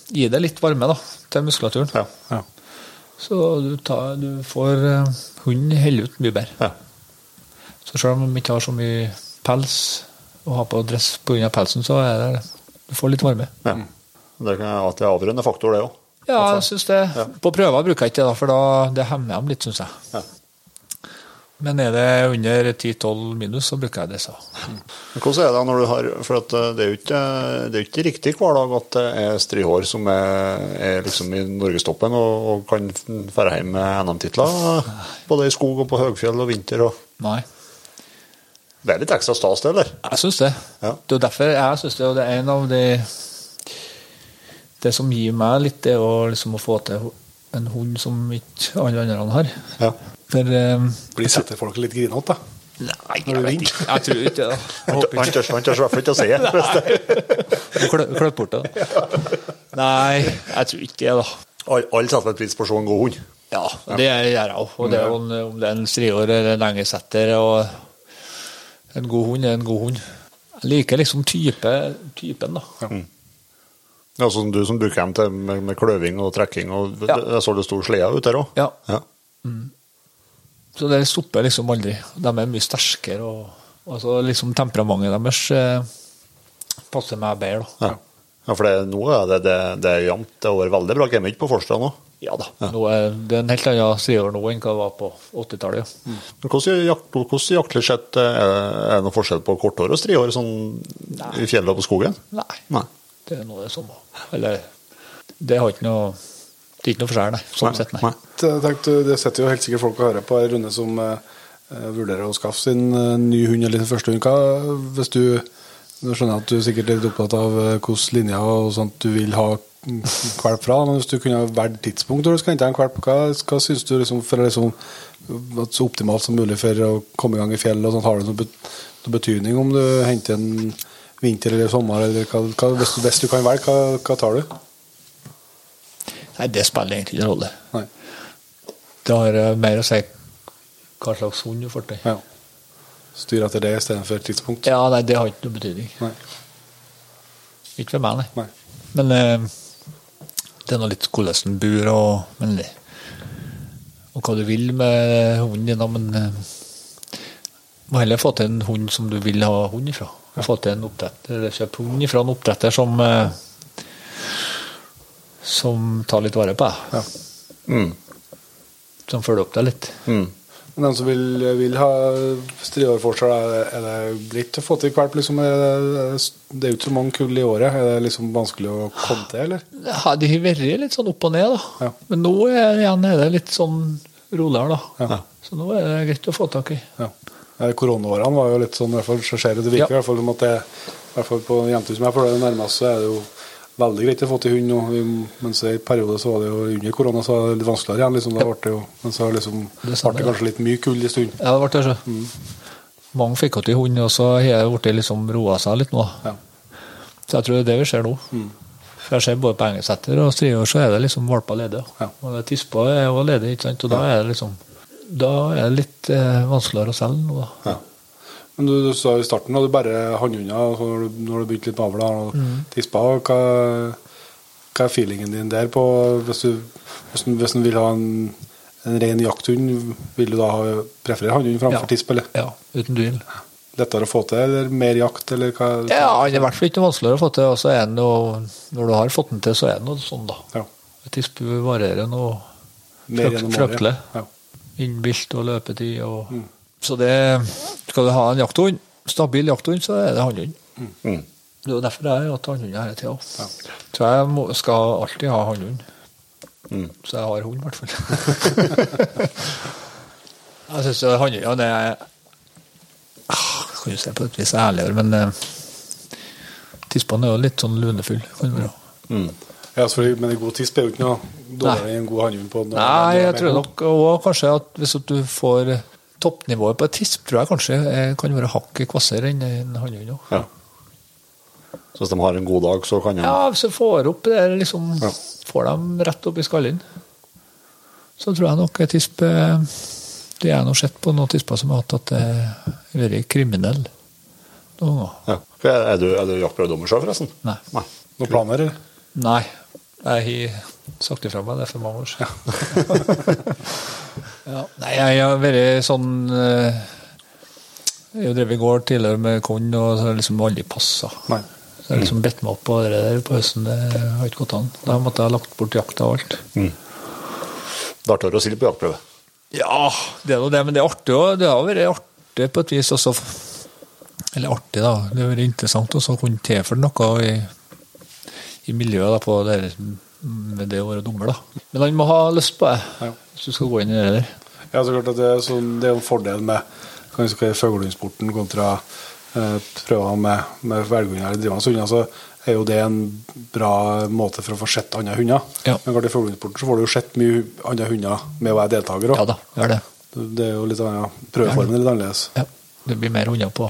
Speaker 4: Gi det litt varme da, til muskulaturen.
Speaker 5: Ja.
Speaker 2: Ja.
Speaker 4: Så du, tar, du får eh, Hunden holder ut mye bedre.
Speaker 5: Ja.
Speaker 4: Så selv om de ikke har så mye pels å ha på dress pga. pelsen, så er det du får litt varme.
Speaker 5: ja. Det kan være en avgjørende faktor, det òg.
Speaker 4: Ja, jeg syns det. På prøver bruker jeg ikke det, for da det hemmer dem litt, syns jeg.
Speaker 5: Ja.
Speaker 4: Men er det under 10-12 minus, så bruker jeg det, så.
Speaker 5: Hvordan er det når du har For at eh, det er jo ikke, det er ikke riktig hver dag at det er strihår som er, er liksom i norgestoppen og, og kan fære hjem med NM-titler. Både i skog og på høgfjell og vinter. Og.
Speaker 4: Nei.
Speaker 5: Det er litt ekstra stas, det, eller?
Speaker 4: Jeg syns det.
Speaker 5: Ja.
Speaker 4: Det er derfor jeg syns det, og det er en av de Det som gir meg litt, det å, liksom, å få til en hund som ikke alle andre har.
Speaker 5: Ja.
Speaker 4: For um,
Speaker 2: Blir setter folk litt grinete, da.
Speaker 4: Nei, jeg vet ikke. Jeg tror ikke det.
Speaker 5: Han tør i hvert fall ikke å si det.
Speaker 4: Klø- bort det. Nei, jeg tror ikke det, da.
Speaker 5: Alle setter vel pris på å se en god hund.
Speaker 4: Ja, det gjør jeg òg. Og det er om det er en striår eller en lengesetter og En god hund er en god hund. Jeg liker liksom type, typen, da.
Speaker 5: Ja, sånn du som bruker dem til med, med kløving og trekking. Og,
Speaker 4: Ja.
Speaker 5: Jeg så det sto sleder ut der òg.
Speaker 4: Ja.
Speaker 5: Ja.
Speaker 4: Så det stopper liksom aldri. De er mye sterkere. og så liksom Temperamentet deres eh, passer meg bedre.
Speaker 5: Ja. ja, for det, nå er det, det, det er jevnt. Det har vært veldig bra gamet på Forstad nå.
Speaker 4: Ja da. Nå er det er en helt annen side nå enn hva det var på 80-tallet. Ja.
Speaker 5: Men hvordan, jakt, hvordan jaktlig sett er er det noe forskjell på korthår og strihår sånn i fjellet og på skogen?
Speaker 4: Nei,
Speaker 5: Nei.
Speaker 4: det er noe det samme. Eller Det har ikke noe Det er ikke noe forskjell, nei. Sånn sett, nei.
Speaker 2: Jeg tenkte, det sitter jo helt sikkert folk og hører på en runde som eh, eh, vurderer å skaffe sin uh, ny hund eller sin første hund. Hva, hvis du Nå skjønner jeg at du sikkert er litt opptatt av hvordan linja og sånt du vil ha mm, valp fra, men hvis du kunne ha valgt tidspunkt når du skal hente en valp, hva, hva syns du liksom, for liksom, så optimalt som mulig for å komme i gang i fjellet? og sånt, Har det noen, bet, noe betydning om du henter en vinter eller sommer, eller hva, hva, hvis, du, hvis du kan velge, hva, hva tar du?
Speaker 4: Nei, Det spiller egentlig ingen rolle.
Speaker 2: Nei.
Speaker 4: Det har eh, mer å si hva slags hund du får til.
Speaker 2: Ja. Styre etter det istedenfor tidspunkt?
Speaker 4: Ja, nei, det har ikke noe betydning.
Speaker 2: Nei.
Speaker 4: Ikke for meg, nei.
Speaker 2: Nei.
Speaker 4: Men eh, det er nå litt hvordan den bor, og, men, og hva du vil med hunden din. Men eh, må heller få til en hund som du vil ha hund ifra. Få til en oppdretter, Kjøp hund ifra en oppdretter som eh, som tar litt vare på deg.
Speaker 2: Ja.
Speaker 5: Mm.
Speaker 4: Som følger opp deg litt.
Speaker 5: Mm.
Speaker 2: Men den som vil, vil ha striår er, det- er det greit å få til hvert? Liksom, er det, det er jo ikke så mange kull i året. Er det liksom vanskelig å komme til, eller?
Speaker 4: Ja, de har vært litt sånn opp og ned, da.
Speaker 2: Ja.
Speaker 4: Men nå er, igjen er det litt sånn roligere, da.
Speaker 2: Ja.
Speaker 4: Så nå er det greit å få tak i.
Speaker 2: Ja. Eh, Koronaårene var jo litt sånn, i hvert fall så skjer det, det virker
Speaker 4: Ja.
Speaker 2: i hvert fall om at det i hvert fall på jentehus som jeg føler det nærmest, så er det jo veldig greit å få til hund. nå. mens i periode så var det jo under korona så var det litt vanskeligere igjen. Liksom, da ble det jo, men så liksom,
Speaker 4: Det
Speaker 2: ble det kanskje litt mye kull i stund.
Speaker 4: Ja, det ble det, så. Mange fikk til hund, og så har det blitt liksom roa seg litt nå.
Speaker 2: Ja.
Speaker 4: Så jeg tror det er det vi ser nå. For jeg ser både på engelsetter og striver, så er det liksom valper ledige.
Speaker 2: Ja.
Speaker 4: Og det tispa er jo ledig, ikke sant. Og da er det liksom Da er det litt eh, vanskeligere å selge nå, da.
Speaker 2: Ja. Men du, du sa i starten at du bare og så når du, når du begynte litt med og
Speaker 4: Mm.
Speaker 2: tispa. Hva, hva er feelingen din der på Hvis du, hvis du, hvis du vil ha en, en ren jakthund, vil du da ha, preferere hannhund framfor
Speaker 4: Ja.
Speaker 2: tisp? Eller?
Speaker 4: Ja, uten tvil.
Speaker 2: Lettere å få til, eller mer jakt, eller hva?
Speaker 4: Ja, han er i hvert fall ikke noe vanskeligere å få til. Og så er den jo Når du har fått den til, så er det noe sånn, da.
Speaker 2: Ja.
Speaker 4: Tispe varierer noe frøktelig.
Speaker 2: Ja.
Speaker 4: Innbilt og løpetid og Så det Skal du ha en jakthund, stabil jakthund, så er det hannhund.
Speaker 5: Mm.
Speaker 4: Det er jo derfor jeg har hatt hannhund hele tida. Så jeg må, skal alltid ha hannhund.
Speaker 5: Mm.
Speaker 4: Så jeg har hund, i hvert fall. jeg syns hannhundene er ah, Kan jo se på et vis ærligere, men eh, tispene er jo litt sånn lunefull.
Speaker 5: Mm.
Speaker 2: Ja, men en god tisp er jo ikke noe dårligere enn en god hannhund.
Speaker 4: Nei, jeg tror nok òg kanskje at hvis du får toppnivået på et tisp, tror jeg kanskje eh, kan være hakket kvassere enn en hannhund òg.
Speaker 5: Ja. Så hvis de har en god dag, så kan de
Speaker 4: Ja, hvis du får opp det der, liksom
Speaker 5: Ja.
Speaker 4: Får dem rett opp i skallen, så tror jeg nok et tisp eh, Det jeg har sett på noen tisper som har hatt at det har vært kriminell noen ganger.
Speaker 5: ja. Er du, er du jaktprøvedommer selv, forresten?
Speaker 4: Nei.
Speaker 5: Nei.
Speaker 2: Noen planer, eller?
Speaker 4: Nei. Jeg har sagt ifra meg det for mange år siden. ja. Nei, jeg har vært sånn eh, Jeg har drevet gård tidligere med korn, og så har jeg liksom aldri passa. Så jeg har liksom bedt meg opp på det der på høsten. Det har ikke gått an. Da måtte jeg ha lagt bort jakta og alt.
Speaker 5: Det tør du å stille på jaktprøve.
Speaker 4: Ja, det er nå det, men det er artig òg. Det har vært artig på et vis også. Eller artig, da. Det har vært interessant å kunne tilføre noe i, i miljøet da, på det, med det å være dommer. da. Men han må ha lyst på det,
Speaker 2: Ja.
Speaker 4: hvis du skal gå inn i det der.
Speaker 2: Ja, så klart at det er, sånn, det er en fordel med fuglehundsporten kontra eh, prøver med, med velgående eller drivende hunder. Så er jo det en bra måte for å få sett andre hunder.
Speaker 4: Ja.
Speaker 2: Men klart i fuglehundsporten så får du jo sett mye andre hunder med å være deltaker òg.
Speaker 4: Ja da, det.
Speaker 2: Det er jo litt ja, Prøveformen er litt annerledes.
Speaker 4: Ja, det blir mer hunder på,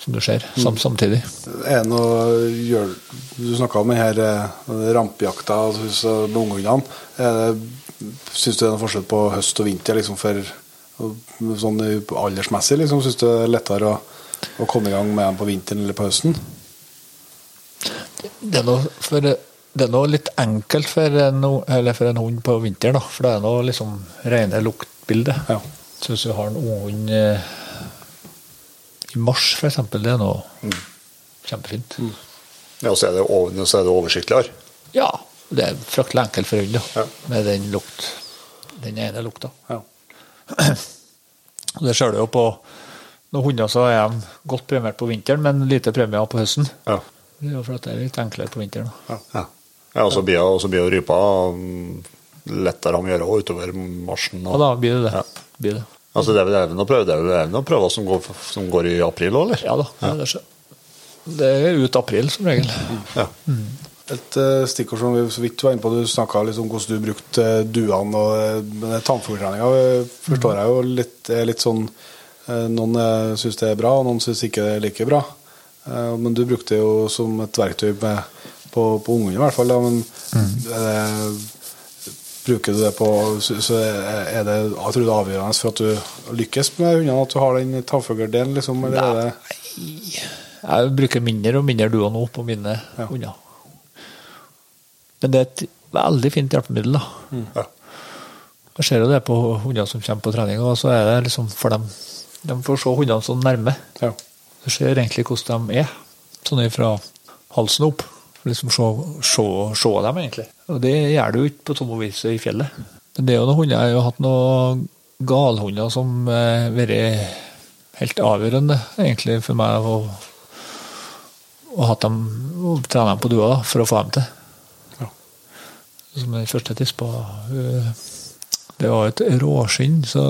Speaker 4: som du ser, sam samtidig.
Speaker 2: Er det noe, du snakka om denne eh, rampejakta altså, med unghundene. Syns du det er noe forskjell på høst og vinter liksom for, sånn aldersmessig? Liksom? Syns du det er lettere å, å komme i gang med dem på vinteren eller på høsten?
Speaker 4: Det er noe, for, det er noe litt enkelt for en, eller for en hund på vinteren, da. For det er noe liksom rene luktbildet.
Speaker 2: Ja.
Speaker 4: Så hvis du har en unghund eh, i mars, eksempel, det er noe kjempefint.
Speaker 5: Ja, så er det, over, så er det oversiktligere.
Speaker 4: Ja, det er fryktelig enkelt for hund.
Speaker 5: Ja.
Speaker 4: Med den lukt, den ene lukta.
Speaker 2: Ja.
Speaker 4: Det ser du jo på noen hunder så er de godt premiert på vinteren, men lite premier på høsten.
Speaker 5: Ja.
Speaker 4: Det er jo for at det er litt enklere på vinteren. Ja,
Speaker 5: Ja. ja og så blir og jo rypa mm, lettere å gjøre utover marsjen.
Speaker 4: Og da blir det det.
Speaker 5: Ja.
Speaker 4: Blir det.
Speaker 5: Altså, det er vel det å prøve det er vel evne å prøve som går, som går i april òg, eller?
Speaker 4: Ja da, det, er det, er ut april som regel.
Speaker 5: Ja.
Speaker 2: Et uh, stikkord som vi så vidt var inne på, du snakka litt om hvordan du brukte uh, duene og uh, tannfugltreninga. Forstår jeg jo litt, er litt sånn eh, Noen syns det er bra, og noen syns ikke det er like bra. Eh, men du brukte det jo som et verktøy med, på, på ungene i hvert fall. Da, men det, bruker du det på Så er det jeg tror det er avgjørende for at du lykkes med hundene, at du har den tannfugldelen, liksom? Eller er det
Speaker 4: Jeg bruker mindre og mindre duo nå på mine
Speaker 2: Ja.
Speaker 4: hunder. Men det er et veldig fint hjelpemiddel. da.
Speaker 5: Ja.
Speaker 4: Jeg ser jo det på hunder som kommer på trening, og så er det liksom for dem De får se hundene så nærme.
Speaker 2: Ja.
Speaker 4: Du ser egentlig hvordan de er, sånn fra halsen opp. Liksom se, se, se dem, egentlig. Og det gjør du ikke på tomme vis i fjellet. Men det er jo noen hunder, jeg har jo hatt noen galhunder som har vært helt avgjørende, egentlig, for meg å, å, hatt dem, å trene dem på da, for å få dem til.
Speaker 2: Ja.
Speaker 4: Som den første tispa. øh, Det var et råskinn, så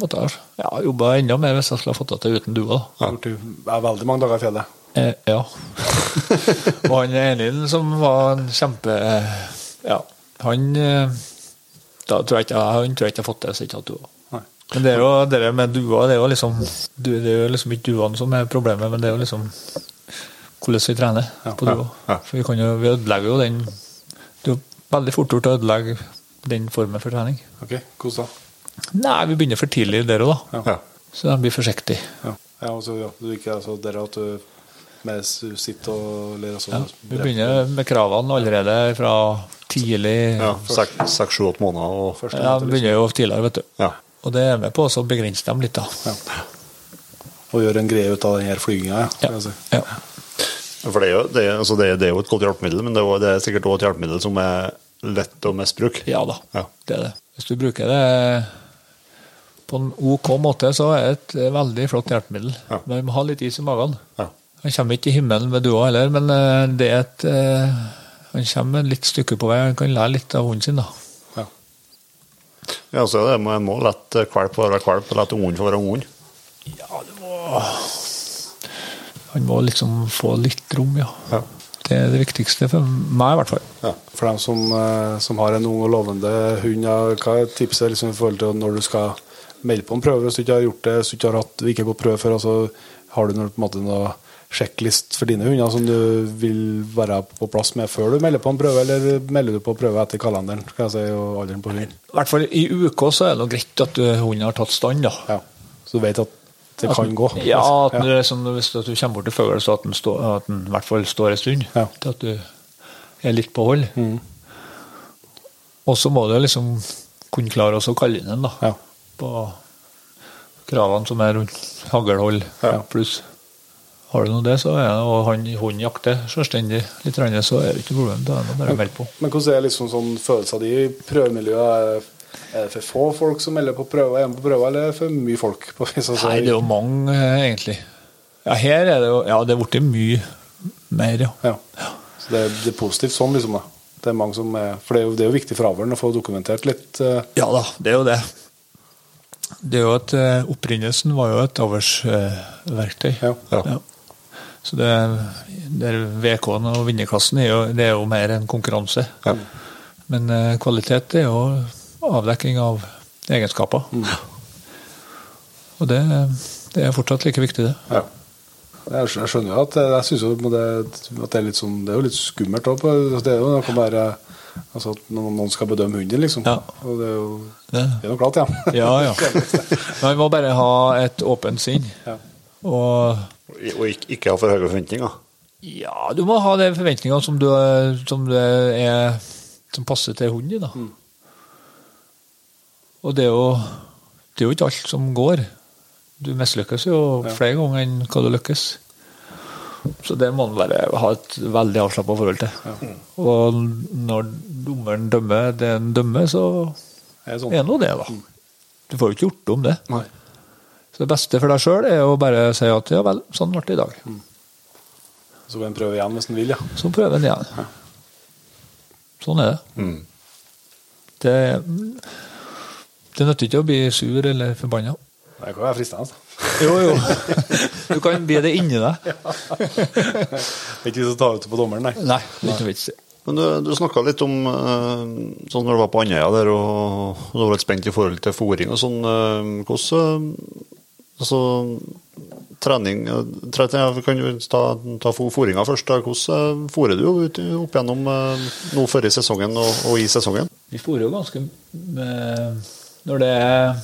Speaker 4: måtte jeg ja, jobba enda mer hvis jeg skulle ha fått det til uten dua.
Speaker 2: Ja. Det- er veldig mange dager i fjellet.
Speaker 4: Eh, ja. og han ene som var en kjempe eh, Ja, han eh, da tror jeg ikke, Han tror jeg ikke har fått det hvis ikke hadde dua. Men det er jo det der med dua, det er jo liksom Det er jo liksom ikke duene som er problemet, men det er jo liksom hvordan vi trener på.
Speaker 5: Ja. Ja.
Speaker 4: For vi kan jo, vi ødelegger jo den Det er jo veldig fort gjort å ødelegge den formen for trening.
Speaker 2: Ok, hvordan da?
Speaker 4: Nei, vi begynner for tidlig der òg, da.
Speaker 5: Ja.
Speaker 4: Så de blir forsiktige.
Speaker 2: Ja, ja altså, ja, du ikke altså, dere at du mens du sitter og ler og sånn.
Speaker 4: Ja, vi begynner med kravene allerede fra tidlig.
Speaker 5: ja Seks-sju-åtte måneder. Og,
Speaker 2: Første
Speaker 4: Ja, vi begynner jo tidligere, vet du.
Speaker 5: ja.
Speaker 4: Og det er med på å begrense dem litt, da.
Speaker 2: Og gjøre en greie ut av denne her flyginga, ja.
Speaker 4: Ja.
Speaker 2: jeg si.
Speaker 4: ja.
Speaker 5: For det er, jo, det, er, altså det, er, det er jo et godt hjelpemiddel, men det er, jo- det er sikkert også et hjelpemiddel som er lett å misbruke.
Speaker 4: ja da,
Speaker 5: Ja.
Speaker 4: det er det. Hvis du bruker det på en OK måte, så er det et veldig flott hjelpemiddel.
Speaker 5: Ja.
Speaker 4: Men vi må ha litt is i magen.
Speaker 5: Ja.
Speaker 4: Han kommer ikke i himmelen med dua heller, men eh, det er et eh, Han kommer et litt stykke på vei. Han kan lære litt av hunden sin, da.
Speaker 2: Ja.
Speaker 5: Ja, så det, man må la kvalp få være kvalp, og la ungen få være ungen.
Speaker 4: Ja, det må Han må liksom få litt rom, ja.
Speaker 5: Ja.
Speaker 4: Det er det viktigste for meg, i hvert fall.
Speaker 5: Ja.
Speaker 2: For dem som, eh, som har en ung og lovende hund, ja, hva er tipset liksom, i forhold til når du skal melde på en prøve hvis du ikke har gjort det, hvis du ikke har hatt, ikke gått prøve før? Altså, har du noe, på en måte noe sjekklist for dine hunder som du vil være på plass med før du melder på en prøve, eller melder du på prøve etter kalenderen skal jeg si, og alderen på hunden?
Speaker 4: I hvert fall i uka så er det greit at hunden har tatt stand, da.
Speaker 2: Ja. Så du vet at det kan gå?
Speaker 4: Ja, at
Speaker 2: ja.
Speaker 4: det er som hvis du kommer bort til fugl, så at den, stå, at den i hvert fall står en stund.
Speaker 2: Ja.
Speaker 4: Til at du er litt på hold.
Speaker 2: Mm.
Speaker 4: Og så må du liksom kunne klare også å kalle inn en, da.
Speaker 2: Ja.
Speaker 4: På kravene som er rundt haglhold
Speaker 2: Ja.
Speaker 4: pluss. Har du nå det, så er det, og han hun jakter selvstendig litt, så er det ikke noe problem. Da er det bare å melde på.
Speaker 2: Men hvordan er liksom sånn følelsen din i prøvemiljøet? Er det for få folk som melder på prøver, er med på prøver, eller er det for mye folk? på jeg
Speaker 4: Nei, det er jo mange, egentlig. Ja, her er det jo Ja, det er blitt mye mer, ja.
Speaker 2: Ja. Så det, er- det er positivt sånn, liksom. da. Det er mange som er, for det er, jo, det er jo viktig for avlen å få dokumentert litt. eh,
Speaker 4: Ja da, det er jo det. Det er jo at eh, Opprinnelsen var jo et avlsverktøy.
Speaker 2: Ja.
Speaker 5: Ja.
Speaker 4: Så det, det VK-en og vinnerklassen er jo, det er jo mer en konkurranse.
Speaker 5: Ja.
Speaker 4: Men eh, kvalitet er jo avdekking av egenskaper. Og det, det er fortsatt like viktig, det.
Speaker 2: Ja. Jeg skjønner jo at jeg synes jo det, at det er litt sånn Det er jo litt skummelt òg. Det er jo noe bare altså at noen skal bedømme hunden liksom.
Speaker 4: Ja.
Speaker 2: Og det er jo
Speaker 4: Det.
Speaker 2: er noe klart, ja.
Speaker 4: Ja, ja. Man må bare ha et åpent sinn.
Speaker 2: Ja.
Speaker 4: Og
Speaker 5: Og ikke, ikke ha for høye forventninger.
Speaker 4: ja, du må ha de forventningene som, du, som, du er, som passer til hunden din. Da. Og det er, jo, det er jo ikke alt som går. Du mislykkes jo flere ganger enn hva du lykkes. Så det må man bare ha et veldig avslappa forhold til. Og når dommeren dømmer det han dømmer, så
Speaker 2: Det er sånn.
Speaker 4: er nå det, da. Du får jo ikke gjort om det.
Speaker 2: Nei.
Speaker 4: Så det beste for deg sjøl er å bare si at ja vel, sånn ble det i dag.
Speaker 2: Så kan en prøve igjen hvis en vil, ja.
Speaker 4: Så prøver en igjen. Sånn er det.
Speaker 5: Mm.
Speaker 4: Det, det nytter ikke å bli sur eller forbanna.
Speaker 2: Det kan være fristende. altså.
Speaker 4: Jo, jo. Du kan bli det inni deg.
Speaker 2: Det er ikke tar ta ut på dommeren, nei.
Speaker 4: Nei, det er ikke vits.
Speaker 5: Men du, du snakka litt om eh, sånn når du var på Andøya der, og du var litt spent i forhold til fòring og sånn. eh, Hvordan eh, Altså, trening trening tre, Vi kan jo ta, ta fôringa først. Hvordan eh, fôrer du ut, opp gjennom eh, nå før i sesongen og, og i sesongen?
Speaker 4: Vi fôrer jo ganske med, Når det er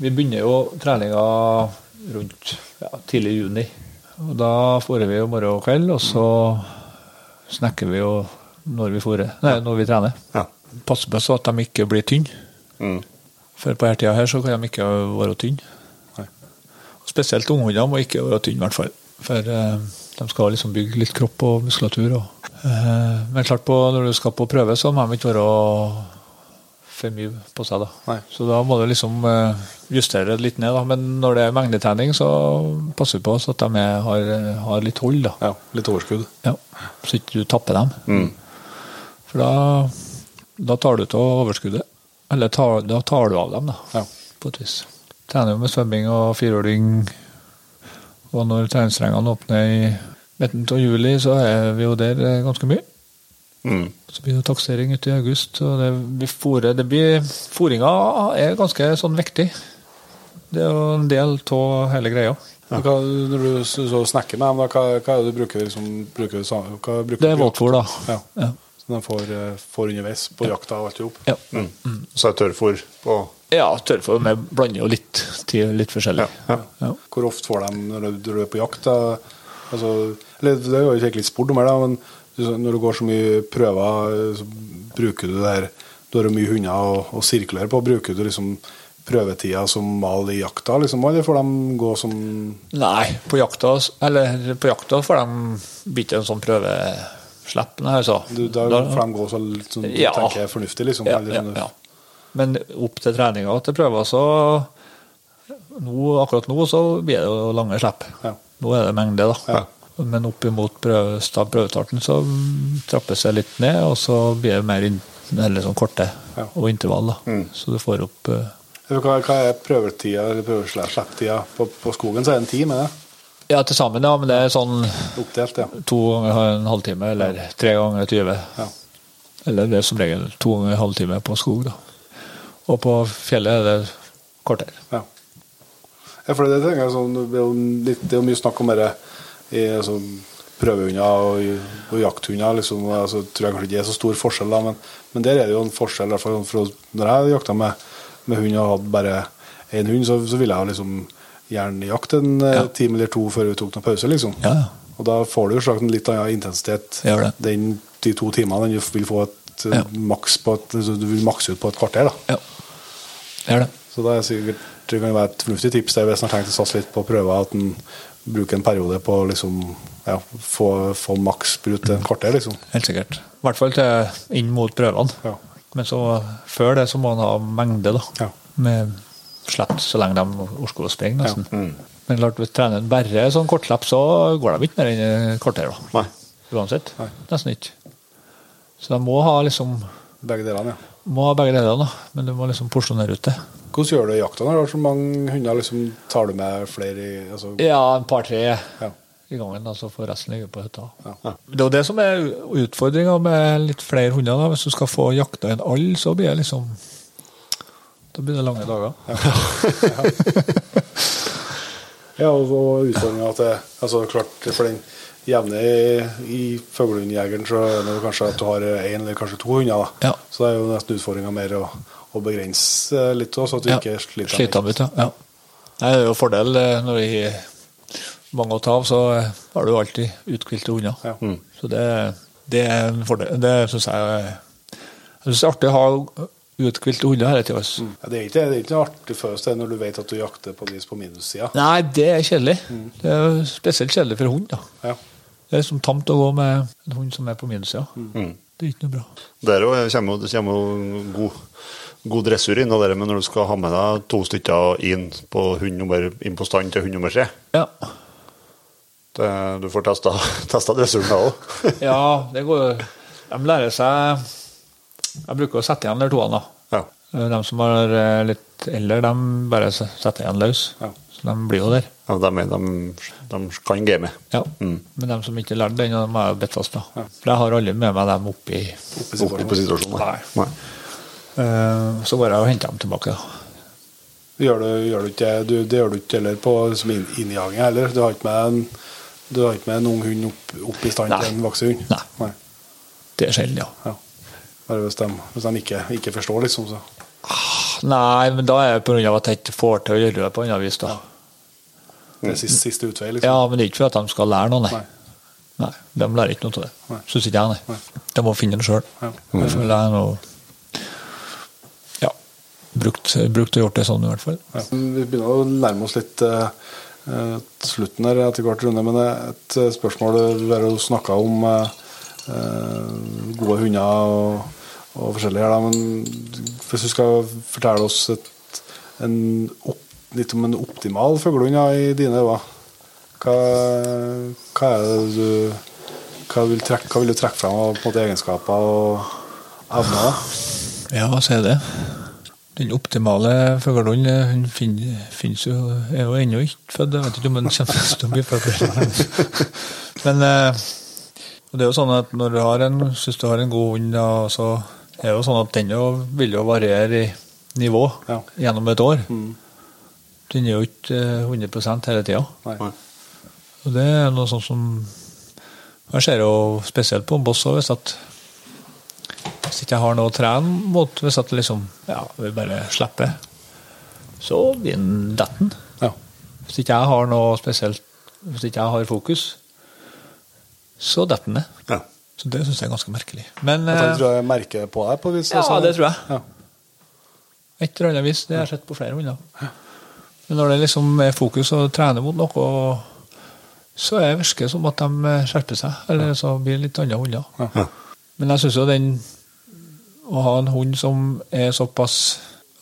Speaker 4: Vi begynner jo treninga rundt ja, tidlig juni. Og da fôrer vi jo morgen og kveld, og så snakker vi jo når vi fôrer, nei, når vi trener.
Speaker 5: Ja.
Speaker 4: Passer på så at de ikke blir tynne.
Speaker 5: Mm.
Speaker 4: For på denne tida her så kan de ikke være tynne. Spesielt unghunder må ikke være tynne, i hvert fall. For eh, de skal liksom bygge litt kropp og muskulatur. Og, eh, men klart på, når du skal på prøve, så må de ikke være for mye på seg. da.
Speaker 2: Nei.
Speaker 4: Så da må du liksom eh, justere det litt ned. da. Men når det er mengdetrening, så passer vi på oss at de er, har, har litt hold. da.
Speaker 2: Ja, litt overskudd.
Speaker 4: Ja. Så ikke du tapper dem. For da, da tar du av overskuddet. Eller tar, da tar du av dem, da,
Speaker 2: Ja.
Speaker 4: på et vis. Trener jo med svømming og firhjuling. Og når treningsterrengene åpner i midten av juli, så er vi jo der eh, ganske mye.
Speaker 5: Mm.
Speaker 4: Så blir det taksering ute i august. og det, blir fore, det blir, Foringa er ganske sånn viktig. Det er jo en del av hele greia.
Speaker 2: Ja. Hva, når du så, snakker med dem, da, hva, hva er det du bruker? Liksom, bruker hva bruker
Speaker 4: Det er våtfôr, da.
Speaker 2: Ja.
Speaker 4: Ja.
Speaker 2: Så de får, eh, får underveis på jakta og alt i hop?
Speaker 4: Ja.
Speaker 5: Mm. Så er det tørrfôr på
Speaker 4: Ja, tørrfôr. Vi blander jo litt til litt forskjellig.
Speaker 5: Ja,
Speaker 4: Ja.
Speaker 2: Hvor ofte får de når du, er på jakt? Da? Altså, eller, det er jo ikke litt spurt om her, men når du går så mye prøver, så bruker du det her Du har mye hunder å, å sirkulere på. Bruker du liksom prøvetida som mal i jakta, liksom, eller får de gå som
Speaker 4: Nei, på jakta, eller på jakta får de blir en sånn prøveslipp. Nei, altså.
Speaker 2: du, Da får de gå så litt sånn du
Speaker 4: Ja.
Speaker 2: tenker er fornuftig, liksom?
Speaker 4: ja, ja,
Speaker 2: sånn-
Speaker 4: ja. Men opp til treninga og til prøver, så nå, Akkurat nå så blir det jo lange slipp.
Speaker 2: Ja.
Speaker 4: Nå er det mengde, da.
Speaker 2: Ja.
Speaker 4: Men opp imot prøvestarten så trappes det litt ned, og så blir det mer eller sånn korte
Speaker 2: Ja.
Speaker 4: og intervall. da. Så du får opp uh...
Speaker 2: Hva, hva er prøvetida eller prøveslipptida på, på skogen? Så er det en time, det?
Speaker 4: Ja, til sammen, ja. Men det er sånn
Speaker 2: Oppdelt, ja.
Speaker 4: to ganger en halvtime, eller tre ganger 20.
Speaker 2: Ja.
Speaker 4: Eller det er som regel to ganger en halvtime på skog, da. Og på fjellet er det kvarter.
Speaker 2: Ja. ja for det tenker jeg sånn, det er litt, det er jo mye snakk om det i sånn prøvehunder og, og jakthunder. Liksom, altså, tror jeg kanskje ikke er så stor forskjell, da, men, men der er det jo en forskjell. i hvert fall for, når jeg jakta med, med hund og hadde bare én hund, så, så ville jeg liksom gjerne jakte en eh,
Speaker 4: Ja.
Speaker 2: time eller to før vi tok noen pause. liksom.
Speaker 4: Ja, ja.
Speaker 2: Og da får du jo slags en litt annen intensitet
Speaker 4: det.
Speaker 2: den, de to timene enn du vil få et
Speaker 4: Ja.
Speaker 2: maks på et, du vil makse ut på et kvarter. da.
Speaker 4: ja. Det er det.
Speaker 2: Så det er sikkert, det kan være et fornuftig tips der hvis en har tenkt å satse litt på prøver, at en bruker en periode på å liksom, ja, få, få maks brut til et kvarter. liksom.
Speaker 4: Helt sikkert. I hvert fall til inn mot prøvene.
Speaker 2: Ja.
Speaker 4: Men så, før det så må en ha mengde, da.
Speaker 2: Ja.
Speaker 4: Med slett så lenge de orker å springe, nesten. Men klart, hvis treneren bare sånn kortslipp, så går de ikke mer enn et kvarter, da.
Speaker 5: Nei.
Speaker 4: Uansett. Nesten ikke. Så de må ha liksom
Speaker 2: Begge delene, ja.
Speaker 4: Må ha begge deler, da. Men du må liksom porsjonere ut det.
Speaker 2: Hvordan gjør du i jakta når du har så mange hunder? Liksom, tar du med flere i altså,
Speaker 4: Ja, en par-tre
Speaker 2: Ja.
Speaker 4: i gangen, så får resten ligge på hytta.
Speaker 2: Ja.
Speaker 4: Det er jo det som er utfordringa med litt flere hunder. da. Hvis du skal få jakta inn alle, så blir det liksom Da blir det lange dager.
Speaker 2: Ja, og, og utfordringa at det altså, klart, For den jevne i, i fuglehundjegeren så er det kanskje at du har én eller kanskje to hunder. da.
Speaker 4: Ja.
Speaker 2: Så det er jo nesten utfordringa mer å, å begrense litt, også, så at du
Speaker 4: Ja,
Speaker 2: ikke sliter
Speaker 4: Sliter dem ut, ja. ja. Nei, Det er jo en fordel eh, når vi har mange å ta av, så eh, har du alltid uthvilte hunder.
Speaker 2: Ja.
Speaker 4: Så det, det er en fordel. Det syns jeg er Jeg synes det er artig å ha uthvilte hunder hele tida.
Speaker 2: Ja, det, er ikke, det er ikke noe artig følelse det når du vet at du jakter på på minussida.
Speaker 4: Nei, det er kjedelig. Det er spesielt kjedelig for hund. da.
Speaker 2: Ja.
Speaker 4: Det er som tamt å gå med en hund som er på minussida.
Speaker 5: Mm.
Speaker 4: Det er ikke noe bra.
Speaker 5: Der òg kommer jo det kommer jo god, god dressur inn, dere, det med når du skal ha med deg to stykker inn på hund nummer, inn på stand til hund nummer tre.
Speaker 4: Ja,
Speaker 5: Det, du får testa, testa dressuren da òg.
Speaker 4: ja det går jo De lærer seg Jeg bruker å sette igjen de toene. da.
Speaker 5: Ja.
Speaker 4: De som er eh, litt eldre, de bare setter igjen løs.
Speaker 2: Ja.
Speaker 4: Så de blir jo der.
Speaker 5: Ja, de, de, de kan game.
Speaker 4: Ja.
Speaker 5: Mm.
Speaker 4: Men de som ikke lærte den, de er bedt fast. da. For jeg har aldri med meg dem oppi
Speaker 2: Oppe i
Speaker 5: Oppe på situasjonen.
Speaker 4: Nei.
Speaker 5: Nei.
Speaker 4: Eh, Så går jeg og henter dem tilbake. da.
Speaker 2: Gjør du, gjør du ikke, du, det gjør du ikke heller på liksom inn, innjaging heller. Du har ikke med en, du har ikke med en ung hund opp, opp i stand til en voksen hund?
Speaker 4: Nei.
Speaker 2: Nei.
Speaker 4: Det er sjelden, ja.
Speaker 2: Ja. Bare hvis de, hvis de ikke, ikke forstår, liksom. Så.
Speaker 4: Nei, men da er det pga. at jeg ikke får til å gjøre det på annet vis. da.
Speaker 2: Det er siste, siste utvei, liksom.
Speaker 4: Ja, men det er ikke for at de skal lære noe, nei.
Speaker 2: Nei.
Speaker 4: Nei, De lærer ikke noe av det. Syns ikke jeg, nei. De må finne det sjøl.
Speaker 2: Ja.
Speaker 4: Jeg ja, brukt, brukt og gjort det sånn, i hvert fall.
Speaker 2: Ja. Vi begynner å nærme oss litt uh, slutten her etter hvert, Rune. Men et eh, spørsmål Du har jo snakka om eh, eh, gode hunder og, og forskjellig her, da. Men hvis du skal fortelle oss et, en opp, litt om en optimal fuglehund ja, i dine øyne, hva, hva er det du hva vil, trekke, hva vil du trekke fram av måte, egenskaper og evner?
Speaker 4: Ja, hva er det. Den optimale fuglehunden hun finnes jo, er jo ennå ikke født. Jeg vet ikke om den kommer til å bli født. Men eh, det er jo sånn at når du har en, synes du har en god hund, og så er jo sånn at den jo vil jo variere i nivå
Speaker 2: Ja.
Speaker 4: gjennom et år. Den er jo ikke eh, 100% hele tida. Og det er noe sånn som Jeg ser jo spesielt på en boss òg, hvis at hvis ikke jeg har noe å trene mot, hvis at liksom Ja, vi bare slipper, så blir den detten.
Speaker 2: Ja.
Speaker 4: Hvis ikke jeg har noe spesielt Hvis ikke jeg har fokus, så detter den ned.
Speaker 5: Ja.
Speaker 4: Så det syns jeg er ganske merkelig. Men
Speaker 2: Jeg
Speaker 4: eh,
Speaker 2: tror jeg merker på deg på vis.
Speaker 4: Ja,
Speaker 2: altså.
Speaker 4: det tror jeg.
Speaker 2: Ja.
Speaker 4: et eller annet vis, det har jeg sett på flere hunder. Men når det liksom er fokus og trener mot noe, så er det virker det som at de skjerper seg. Eller så blir det litt andre hunder.
Speaker 5: Ja.
Speaker 4: Men jeg syns jo den Å ha en hund som er såpass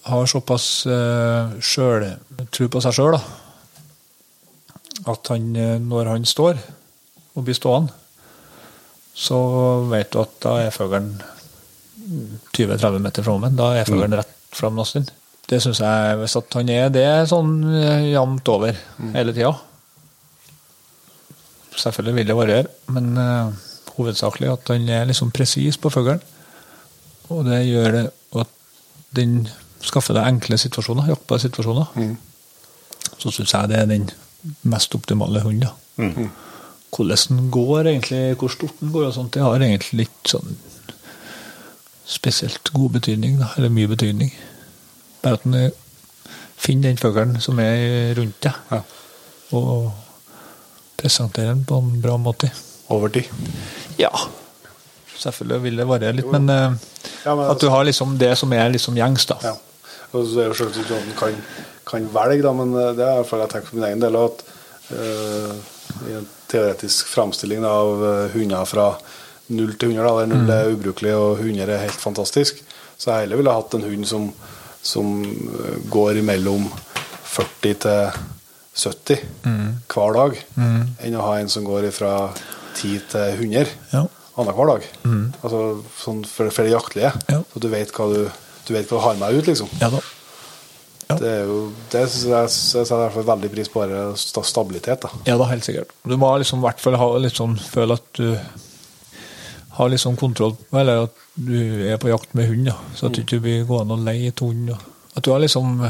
Speaker 4: har såpass uh, sjøltro på seg sjøl, at han, eh, når han står og blir stående, så vet du at da er fuglen 20-30 meter framme. Da er fuglen rett fram din. Det syns jeg, hvis at han er det sånn eh, jevnt over hele tida Selvfølgelig vil det variere, men uh, hovedsakelig at han er liksom presis på fuglen. Og det gjør det at den skaffer deg enkle situasjoner, jaktbare situasjoner. Så syns jeg det er den mest optimale hunden. da. Hvordan den går, egentlig, hvor stort den går, og sånt, det har egentlig litt sånn spesielt god betydning, da, eller mye betydning. Bare at er- finner den fuglen som er rundt deg,
Speaker 2: Ja.
Speaker 4: og presenterer den på en bra måte.
Speaker 2: Over tid.
Speaker 4: Ja. Selvfølgelig vil det variere litt, men, eh,
Speaker 2: Ja, men
Speaker 4: at du har liksom det som er liksom gjengs, da.
Speaker 2: Ja. Og så er jo selvsagt ikke at en kan, kan velge, da, men eh, det er i hvert fall jeg tenker for min egen del at øh, i en teoretisk framstilling av eh, hunder fra null til 100, da, der 0 er ubrukelig og 100 er helt fantastisk, Så jeg heller ville hatt en hund som, som eh, går mellom 40 til 70 hver dag, enn å ha en som går fra 10 til 100
Speaker 4: Ja.
Speaker 2: annenhver dag. Altså sånn for, for det jaktlige.
Speaker 4: Ja.
Speaker 2: Så du vet du, du vet hva du har med ut, liksom.
Speaker 4: Ja da. Ja.
Speaker 2: Det er jo Det jeg jeg setter veldig pris på, bare stabilitet. da.
Speaker 4: Ja da, helt sikkert. Du må liksom i hvert fall ha sånn, føle at du har sånn kontroll, eller at du er på jakt med hund, da. så at du ikke blir gående og leie et hund. Da. At du har liksom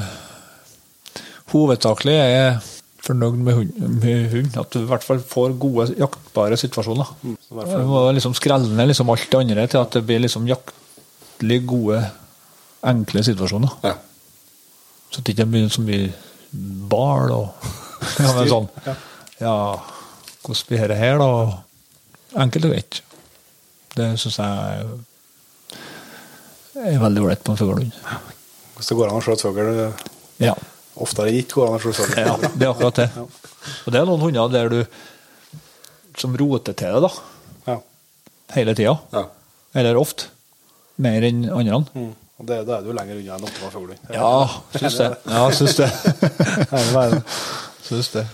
Speaker 4: Hovedsakelig er fornøyd med hund, med hund. At du i hvert fall får gode jaktbare situasjoner.
Speaker 2: fall-
Speaker 4: Du må liksom skrelle ned liksom alt det andre til at det blir liksom jaktlig gode, enkle situasjoner.
Speaker 2: Ja.
Speaker 4: Så det ikke blir så mye bal og ja, men sånn.
Speaker 2: Ja.
Speaker 4: Hvordan blir dette her, da? Enkelt og greit. Det syns jeg er- veldig ålreit på en fuglehund.
Speaker 2: Det går an å slå et fugl
Speaker 4: Ja.
Speaker 2: Oftere enn ikke går an å slå fugl.
Speaker 4: ja, det er akkurat det. Og det er noen hunder der du som roter til det, da.
Speaker 2: Ja.
Speaker 4: Hele tida.
Speaker 2: Ja.
Speaker 4: Eller ofte. Mer enn andre.
Speaker 2: Mm. Og det, da er du lenger unna enn Ottawa fuglehund.
Speaker 4: Ja, syns det. Ja, syns det. Syns det.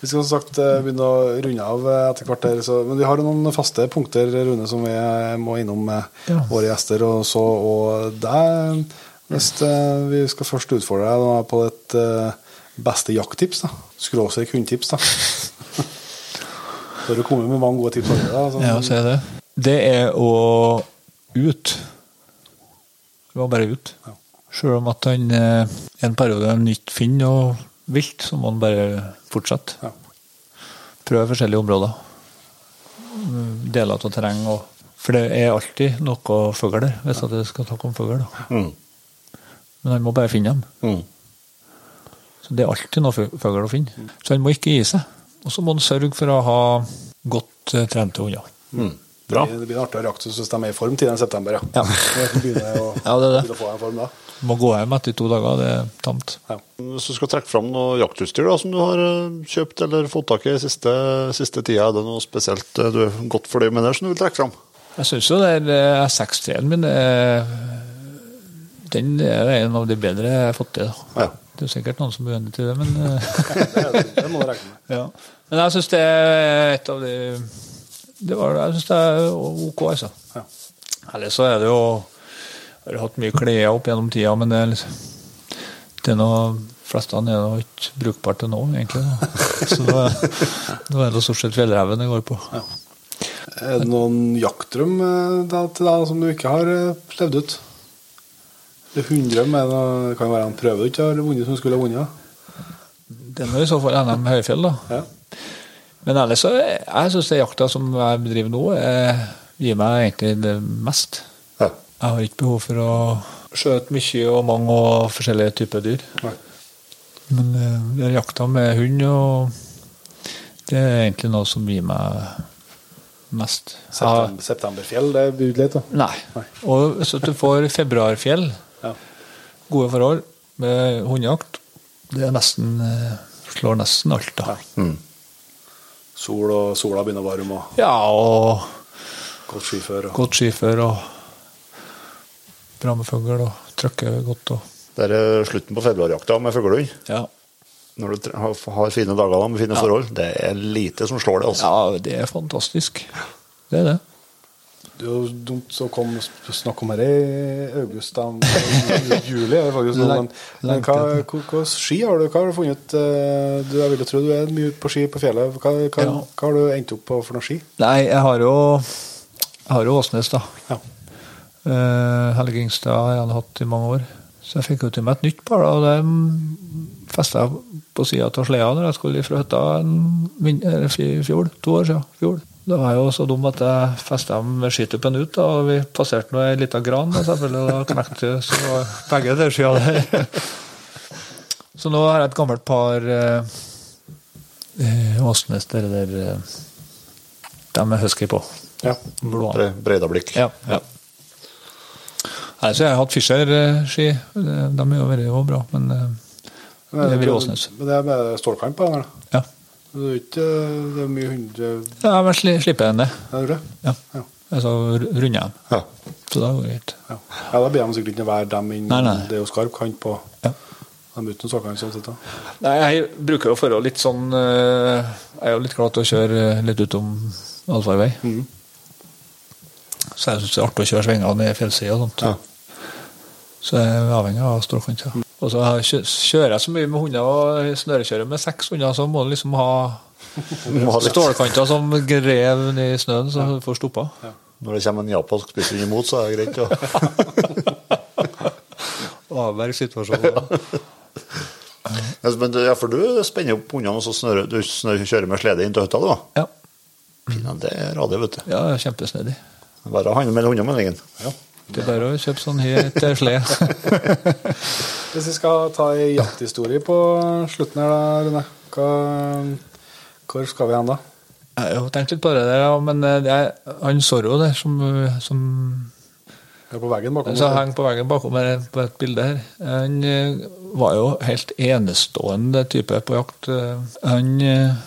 Speaker 2: Vi skal som sagt eh, begynne å runde av eh, etter hvert. Så, men vi har noen faste punkter Rune, som vi eh, må innom
Speaker 4: Ja.
Speaker 2: våre gjester. Og, så, og deg, vi skal først utfordre deg på et beste jakttips. Skråstrek hundetips. da. Så har du kommet med mange gode tips. Da, sånn.
Speaker 4: Ja, så er det. Det er å ut. Det var bare ut.
Speaker 2: Ja.
Speaker 4: Selv om at han eh, en periode han ikke finner noe vilt, så må han bare fortsette.
Speaker 2: Ja.
Speaker 4: Prøve forskjellige områder. Mm, Deler av terreng. Og, for det er alltid noe fugl der, hvis at det skal snakke om fugl.
Speaker 5: Mm.
Speaker 4: Men han må bare finne dem.
Speaker 5: Mm.
Speaker 4: Så det er alltid noe fu- fugl å finne. Så han må ikke gi seg. Og så må han sørge for å ha godt eh, trente hunder.
Speaker 5: Mm. Bra.
Speaker 2: Det blir en artigere jakt hvis de er i form 10. september. Ja.
Speaker 4: Ja.
Speaker 2: Å,
Speaker 4: Ja, det er det.
Speaker 2: å få en form da.
Speaker 4: Må gå hjem etter to dager, det er tamt.
Speaker 2: Ja.
Speaker 5: Hvis du skal trekke fram noe jaktutstyr da, som du har eh, kjøpt eller fått tak i siste, siste tida, er det noe spesielt eh, du er godt fornøyd med der som du vil trekke fram?
Speaker 4: Jeg syns jo det er S6-3-en min Den er en av de bedre jeg har fått til. da.
Speaker 5: Ja.
Speaker 4: Det er sikkert noen som er uenig til det, men
Speaker 2: Det, det må du regne med.
Speaker 4: ja. Men jeg syns det er et av de det var, Jeg syns det er OK, altså.
Speaker 2: Ja.
Speaker 4: Ellers så er det jo Jeg har hatt mye klær opp gjennom tida, men det er liksom det er noe, fleste er nå ikke brukbart til nå, egentlig. Så nå er, det stort sett fjellreven det går på.
Speaker 2: Er det noen jaktdrøm eh, da, til deg som du ikke har eh, levd ut? Det hunddrøm er noe, kan være en prøve du ikke har vunnet som skulle ha vunnet.
Speaker 4: Det er nå i så fall NM Høyfjell, da.
Speaker 2: Ja.
Speaker 4: Men ellers så jeg syns det jakta som jeg bedriver nå, eh, gir meg egentlig det mest.
Speaker 5: Ja.
Speaker 4: Jeg har ikke behov for å skjøte mye og mange og forskjellige typer dyr.
Speaker 2: Nei.
Speaker 4: Men eh, det er jakta med hund, og det er egentlig noe som gir meg mest.
Speaker 2: September, septemberfjell, det er budelig.
Speaker 4: Nei.
Speaker 2: Nei.
Speaker 4: Og hvis du får februarfjell,
Speaker 2: Ja.
Speaker 4: gode forhold med hundejakt, det er nesten eh, slår nesten alt, da.
Speaker 2: Ja. Sol og sola begynner å varme, og
Speaker 4: Ja, og
Speaker 2: godt skiføre. Og.
Speaker 4: godt skiføre og bra med fugl og trykker godt og
Speaker 5: Det er slutten på februarjakta med fuglehund.
Speaker 4: Ja.
Speaker 5: Når du har, fine dager da, med fine forhold. Det er lite som slår det, altså.
Speaker 4: ja, det er fantastisk. Det er det.
Speaker 2: Det jo dumt å komme snakke om dette i august. Da. Juli det faktisk nå. Men, men hva, hva, hva ski har du? Hva har du funnet? eh, Du, jeg vil jo tro du er mye ute på ski på fjellet. Hva, hva,
Speaker 4: Ja.
Speaker 2: hva har du endt opp på for noen ski?
Speaker 4: Nei, jeg har jo Jeg har jo Åsnes, da.
Speaker 2: Ja.
Speaker 4: Uh, Helge Ingstad har jeg hatt i mange år. Så jeg fikk jo til meg et nytt par, da, og det festa jeg på sida av sleda når jeg skulle fra hytta i fjor. To år siden. Fjor. Da var jeg jo så dum at jeg festa dem med skituppen ut, da, og vi passerte nå ei lita gran, Og selvfølgelig, da knekte så begge der sida der. Så nå har jeg et gammelt par eh, eh, Åsnes, der, der eh, de er husky på.
Speaker 2: Ja.
Speaker 4: Bre,
Speaker 5: Bre, Breidablikk.
Speaker 4: Ja, ja. Nei, så jeg har hatt Fischer-ski. De har jo vært bra, men eh, det er vært Åsnes.
Speaker 2: Men det er med stålkant på den?
Speaker 4: Ja.
Speaker 2: Det er ikke det er mye hundre
Speaker 4: ja men sli, slipper den det.
Speaker 2: Er det?
Speaker 4: Ja.
Speaker 2: Ja.
Speaker 4: Altså ru- runder jeg den.
Speaker 5: Ja.
Speaker 4: Så da går det greit.
Speaker 2: Ja. ja, da blir de sikkert ikke være dem inn.
Speaker 4: Nei, nei.
Speaker 2: Det er jo skarp kant på
Speaker 4: Ja.
Speaker 2: de uten såkant sånn sett. da.
Speaker 4: Nei, jeg bruker jo å litt sånn eh, Jeg er jo litt glad til å kjøre eh, litt utom allfarvei. Så jeg syns det er artig å kjøre svinger ned fjellsida og sånt. Ja. Så jeg er avhengig av stråkant. Ja. Og så kjører jeg så mye med hunder og snørekjører med seks hunder, så må du liksom ha stålkanter som grev ned i snøen, så du får stoppa.
Speaker 5: Når det kommer en japansk spissing imot, så er det greit. Ja.
Speaker 4: Avverge situasjonen.
Speaker 5: Ja, Men du- ja, for du spenner opp hundene og så snør, du snør, kjører med slede inn til hytta, du da?
Speaker 4: Ja.
Speaker 5: Ja, det er radio, vet du.
Speaker 4: ja, kjempesnedig.
Speaker 5: Bare å handle med hundemeldingen.
Speaker 4: Det er bare å kjøpe sånn hit til sled.
Speaker 2: Hvis vi skal ta ei jakthistorie på slutten her, da, Rune. Hva, hvor skal vi hen da?
Speaker 4: Jeg har tenkt litt på det der, men eh, det er, han Zorro der som, eh, som
Speaker 2: på veggen bakom.
Speaker 4: som henger på veggen bakom her på et bilde her, han eh, var jo helt enestående type på jakt. Han,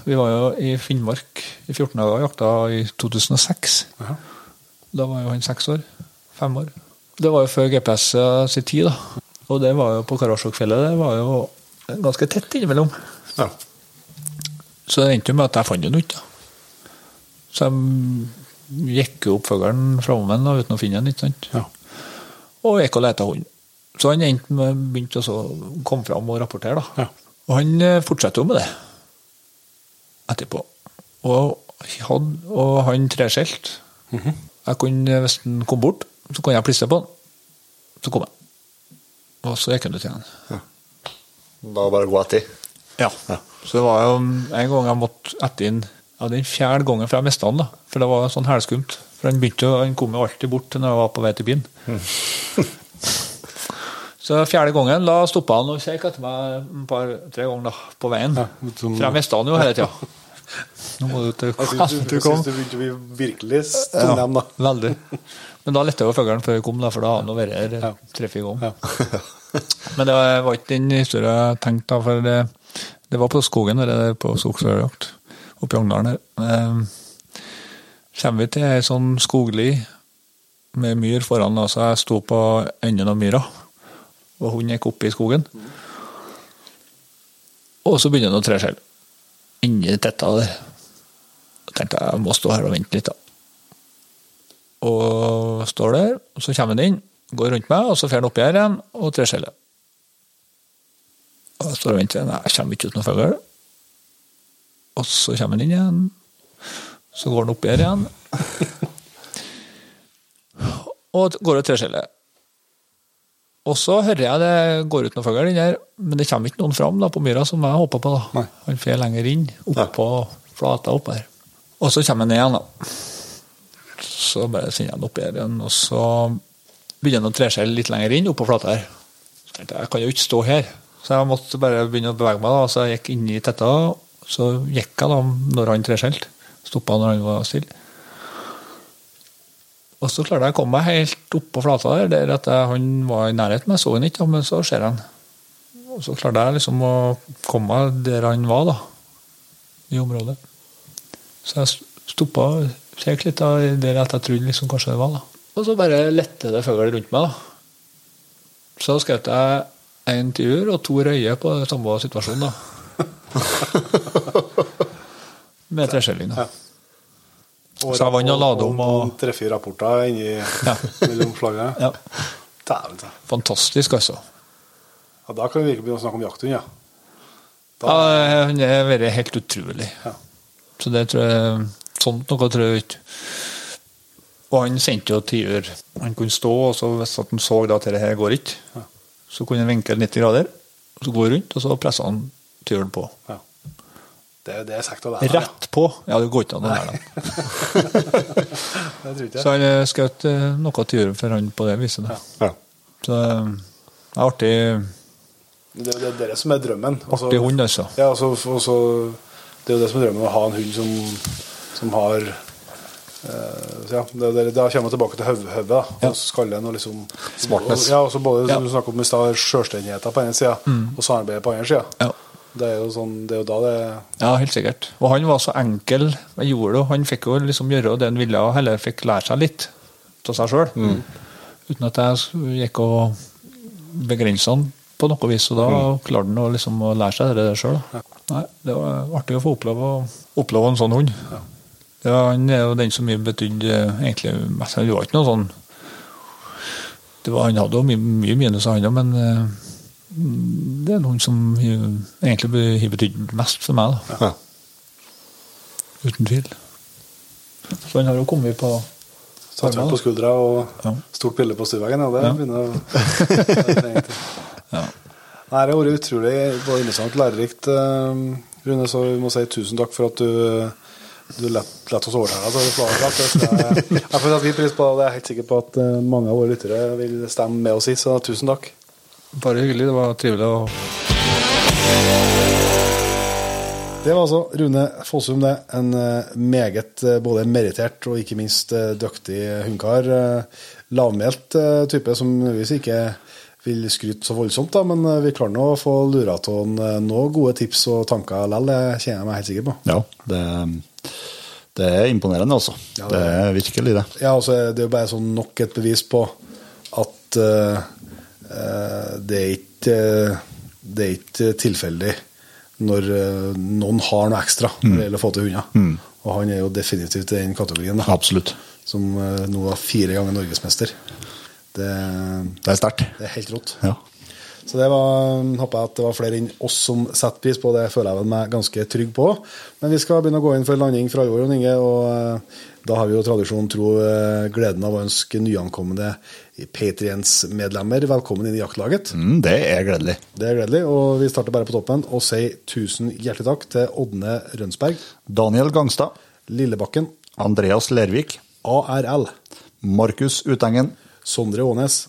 Speaker 4: vi var jo i Finnmark i 14 dager og jakta i 2006.
Speaker 2: Aha.
Speaker 4: Da var jo han seks år. Fem år. Det var jo før GPS sin tid, da. Og det var jo på Karasjokfjellet. Det var jo ganske tett innimellom.
Speaker 5: Ja.
Speaker 4: Så det endte jo med at jeg fant den ikke. Så jeg gikk jo opp fuglen framom den uten å finne den. ikke sant?
Speaker 2: Ja.
Speaker 4: Og gikk og lette hunden. Så han endte med, begynte å komme fram og rapportere. da.
Speaker 2: Ja.
Speaker 4: Og han eh, fortsatte jo med det etterpå. Og, han, og han -hmm. Jeg kunne, Hvis han kom bort, så kunne jeg plystre på den. Så kom jeg. Og så gikk han ut igjen.
Speaker 5: Da bare gå etter.
Speaker 4: Ja. Så det var jo en gang jeg måtte etter inn ja, den fjerde gangen fra jeg mista han, da. For det var sånn helskumt. For han, begynte, han kom jo alltid bort når jeg var på vei til byen. Så fjerde gangen da stoppa han og kjekk etter meg et par-tre ganger da, på veien.
Speaker 2: Ja, som-
Speaker 4: For jeg mista han jo hele tida. Nå må du til
Speaker 2: syns du, jeg syns du begynte å bli virkelig stum, da.
Speaker 4: Veldig. Men da lette jo fuglen før jeg kom, da, for da hadde han vært her
Speaker 2: Ja.
Speaker 4: tre-fire ganger.
Speaker 2: Ja.
Speaker 4: Men det var ikke den historien jeg tenkte, da, for det, det var på skogen, det der på skogsjakt oppe i Ogndalen her. Eh, kommer vi til ei sånn skogli med myr foran, da, så jeg sto på enden av myra, og hun gikk opp i skogen. Og så begynner han å tre skjell. Inni tetta der. Jeg tenkte jeg må stå her og vente litt, da. Og står der, og så kommer han inn, går rundt meg, og så får han opp her igjen og trer skjellet. Og jeg står og venter. Nei, jeg kommer ikke ut noen fugl. Og så kommer han inn igjen. Så går han opp her igjen. Og går og trer skjellet. Og så hører jeg det går ut noen fugl inni her, men det kommer ikke noen fram da, på myra som jeg håpa på. da.
Speaker 2: Nei.
Speaker 4: Han fer lenger inn, oppå flata opp her. Og så kommer han ned igjen, da. Så bare sender jeg den opp her igjen, og så begynner han å tre seg litt lenger inn, oppå flata her. Så tenkte jeg, jeg kan jo ikke stå her. Så jeg måtte bare begynne å bevege meg, da. Så jeg gikk inn i tetta, så gikk jeg da når han treskjelte. Stoppa når han var stille. Og så klarte jeg å komme meg helt opp på flata der, der at jeg, han var i nærheten. Jeg så han ikke, men så ser jeg han. Og så klarte jeg liksom å komme meg der han var, da. I området. Så jeg stoppa og kjekk litt da, der at jeg trodde liksom kanskje det var. da. Og så bare lette det fugl rundt meg. da. Så skjøt jeg en tiur og to røye på samme situasjon. da. Med treskjelling. da. Inne og la om, og-
Speaker 2: Tre-fire rapporter inni mellom slagene.
Speaker 4: Ja.
Speaker 2: Dæven, ta.
Speaker 4: Fantastisk, altså.
Speaker 2: Ja, da kan vi virkelig begynne å snakke om jakthund, ja. Da,
Speaker 4: Ja, Det har vært helt utrolig.
Speaker 2: Ja.
Speaker 4: Så det tror jeg Sånt noe tror jeg ikke Og han sendte jo tiur. Han kunne stå, og så hvis han så da at dette her går ikke, så kunne han vinkle 90 grader, og så gå rundt, og så pressa han tiuren på.
Speaker 2: ja. Det, det er sagt av deg.
Speaker 4: Rett på! Ja, det går ikke an å lære dem.
Speaker 2: Det tror ikke
Speaker 4: Så
Speaker 2: jeg.
Speaker 4: han eh, skjøt noe til jorden for han på det viset. Da.
Speaker 5: Ja.
Speaker 4: Så eh, det er artig,
Speaker 2: Det, er jo det som er drømmen. Også,
Speaker 4: artig hund, altså.
Speaker 2: Ja, også, også, det er jo det som er drømmen, å ha en hund som, som har eh, så ja, det, det, Da kommer vi tilbake til hodet
Speaker 4: Ja.
Speaker 2: og skallen og liksom
Speaker 5: Smartness.
Speaker 2: Ja, og så både
Speaker 4: Ja.
Speaker 2: som du snakker om i stad, på ene sida og samarbeidet på andre sida.
Speaker 4: Ja.
Speaker 2: Det er jo sånn, det er jo da det
Speaker 4: Ja, helt sikkert. Og han var så enkel. Jeg gjorde det, Han fikk jo liksom gjøre det han ville, og heller fikk lære seg litt av seg sjøl. Uten at jeg gikk og begrensa han på noe vis. Og da klarte han å, liksom, å lære seg det sjøl. Nei, det var artig å få oppleve, oppleve en sånn hund. Det var, han er jo den som betydde eh, egentlig mest. Det var ikke noe sånn det var, Han hadde jo mye, mye minuser, han òg, men eh, det er noen som egentlig har betydd mest for meg. da.
Speaker 5: Ja.
Speaker 4: Uten tvil. Så han har jo kommet på
Speaker 2: meg på skuldra og
Speaker 4: Ja.
Speaker 2: stort bilde på stueveggen. Ja, det
Speaker 4: Ja.
Speaker 2: begynner å det.
Speaker 4: Ja.
Speaker 2: Nei, Det har vært utrolig både interessant og lærerikt, eh, Rune. Så vi må si tusen takk for at du du lett, lett oss overtale deg. jeg, jeg. Jeg jeg får pris på det. Jeg er helt sikker på at eh, mange av våre lyttere vil stemme med oss i, så tusen takk.
Speaker 4: Bare hyggelig. Det var trivelig å
Speaker 2: Det var altså Rune Fossum, det. En eh, meget eh, både merittert og ikke minst eh, dyktig hundekar. Lavmælt type som nødvendigvis ikke vil skryte så voldsomt, da, men vi klarer nå å få lura av han noen gode tips og tanker likevel. Det kjenner jeg meg helt sikker på.
Speaker 3: Ja, det, det er imponerende, altså.
Speaker 2: Ja,
Speaker 3: det
Speaker 2: det
Speaker 3: er virkelig det.
Speaker 2: Ja, altså, det er jo bare sånn nok et bevis på at eh, det er ikke eh, det er ikke tilfeldig når eh, noen har noe ekstra når det gjelder å få til hunder. Og han er jo definitivt i den kategorien. Da.
Speaker 3: Absolutt.
Speaker 2: som eh, nå var fire ganger norgesmester. Det,
Speaker 3: Det er sterkt.
Speaker 2: det er helt rått.
Speaker 3: Ja.
Speaker 2: Så det var, håper jeg at det var flere enn oss som setter pris på det, føler jeg meg ganske trygg på. Men vi skal begynne å gå inn for landing fra alvor, Jon Inge, og eh, da har vi jo tradisjonen tro eh, gleden av å ønske nyankomne Patriens-medlemmer velkommen inn i jaktlaget.
Speaker 3: Mm, det er gledelig.
Speaker 2: Det er gledelig, og vi starter bare på toppen og sier tusen hjertelig takk til Ådne Rønsberg,
Speaker 3: Daniel Gangstad,
Speaker 2: Lillebakken,
Speaker 3: Andreas Lervik,
Speaker 2: ARL,
Speaker 3: Markus Utengen,
Speaker 2: Sondre Ånes,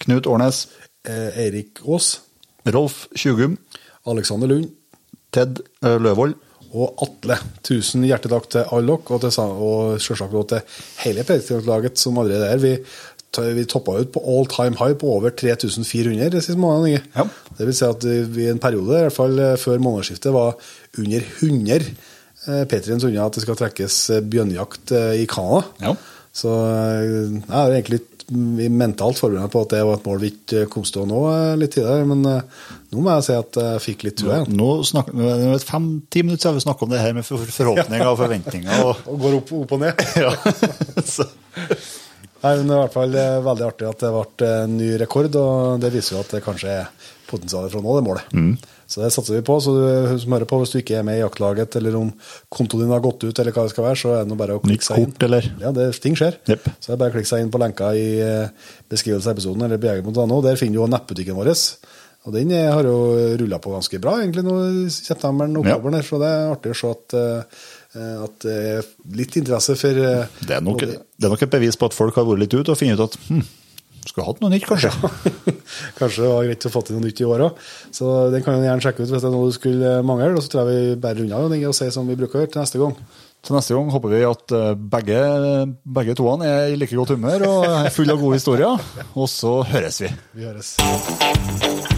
Speaker 3: Knut Årnes,
Speaker 2: eh, Eirik Aas,
Speaker 3: Rolf Tjugum,
Speaker 2: Alexander Lund,
Speaker 3: Ted eh, Løvold,
Speaker 2: og Atle. Tusen hjertelig takk til alle dere, og, til, og selvsagt til hele Patriot-laget som allerede er. Vi, ta- vi toppa ut på all time high på over 3400 de siste månedene.
Speaker 3: Ja.
Speaker 2: Det vil si at vi i en periode, i hvert fall eh, før månedsskiftet, var under 100 eh, Patriens unna at det skal trekkes eh, bjørnjakt i Canada.
Speaker 3: Ja.
Speaker 2: Så jeg er egentlig mentalt forberedt på at det var et mål vi ikke kom til å nå litt tidligere, men nå må jeg si at jeg fikk litt trua igjen.
Speaker 3: Nå snakker, nå fem-ti minutter siden vi snakka om det her med forhåpninger og forventninger. Og,
Speaker 2: Og går opp, opp og ned.
Speaker 3: ja.
Speaker 2: Nei, men det er i hvert fall eh, veldig artig at det ble en ny rekord, og det viser jo at det kanskje er potensialet for å nå det målet. Så det satser vi på. Så du som hører på, hvis du ikke er med i jaktlaget, eller om kontoen din har gått ut, eller hva det skal være, så er det nå bare å klikke seg inn.
Speaker 3: kort, eller?
Speaker 2: Ja, det, ting skjer.
Speaker 3: Yep.
Speaker 2: Så det er bare å klikke seg inn på lenka i eh, beskrivelsen av episoden, eller bejeger.no. Der finner du jo nettbutikken vår. Og den eh, har jo rulla på ganske bra egentlig nå i september og
Speaker 3: Ja.
Speaker 2: så det er artig å se at, eh, at det er litt interesse for eh,
Speaker 3: det, er nok, det er nok et bevis på at folk har vært litt ute og funnet ut at hm, skulle hatt noe nytt, kanskje.
Speaker 2: Kanskje det var greit å få til noe nytt i år òg. Så den kan du gjerne sjekke ut hvis det er noe du skulle mangle. Og så tror jeg vi bare unna og sier som vi bruker å gjøre til neste gang.
Speaker 3: Til neste gang håper vi at eh, begge, begge toene er i like godt humør og er full av gode historier. Og så høres vi.
Speaker 2: Vi høres.